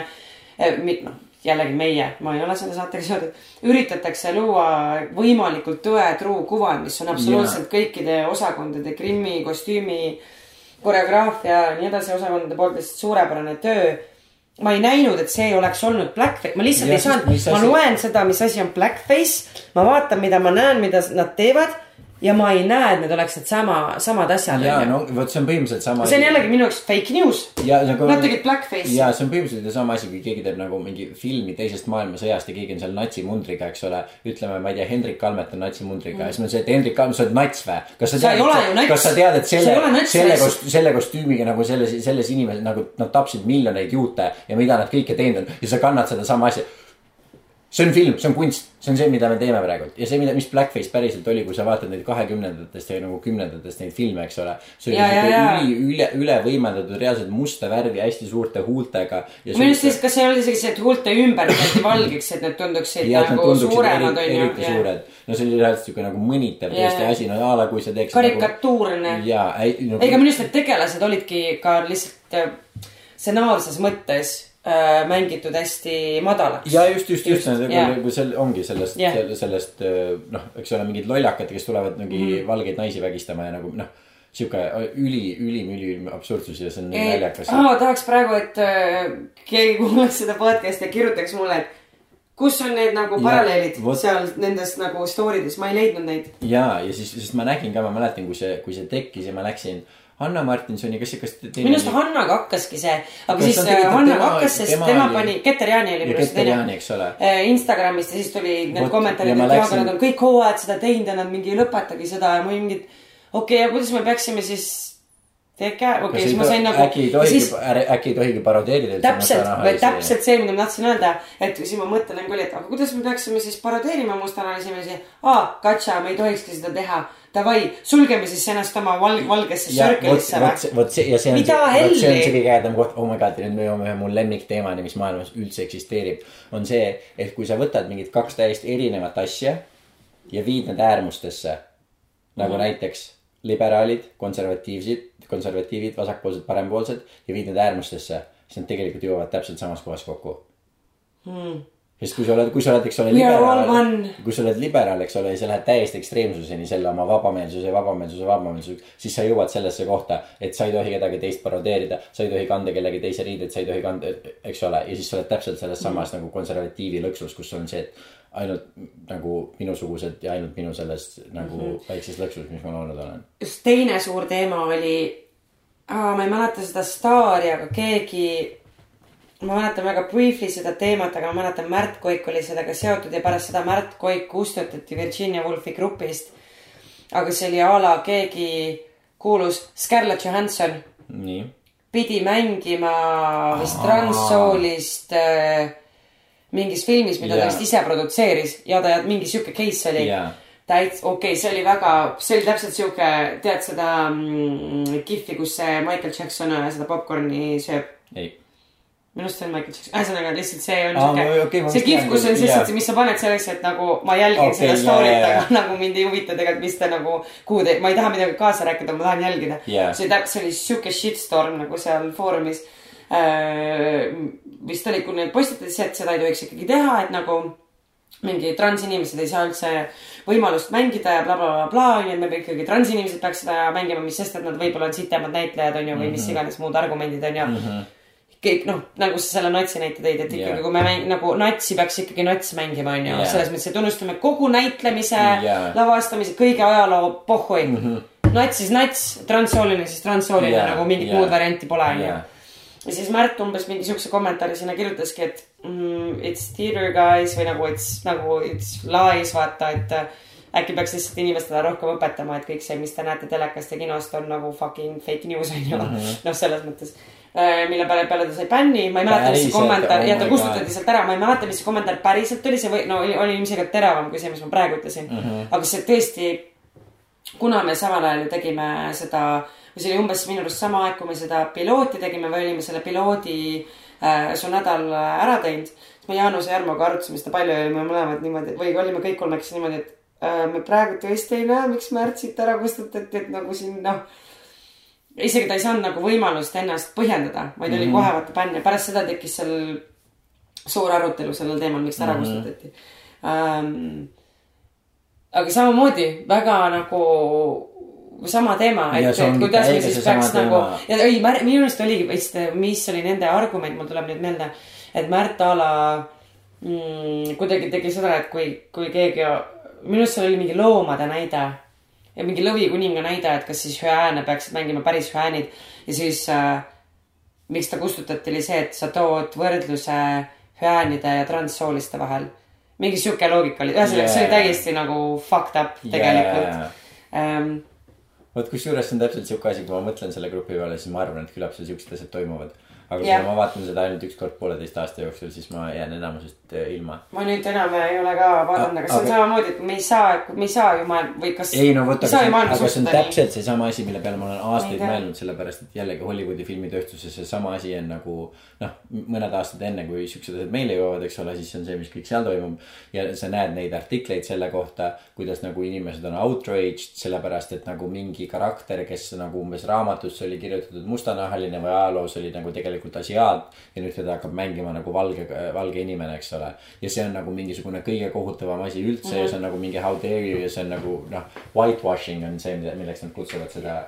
noh, jällegi meie, ma ei ole selle saatega seotud, üritatakse luua võimalikult tõetruu kuvand, mis on absoluutselt kõikide osakondade, grimmi, kostüümi, koreograafia ja nii edasi osakondade poolt lihtsalt suurepärane töö. ma ei näinud, et see oleks olnud blackface, ma lihtsalt Jah, ei saanud ma loen seda, mis asi on blackface, ma vaatan, mida ma näen, mida nad teevad ja ma ei näe, et need oleksid sama, samad asjad. ja no vot, see on põhimõtteliselt sama. see on jällegi minu jaoks fake news. nagu. Nad tegid blackface'i. ja see on põhimõtteliselt sama asi, kui keegi teeb nagu mingi filmi teisest maailmasõjast ja keegi on seal natsimundriga, eks ole. ütleme, ma ei tea, Hendrik Kalmet on natsimundriga mm. ja siis on see, et Hendrik Kalmet, sa oled nats või? kas sa nats. kas sa tead, et selle, selle kost-, selle kostüümiga nagu selles, selles inimesed nagu nad tapsid miljoneid juute ja mida nad kõike teinud on ja sa kannad sedasama asja see on film, see on kunst, see on see, mida me teeme praegu ja see, mida, mis Blackface päriselt oli, kui sa vaatad neid kahekümnendatest ja nagu kümnendatest neid filme, eks ole. see oli siuke üli, üle, üle võimendatud reaalselt musta värvi hästi suurte huultega. minu arust siis, kas see ei olnud isegi see, et huulte ümber tehti valgeks, et need tunduksid ja nagu tunduksid suuremad eri, onju eriti. suured. no see oli reaalselt siuke nagu mõnitav tõesti asi, no a la kui sa teeks. karikatuurne. ja, no, ega minu arust need tegelased olidki ka lihtsalt äh, stsenaarses mõttes mängitud hästi madalaks. ja just, just, just, Just, nagu nagu seal ongi sellest Jah. sellest äh, noh, eks ole, mingid lollakad, kes tulevad mingi mm Mhm. -hmm. valgeid naisi vägistama ja nagu noh. sihuke üli, ülim, ülim absurdsus ja see on nii naljakas. aa, tahaks praegu, et äh, keegi kuulaks seda podcast'i ja kirjutaks mulle, et kus on need nagu Ja, paralleelid vot- seal nendes nagu story des, ma ei leidnud neid. ja, ja siis, sest ma nägin ka, ma mäletan, kui see, kui see tekkis ja ma läksin Hanna Martinsoni, kas, kas te- teine minu arust Hannaga hakkaski see, aga Kas siis äh, Hannaga hakkas, sest tema tema pani, Keter Jaani oli minu arust teine. Äh, Instagramist ja siis tuli need kommentaarid, et jaa, aga nad on kõik hooajad seda teinud ja nad mingi lõpetage seda ja ma olin mingi, et okei okay,, ja kuidas me peaksime siis tege-, okei okay,, siis ma sain nagu. äkki ei tohigi, äkki ei tohigi parodeerida. täpselt, täpselt see, mida ma tahtsin öelda, et siis ma mõtlen küll, et aga kuidas me peaksime siis parodeerima mustanahalisi inimesi. aa, katša, me ei tohikski seda teha. Davai, sulgeme siis ennast oma valg-, valgesse vot, või? vot see ja see on vot see on see kõige ägedam koht, oh my god, nüüd me jõuame ühe mu lemmikteemani, mis maailmas üldse eksisteerib. on see, et kui sa võtad mingid kaks täiesti erinevat asja ja viid need äärmustesse. nagu mm. näiteks liberaalid, konservatiivsid, konservatiivid, vasakpoolsed, parempoolsed ja viid need äärmustesse, siis nad tegelikult jõuavad täpselt samas kohas kokku Hmm. Sest kui sa oled, kui sa oled, eks ole, liberaal kui sa oled liberaal, eks ole, ja sa lähed täiesti ekstreemsuseni selle oma vabameelsuse, vabameelsuse, vabameelsuse, siis sa jõuad sellesse kohta, et sa ei tohi kedagi teist parodeerida, sa ei tohi kanda kellegi teise riideid, sa ei tohi kanda, eks ole, ja siis sa oled täpselt selles samas mm. nagu konservatiivi lõksus, kus on see, et ainult nagu minusugused ja ainult minu selles nagu mm -hmm. väikses lõksus, mis ma olnud olen. just teine suur teema oli, ma ei mäleta seda staari, aga keegi, ma mäletan väga briefly seda teemat, aga ma mäletan, Märt Koik oli sellega seotud ja pärast seda Märt Koik kustutati Virginia Woolfi grupist. aga see oli a la keegi kuulus Scarlett Johansson nii, pidi mängima vist transsoolist äh, mingis filmis, mida ta Jaa. vist ise produtseeris ja ta, mingi sihuke case oli Jaa. täits-, okei okay,, see oli väga, see oli täpselt sihuke, tead seda mm, kihvi, kus see Michael Jackson seda popkorni sööb. ei, minu arust see on Michael Jackson, ühesõnaga lihtsalt see on Aa, sihuke okei, ma see vist kihv, tean kus on siis jaa., mis sa paned selleks, et nagu ma jälgin okay, seda story't, jaa. aga nagu mind ei huvita tegelikult, mis ta nagu, kuhu te, ma ei taha midagi kaasa rääkida, ma tahan jälgida Jaa. see täpselt, see oli sihuke shitstorm nagu seal foorumis. vist oli, kui need postitati, et seda ei tohiks ikkagi teha, et nagu mingi transinimesed ei saa üldse võimalust mängida ja blablabla bla, bla, onju, et me ikkagi transinimesed peaks seda mängima, mis sest, et nad võib-olla on sitemad näitlejad onju või Mhm. mis iganes muud argumendid onju mm. -hmm kõik noh, nagu sa selle natsi näite tõid, et ikkagi yeah. kui me mäng, nagu natsi peaks ikkagi nats mängima, onju yeah., selles mõttes, et tunnustame kogu näitlemise yeah., lavastamise, kõige ajaloo pohhui mm. -hmm. nats siis nats, transsooline siis transsooline yeah. nagu mingit yeah. muud varianti pole, onju ja siis Märt umbes mingi siukse kommentaari sinna kirjutaski, et mm, it's theater guys või nagu it's nagu it's lies, vaata, et äh, äkki peaks lihtsalt inimestele rohkem õpetama, et kõik see, mis te näete telekast ja kinost, on nagu fucking fake news on ju mm. -hmm.. noh, selles mõttes. Mille peale, peale ta sai bänni, ma ei mäleta, mis see kommentaar Oh ja ta kustutati sealt ära, ma ei mäleta, mis see kommentaar päriselt oli, see või no oli, oli ilmselgelt teravam kui see, mis ma praegu ütlesin mm. -hmm. aga see tõesti kuna me samal ajal ju tegime seda, või see oli umbes minu arust sama aeg, kui me seda pilooti tegime või olime selle piloodi äh, su nädal äh, ära teinud. siis me Jaanuse Järmoga arutasime seda palju ja olime mõlemad niimoodi või olime kõik kolmekesi niimoodi, et äh, me praegu tõesti ei näe, miks Märt siit ära kustutati, et nagu siin noh. Isegi ta ei saanud nagu võimalust ennast põhjendada, vaid oli mm -hmm. kohe vaata bänn ja pärast seda tekkis seal suur arutelu sellel teemal, miks ta ära mm -hmm. kustutati ähm, aga samamoodi väga nagu sama teema, et, et kuidas me siis peaks nagu ja ei, minu arust oligi vist, mis oli nende argument, mul tuleb nüüd meelde, et Märt a la mm, kuidagi tegi seda, et kui, kui keegi, minu arust seal oli mingi loomade näide ja mingi lõvikuninga näide, et kas siis hüääne peaksid mängima päris hüäänid ja siis äh, miks ta kustutati, oli see, et sa tood võrdluse hüäänide ja transsooliste vahel. mingi sihuke loogika oli, ühesõnaga see oli Yeah. täiesti nagu fucked up tegelikult Yeah. ähm,. vot kusjuures see on täpselt siuke asi, kui ma mõtlen selle grupi peale, siis ma arvan, et küllap seal siuksed asjad toimuvad. Aga kui ma vaatan seda ainult üks kord pooleteist aasta jooksul, siis ma jään enamusest äh, ilma. ma nüüd enam ei ole ka vaadanud, aga see on Aga- samamoodi, et me ei saa, me ei saa ju maailm- või kas. ei no vot, aga see on, aga see on täpselt seesama asi, mille peale ma olen aastaid mõelnud, sellepärast et jällegi Hollywoodi filmitööstuses seesama asi on nagu noh, mõned aastad enne, kui siuksed asjad meile jõuavad, eks ole, siis on see, mis kõik seal toimub. ja sa näed neid artikleid selle kohta, kuidas nagu inimesed on outraged sellepärast, et nagu mingi karakter, kes nagu umbes raamatus oli kirjutatud mustanahaline või ajaloos oli nagu tegelikult asiaat. ja nüüd teda hakkab mängima nagu valge, valge inimene, eks ole. ja see on nagu mingisugune kõige kohutavam asi üldse mm -hmm. ja see on nagu mingi how dare you ja see on nagu noh, whitewashing on see, milleks nad kutsuvad seda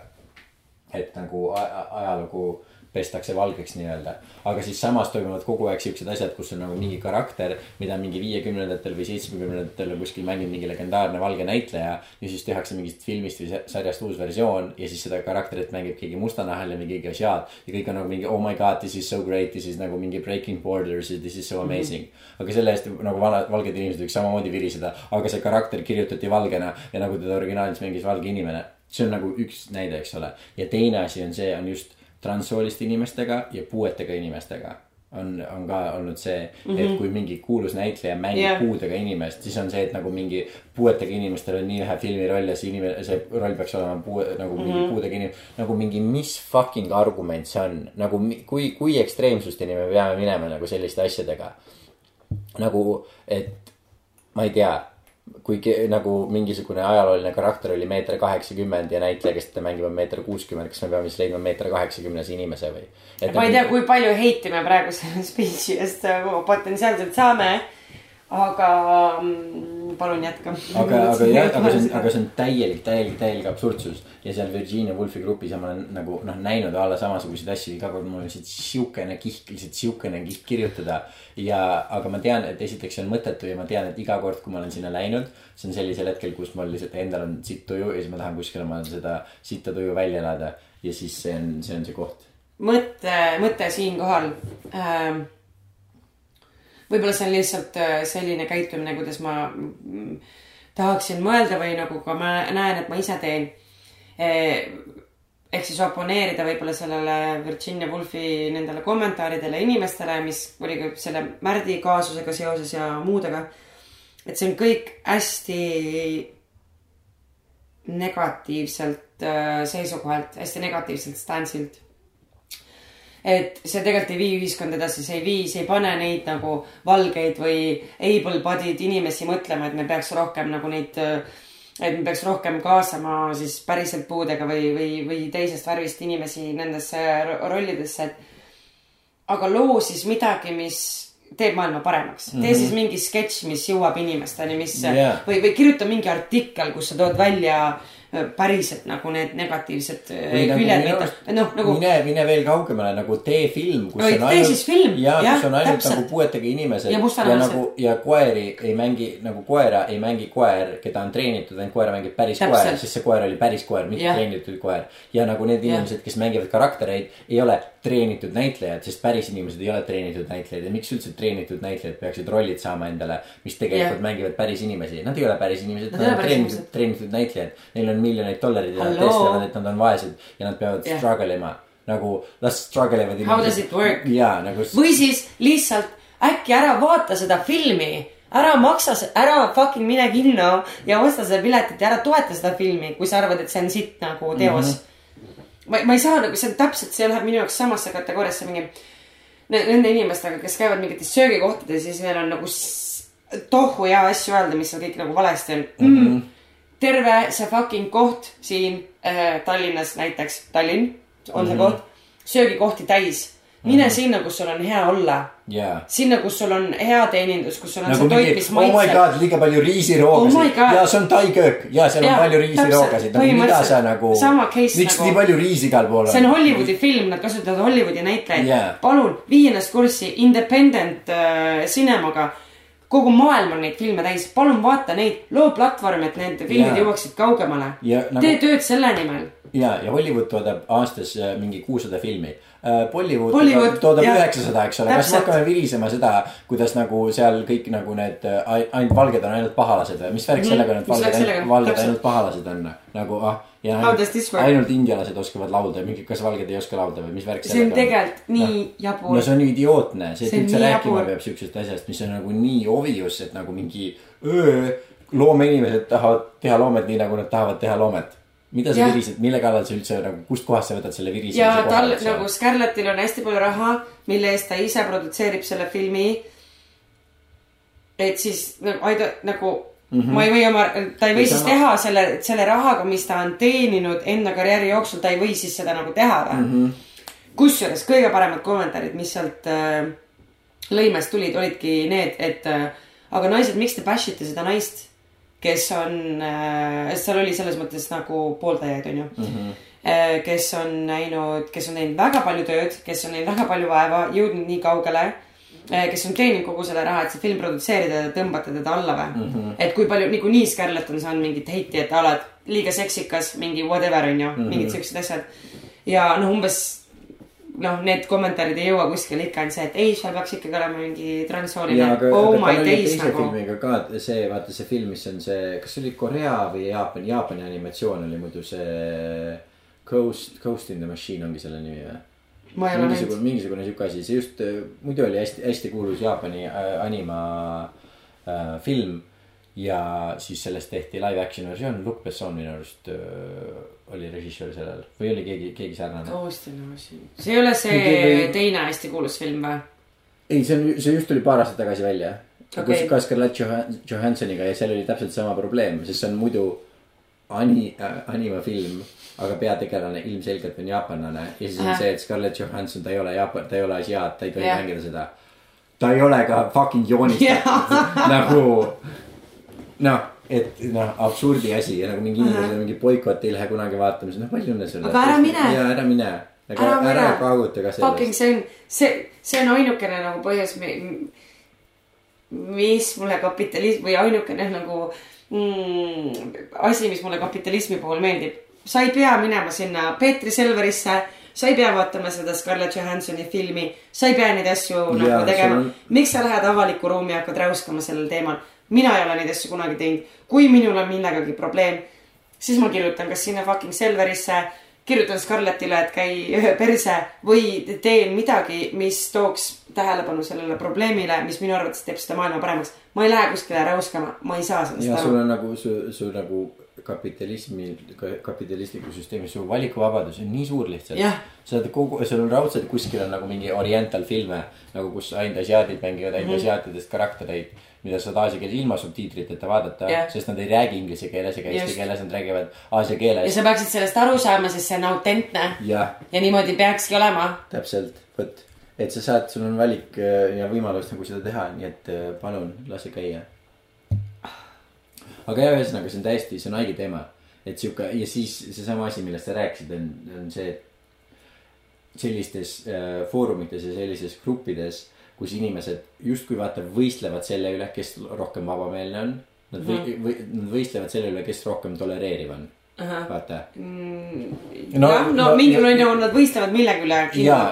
et nagu ajalugu pestakse valgeks nii-öelda. aga siis samas toimuvad kogu aeg siuksed asjad, kus on nagu mingi karakter, mida mingi viiekümnendatel või seitsmekümnendatel kuskil mänginud mingi legendaarne valge näitleja. ja siis tehakse mingist filmist või sa- sarjast uus versioon ja siis seda karakterit mängib keegi mustanahaline või keegi asiaat. ja kõik on nagu mingi oh my god, this is so great, this is nagu mingi breaking borders this is so amazing mm. -hmm. aga selle eest nagu vana, valged inimesed võiks samamoodi viriseda, aga see karakter kirjutati valgena ja nagu teda originaalis mängis valge inimene. see on nagu üks näide, eks ole. ja teine asi on see, on just transsooliste inimestega ja puuetega inimestega on, on ka olnud see mm, -hmm. et kui mingi kuulus näitleja mängib yeah. puudega inimest, siis on see, et nagu mingi puuetega inimestel on nii vähe filmiroll ja see inimene, see roll peaks olema puu, nagu mingi mm -hmm. puudega inimene. nagu mingi, mis fucking argument see on, nagu kui, kui ekstreemsusteni me peame minema nagu selliste asjadega. nagu, et ma ei tea, kui nagu mingisugune ajalooline karakter oli meeter kaheksakümmend ja näitleja, kes teda mängib, on meeter kuuskümmend, kas me peame siis leidma meeter kaheksakümnese inimese või? ma ei tea, kui palju heiti me praegu selle speech'i eest potentsiaalselt saame. Aga mm, palun jätka. aga, aga jah, aga see on, aga see on täielik, täielik, täielik absurdsus ja seal Virginia Woolfi grupis ja ma olen nagu noh, näinud a la samasuguseid asju, iga kord mul on lihtsalt siukene kihk, lihtsalt siukene kihk kirjutada. ja, aga ma tean, et esiteks see on mõttetu ja ma tean, et iga kord, kui ma olen sinna läinud, see on sellisel hetkel, kus mul lihtsalt endal on sitt tuju ja siis ma tahan kuskil oma seda sitta tuju välja elada. ja siis see on, see on see koht. mõte, mõte siinkohal ähm,. Võib-olla see on lihtsalt äh, selline käitumine, kuidas ma mm, tahaksin mõelda või nagu ka ma näen, et ma ise teen eh,. ehk siis oponeerida võib-olla sellele Virginia Woolfi nendele kommentaaridele inimestele, mis oli ka selle Märdi kaasusega seoses ja muudega. et see on kõik hästi negatiivselt äh, seisukohalt, hästi negatiivselt stance'ilt. Et see tegelikult ei vii ühiskonda edasi, see ei vii, see ei pane neid nagu valgeid või able-bodied inimesi mõtlema, et me peaks rohkem nagu neid, et me peaks rohkem kaasama siis päriselt puudega või, või, või teisest värvist inimesi nendesse ro- rollidesse, et aga loo siis midagi, mis teeb maailma paremaks mm. -hmm. tee siis mingi sketš, mis jõuab inimesteni, mis yeah. või, või kirjuta mingi artikkel, kus sa tood välja päriselt nagu need negatiivsed nagu küljed arust, noh nagu mine, mine veel kaugemale nagu tee film, kus Või on film, ja jah, kus on ainult täpselt. nagu puuetega inimesed Ja ja, nagu ja koeri ei mängi nagu koera ei mängi koer, keda on treenitud, ainult koera mängib päris Täpselt. koer, sest see koer oli päris koer, mitte Jah. treenitud koer. ja nagu need inimesed, kes mängivad karaktereid, ei ole treenitud näitlejad, sest päris inimesed ei ole treenitud näitlejad ja miks üldse treenitud näitlejad peaksid rollid saama endale, mis tegelikult Jah. mängivad päris inimesi, nad ei ole päris inimesed, Nad on treenitud treenitud näitlejad, neil on miljoneid dollareid ja nad tõestavad, et nad on vaesed ja nad peavad Jah. struggle ima nagu las struggle ivad How does it work? jaa, nagu. või siis lihtsalt äkki ära vaata seda filmi, ära maksa, ära fucking mine kinno ja osta seda piletit ja ära toeta seda filmi, kui sa arvad, et see on sitt nagu teos mm. -hmm. ma, ma ei saa nagu, see on täpselt, see läheb minu jaoks samasse kategooriasse mingi ne- nende inimestega, kes käivad mingites söögikohtades ja siis neil on nagu tohu hea asju öelda, mis seal kõik nagu valesti on mm. -hmm. Terve see fucking koht siin äh, Tallinnas näiteks, Tallinn on mm -hmm. see koht, söögikohti täis. mine mm -hmm. sinna, kus sul on hea olla jaa. sinna, kus sul on hea teenindus, kus sul on nagu see toit, mis, oh my maitseb. god, liiga palju Oh riisiroogasid god. ja see on taiköök ja seal on Jaa, palju riisiroogasid, nagu mida sa nagu Sama case miks nagu- nii palju riisi igal pool on? see on Hollywoodi film, nad kasutavad Hollywoodi näitlejaid Jaa. palun vii ennast kurssi independent äh, cinemaga. Kogu maailm on neid filme täis, palun vaata neid, loo platvorm, et need filmid Jaa. jõuaksid kaugemale Ja nagu- tee tööd selle nimel. ja, ja Hollywood toodab aastas äh, mingi kuussada filmi. Bollywood, Bollywood, toodab üheksasada, eks ole, kas me hakkame virisema seda, kuidas nagu seal kõik nagu need äh, ai- ainult valged on ainult pahalased või? Mis värk sellega on, et valged sellega ainult, on? valged ainult pahalased on? Nagu ah. ja work? ainult indialased oskavad laulda ja mingi, kas valged ei oska laulda või mis värk see on tegelikult nii jabur. No see on idiootne, see, et on üldse rääkima peab siuksest asjast, mis on nagu nii obvious, et nagu mingi öö, loomeinimesed tahavad teha loomet nii, nagu nad tahavad teha loomet. Mida sa virised, mille kallal sa üldse nagu, kustkohast sa võtad selle virisemise ja tal nagu Scarlettil on hästi palju raha, mille eest ta ise produtseerib selle filmi. et siis nagu aida- nagu mm -hmm. ma ei või oma, ta ei või Või siis sama- teha selle, selle rahaga, mis ta on teeninud enda karjääri jooksul, ta ei või siis seda nagu teha või mm -hmm.. kusjuures kõige paremad kommentaarid, mis sealt äh, lõimest tulid, olidki need, et äh, aga naised, miks te bash ite seda naist, kes on äh,, seal oli selles mõttes nagu pooldajaid, onju mm. -hmm. kes on näinud, kes on teinud väga palju tööd, kes on näinud väga palju vaeva, jõudnud nii kaugele. kes on teeninud kogu selle raha, et see film produtseerida ja tõmbate teda alla või mm. -hmm. et kui palju niikuinii Scarlett on saanud mingit heiti, et oled liiga seksikas, mingi whatever on ju mm, -hmm. mingid siuksed asjad. ja noh, umbes noh, need kommentaarid ei jõua kuskile ikka on see, et ei, seal peaks ikkagi olema mingi transsooline oh aga my days nagu. filmiga ka see, vaata see film, mis on see, kas see oli Korea või Jaapan, Jaapani animatsioon oli muidu see. Ghost, Ghost in the Machine ongi selle nimi või? mingisugune, mingisugune sihuke asi, see just äh, muidu oli hästi, hästi kuulus Jaapani äh, anima äh, film. Ja siis sellest tehti live action versioon, Luc Besson minu arust äh, oli režissöör sellel või oli keegi, keegi sarnane. Ghost in the Machine. see ei ole see Mingi- teine hästi kuulus film või? ei, see on, see just tuli paar aastat tagasi välja okay.. kus ka Scarlett Johan- Johansoniga ja seal oli täpselt sama probleem, sest see on muidu ani- äh,, animafilm. aga peategelane ilmselgelt on jaapanlane ja siis on Ahah. see, et Scarlett Johansson, ta ei ole jaapan, ta ei ole asiaat, ta ei tohi Jah. mängida seda. ta ei ole ka fucking joonistatud nagu noh, et noh, absurdi asi ja nagu mingi inimesed on mingi boikott, ei lähe kunagi vaatama, siis noh, palju õnne sulle. Aga ära mine. ja ära mine. aga Ära ära, ära mine. kaaguta ka Fucking sellest. see on, see, see on ainukene nagu põhjus, mis mulle kapitalism või ainukene nagu mm, asi, mis mulle kapitalismi puhul meeldib. sa ei pea minema sinna Peetri Selverisse, sa ei pea vaatama seda Scarlett Johansoni filmi, sa ei pea neid asju Jaa, nagu tegema on-. miks sa lähed avalikku ruumi ja hakkad räuskama sellel teemal? Mina ei ole neid asju kunagi teinud. kui minul on millegagi probleem, siis ma kirjutan kas sinna fucking Selverisse, kirjutan Scarlettile, et käi perse või teen midagi, mis tooks tähelepanu sellele probleemile, mis minu arvates teeb seda maailma paremaks. ma ei lähe kuskile räuskama, ma ei saa sellest ja sul aru. on nagu su, su nagu kapitalismi, kapitalistlikus süsteemis su valikuvabadus on nii suur lihtsalt sa oled kogu, sul on raudselt kuskil on nagu mingi oriental filme nagu kus ainult asiaadid mängivad ainult mm. -hmm. asiaatidest karaktereid. Mida saad aasia keeles ilma subtiitriteta vaadata Jah. sest nad ei räägi inglise keeles ega eesti keeles, nad räägivad aasia ja keeles. sa peaksid sellest aru saama, sest see on autentne jah, ja niimoodi peakski olema. täpselt, vot, et sa saad, sul on valik äh, ja võimalus nagu seda teha, nii et äh, palun lase käia. aga jah, ühesõnaga see on täiesti, see on haige teema, et sihuke ja siis seesama asi, millest sa rääkisid, on, on see, et sellistes äh, foorumites ja sellises gruppides, kus inimesed justkui vaata võistlevad selle üle, kes rohkem vabameelne on. Nad või, Mhm. või nad võistlevad selle üle, kes rohkem tolereeriv on, vaata Mm, No- jah, no no- mingil on ju, nad võistlevad millegi üle.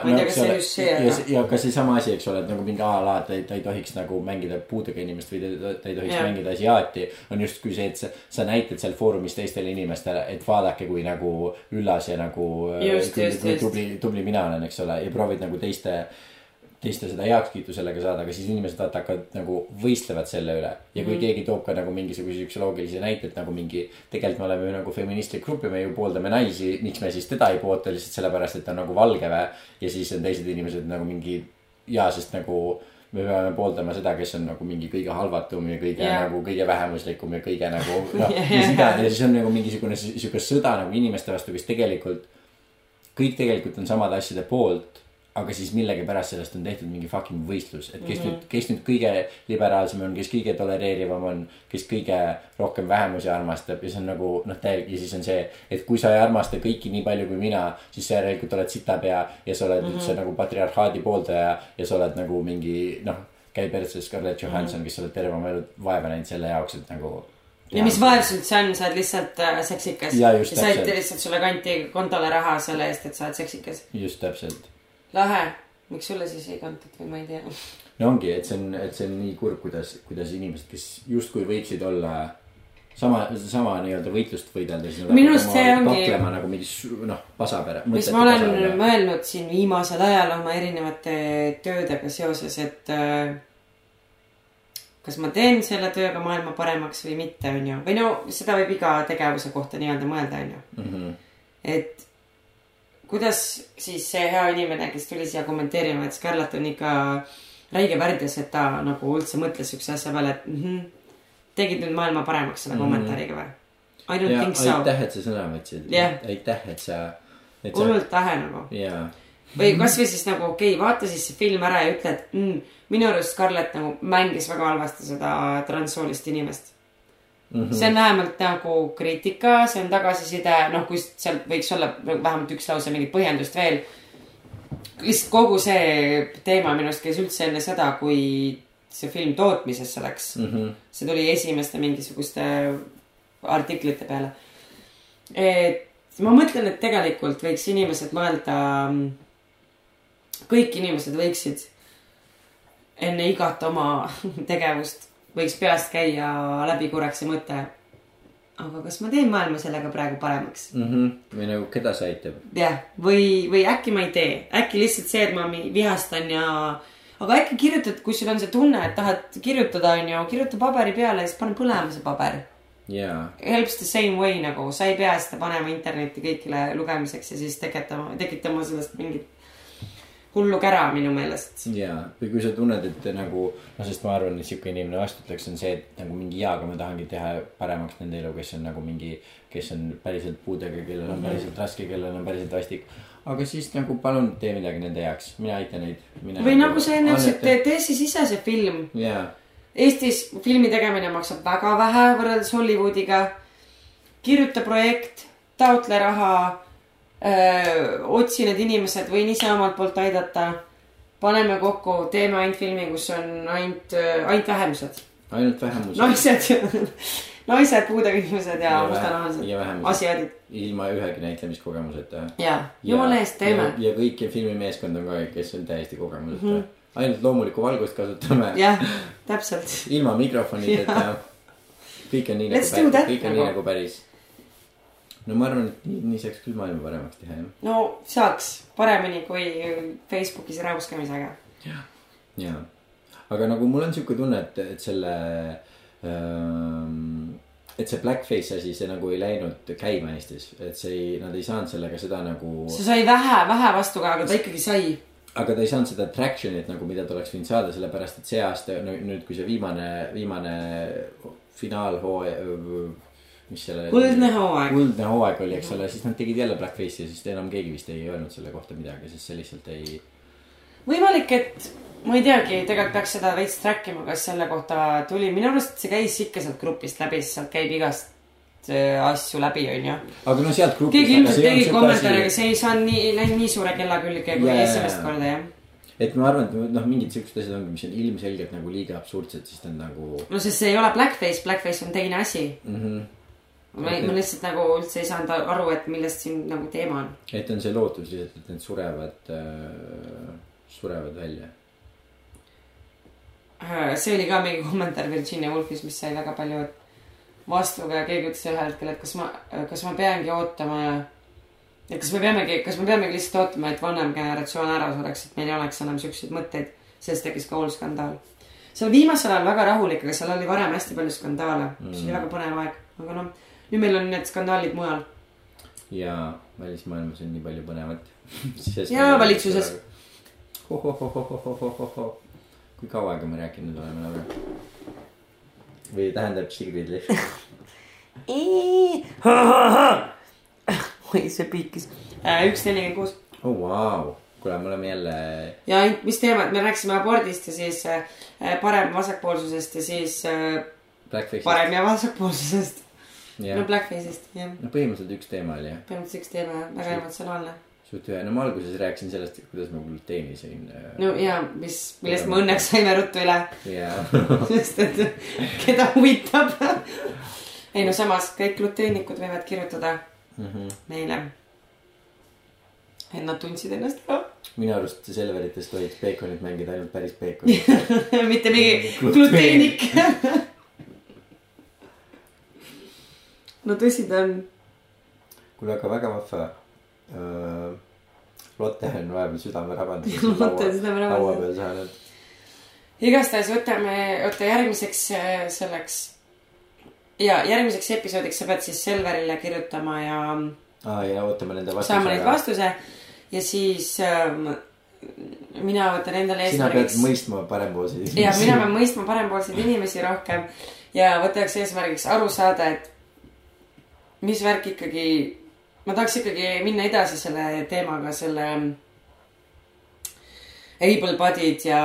ma ja, see just see ja, ja ka seesama asi, eks ole, et nagu mingi a la, ta ei, ta ei tohiks nagu mängida puudega inimest või ta, ta ei tohiks Jah. mängida asiaati. on justkui see, et sa, sa näitad seal foorumis teistele inimestele, et vaadake, kui nagu üllas ja nagu. Tubli, tubli mina olen, eks ole, ja proovid nagu teiste teiste seda heakskiitu sellega saada, aga siis inimesed vaata hakkavad nagu võistlevad selle üle. ja kui mm. keegi toob ka nagu mingisuguse siukse loogilise näite, et nagu mingi, tegelikult me oleme ju nagu feministlik grupp ja me ju pooldame naisi, miks me siis teda ei poolda lihtsalt sellepärast, et ta on nagu valge või. ja siis on teised inimesed nagu mingi ja sest nagu me peame pooldama seda, kes on nagu mingi kõige halvatum ja kõige yeah. nagu kõige vähemuslikum ja kõige nagu noh, Jah. ja seda ja siis on nagu mingisugune si- sihuke sõda nagu inimeste vastu, kes tegelikult kõik tegelikult on samade asjade poolt, aga siis millegipärast sellest on tehtud mingi fucking võistlus, et kes mm -hmm. nüüd, kes nüüd kõige liberaalsem on, kes kõige tolereerivam on, kes kõige rohkem vähemusi armastab ja see on nagu noh, täielik ja siis on see, et kui sa ei armasta kõiki nii palju kui mina, siis sa järelikult oled sitapea ja sa oled mm -hmm. üldse nagu patriarhaadi pooldaja ja sa oled nagu mingi noh, käi persse Scarlett Johansson mm, -hmm. kes sa oled terve oma elu vaeva näinud selle jaoks, et nagu. ja mis vaev sul üldse on, sa oled lihtsalt äh, seksikas. Just ja said lihtsalt sulle kanti kontole raha selle eest, et sa oled seksikas. just täpselt lahe, miks sulle siis ei kantud või ma ei tea. no ongi, et see on, et see on nii kurb, kuidas, kuidas inimesed, kes justkui võiksid olla sama, sama nii-öelda võitlust võidelda, siis nad Minu hakkavad ongi- kaklema nagu mingi noh, pasapere. mis ma olen mõelnud siin viimasel ajal oma erinevate töödega seoses, et äh, kas ma teen selle tööga maailma paremaks või mitte, on ju, või no seda võib iga tegevuse kohta nii-öelda mõelda, on ju. Mhm. et kuidas siis see hea inimene, kes tuli siia kommenteerima, et Scarlett on ikka räige värdjas, et ta nagu üldse mõtles siukse asja peale, et mm -hmm, tegid nüüd maailma paremaks selle Mhm. kommentaariga või? I don't ja think so. aitäh, et sa sõna võtsid Jah. aitäh, et sa, hullult vähe nagu. ja, või kasvõi siis nagu okei okay,, vaata siis see film ära ja ütle, et mm, minu arust Scarlett nagu mängis väga halvasti seda transsoolist inimest. mm. -hmm. see on vähemalt nagu kriitika, see on tagasiside, noh, kui seal võiks olla vähemalt üks lause mingit põhjendust veel. lihtsalt kogu see teema minu arust käis üldse enne seda, kui see film tootmisesse läks mm. -hmm. see tuli esimeste mingisuguste artiklite peale. et ma mõtlen, et tegelikult võiks inimesed mõelda, kõik inimesed võiksid enne igat oma tegevust võiks peast käia läbi korraks see mõte. aga kas ma teen maailma sellega praegu paremaks? mm. -hmm. või nagu, keda see aitab? jah, või, või äkki ma ei tee, äkki lihtsalt see, et ma vihastan ja, aga äkki kirjutad, kui sul on see tunne, et tahad kirjutada, onju, kirjuta paberi peale ja siis pane põlema see paber. jaa, Helps the same way nagu, sa ei pea seda panema internetti kõigile lugemiseks ja siis tekitama, tekitama sellest mingit hullu kära minu meelest. jaa, või kui sa tunned, et nagu, no sest ma arvan, et sihuke inimene vastu ütleks, on see, et nagu mingi jaa, aga ma tahangi teha paremaks nende elu, kes on nagu mingi, kes on päriselt puudega, kellel on päriselt raske, kellel on päriselt vastik. aga siis nagu palun tee midagi nende heaks, mina aitan neid. või nagu sa enne ütlesid, tee siis ise see film. jaa, Eestis filmi tegemine maksab väga vähe võrreldes Hollywoodiga. kirjuta projekt, taotle raha, otsi need inimesed, võin ise omalt poolt aidata. paneme kokku, teeme ainult filmi, kus on ainult, ainult vähemused. ainult vähemus. naised, naised, puudega inimesed ja Ja mustanahalised vähemused. asiaadid. ilma ühegi näitlemiskogemuseta. ja, jumala eest teeme. ja kõik ja filmimeeskond on ka, kes on täiesti kogemuseta mm. -hmm. ainult loomulikku valgust kasutame. jah, täpselt. ilma mikrofonideta kõik on nii Let's nagu päris, kõik on nagu. nii nagu päris. No ma arvan, et nii, nii saaks küll maailma paremaks teha jah. no saaks paremini kui Facebookis räuskamisega. jaa, aga nagu mul on sihuke tunne, et, et selle ähm,. et see blackface asi, see nagu ei läinud käima Eestis, et see ei, nad ei saanud sellega seda nagu. see sai vähe, vähe vastukaja, aga ta ikkagi sai. aga ta ei saanud seda traction'it nagu, mida ta oleks võinud saada, sellepärast et see aasta nüüd, kui see viimane, viimane finaalhooaja, mis selle. kuldne hooaeg. kuldne hooaeg oli, eks ole, siis nad tegid jälle blackface'i ja siis enam keegi vist ei öelnud selle kohta midagi, sest see lihtsalt ei. võimalik, et ma ei teagi, tegelikult peaks seda veits track ima, kas selle kohta tuli, minu arust see käis ikka sealt grupist läbi, sest sealt käib igast äh, asju läbi, onju. aga no sealt grupist. keegi ilmselt tegi kommentaare, aga see ei saanud nii, läinud nii suure kella külge kui esimest korda, jah. et ma arvan, et noh, mingid siuksed asjad ongi, mis on ilmselgelt nagu liiga absurdsed, siis ta on nagu no sest see ei ole blackface, blackface on teine asi. mm. -hmm. Ma ei, ma lihtsalt nagu üldse ei saanud aru, et millest siin nagu teema on. et on see lootus lihtsalt, et need surevad äh,, surevad välja. Äh, see oli ka mingi kommentaar Virginia Woolfis, mis sai väga palju vastuga ja keegi ütles ühel hetkel, et kas ma, kas ma peangi ootama. et kas me peamegi, kas me peamegi lihtsalt ootama, et vanem generatsioon ära sureks, et meil ei oleks enam siukseid mõtteid. sellest tekkis ka hull skandaal. see on viimasel ajal väga rahulik, aga seal oli varem hästi palju skandaale mm., mis oli väga põnev aeg, aga noh, nüüd meil on need skandaalid mujal. ja välismaailmas on nii palju põnevat. Ja valitsuses.. kui kaua aega me rääkinud oleme nagu? või tähendab Sigrid lihtsalt. oi, see piikis. üks nelikümmend kuus. oh vau, kuule, me oleme jälle. ja mis teemad, me rääkisime abordist ja siis äh, parem vasakpoolsusest ja siis äh, parem ja vasakpoolsusest. no, Blackface'ist, jah. no põhimõtteliselt üks teema oli jah. põhimõtteliselt üks teema, väga emotsionaalne. suht ühe, no ma alguses rääkisin sellest, kuidas ma gluteeni sõin. no ja mis, millest me õnneks saime ruttu üle, ja, sest et keda huvitab. ei no samas kõik gluteenikud võivad kirjutada Mhm. meile. et nad tundsid ennast ära. minu arust Selveritest tohiks peekonit mängida ainult päris peekonit. mitte mingi Gluteen. gluteenik. no tõsi ta on. kuule, aga väga vahva uh,. Lotte on vahepeal südamerabandus. Lotte on südamerabandus. laua peal saanud. igastahes võtame, oota järgmiseks äh, selleks. ja järgmiseks episoodiks sa pead siis Selverile kirjutama ja aa ah, ja ootame nende saama neid vastuse. vastuse ja siis ähm, mina võtan endale sina pead eesmärgiks. mõistma parempoolseid ja mina pean mõistma parempoolseid inimesi rohkem ja võtaks eesmärgiks aru saada, et mis värk ikkagi, ma tahaks ikkagi minna edasi selle teemaga, selle able body'd ja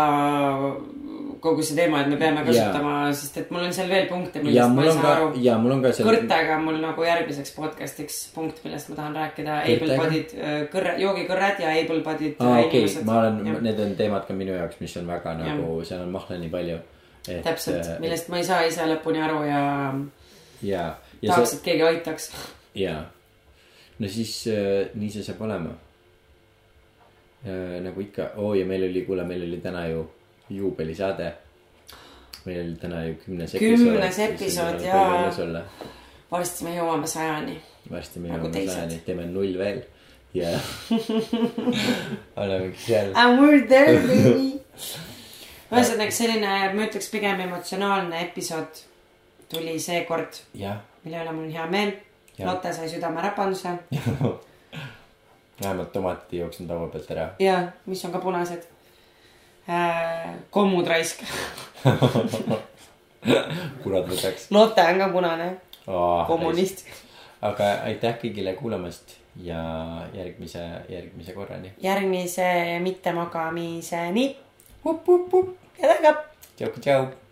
kogu see teema, et me peame kasutama, sest et mul on seal veel punkte, ja millest ma mul ei on saa ka aru., ja mul on ka seal. kõrtega mul nagu järgmiseks podcast'iks punkt, millest ma tahan rääkida. Able-bodied, kõrre, joogikõrred ja able-bodied aa, okei, inimesed. ma olen, need on teemad ka minu jaoks, mis on väga nagu, seal on mahla nii palju. täpselt, millest ma ei saa ise lõpuni aru ja ja, ja tahaks, see, et keegi aitaks. ja, no siis äh, nii see saab olema. nagu ikka, oo ja meil oli, kuule, meil oli täna ju juubelisaade. meil oli täna ju kümnes episood. Kümnes episood, jaa. jaa. varsti me jõuame sajani. varsti me Nagu jõuame teised. sajani, teeme null veel ja olemegi seal. And we're there baby. ühesõnaga selline, ma ütleks pigem emotsionaalne episood tuli seekord, jah, mille üle mul on hea meel. Lotte sai südamerapanduse vähemalt tomatid ei jooksnud laua pealt ära. ja mis on ka punased äh,. kommud raisk. kurat võtaks. Lotte on ka punane, kommunist. aga aitäh kõigile kuulamast ja järgmise, järgmise korrani. järgmise mittemakamiseni. ja tagab. tšau, tšau.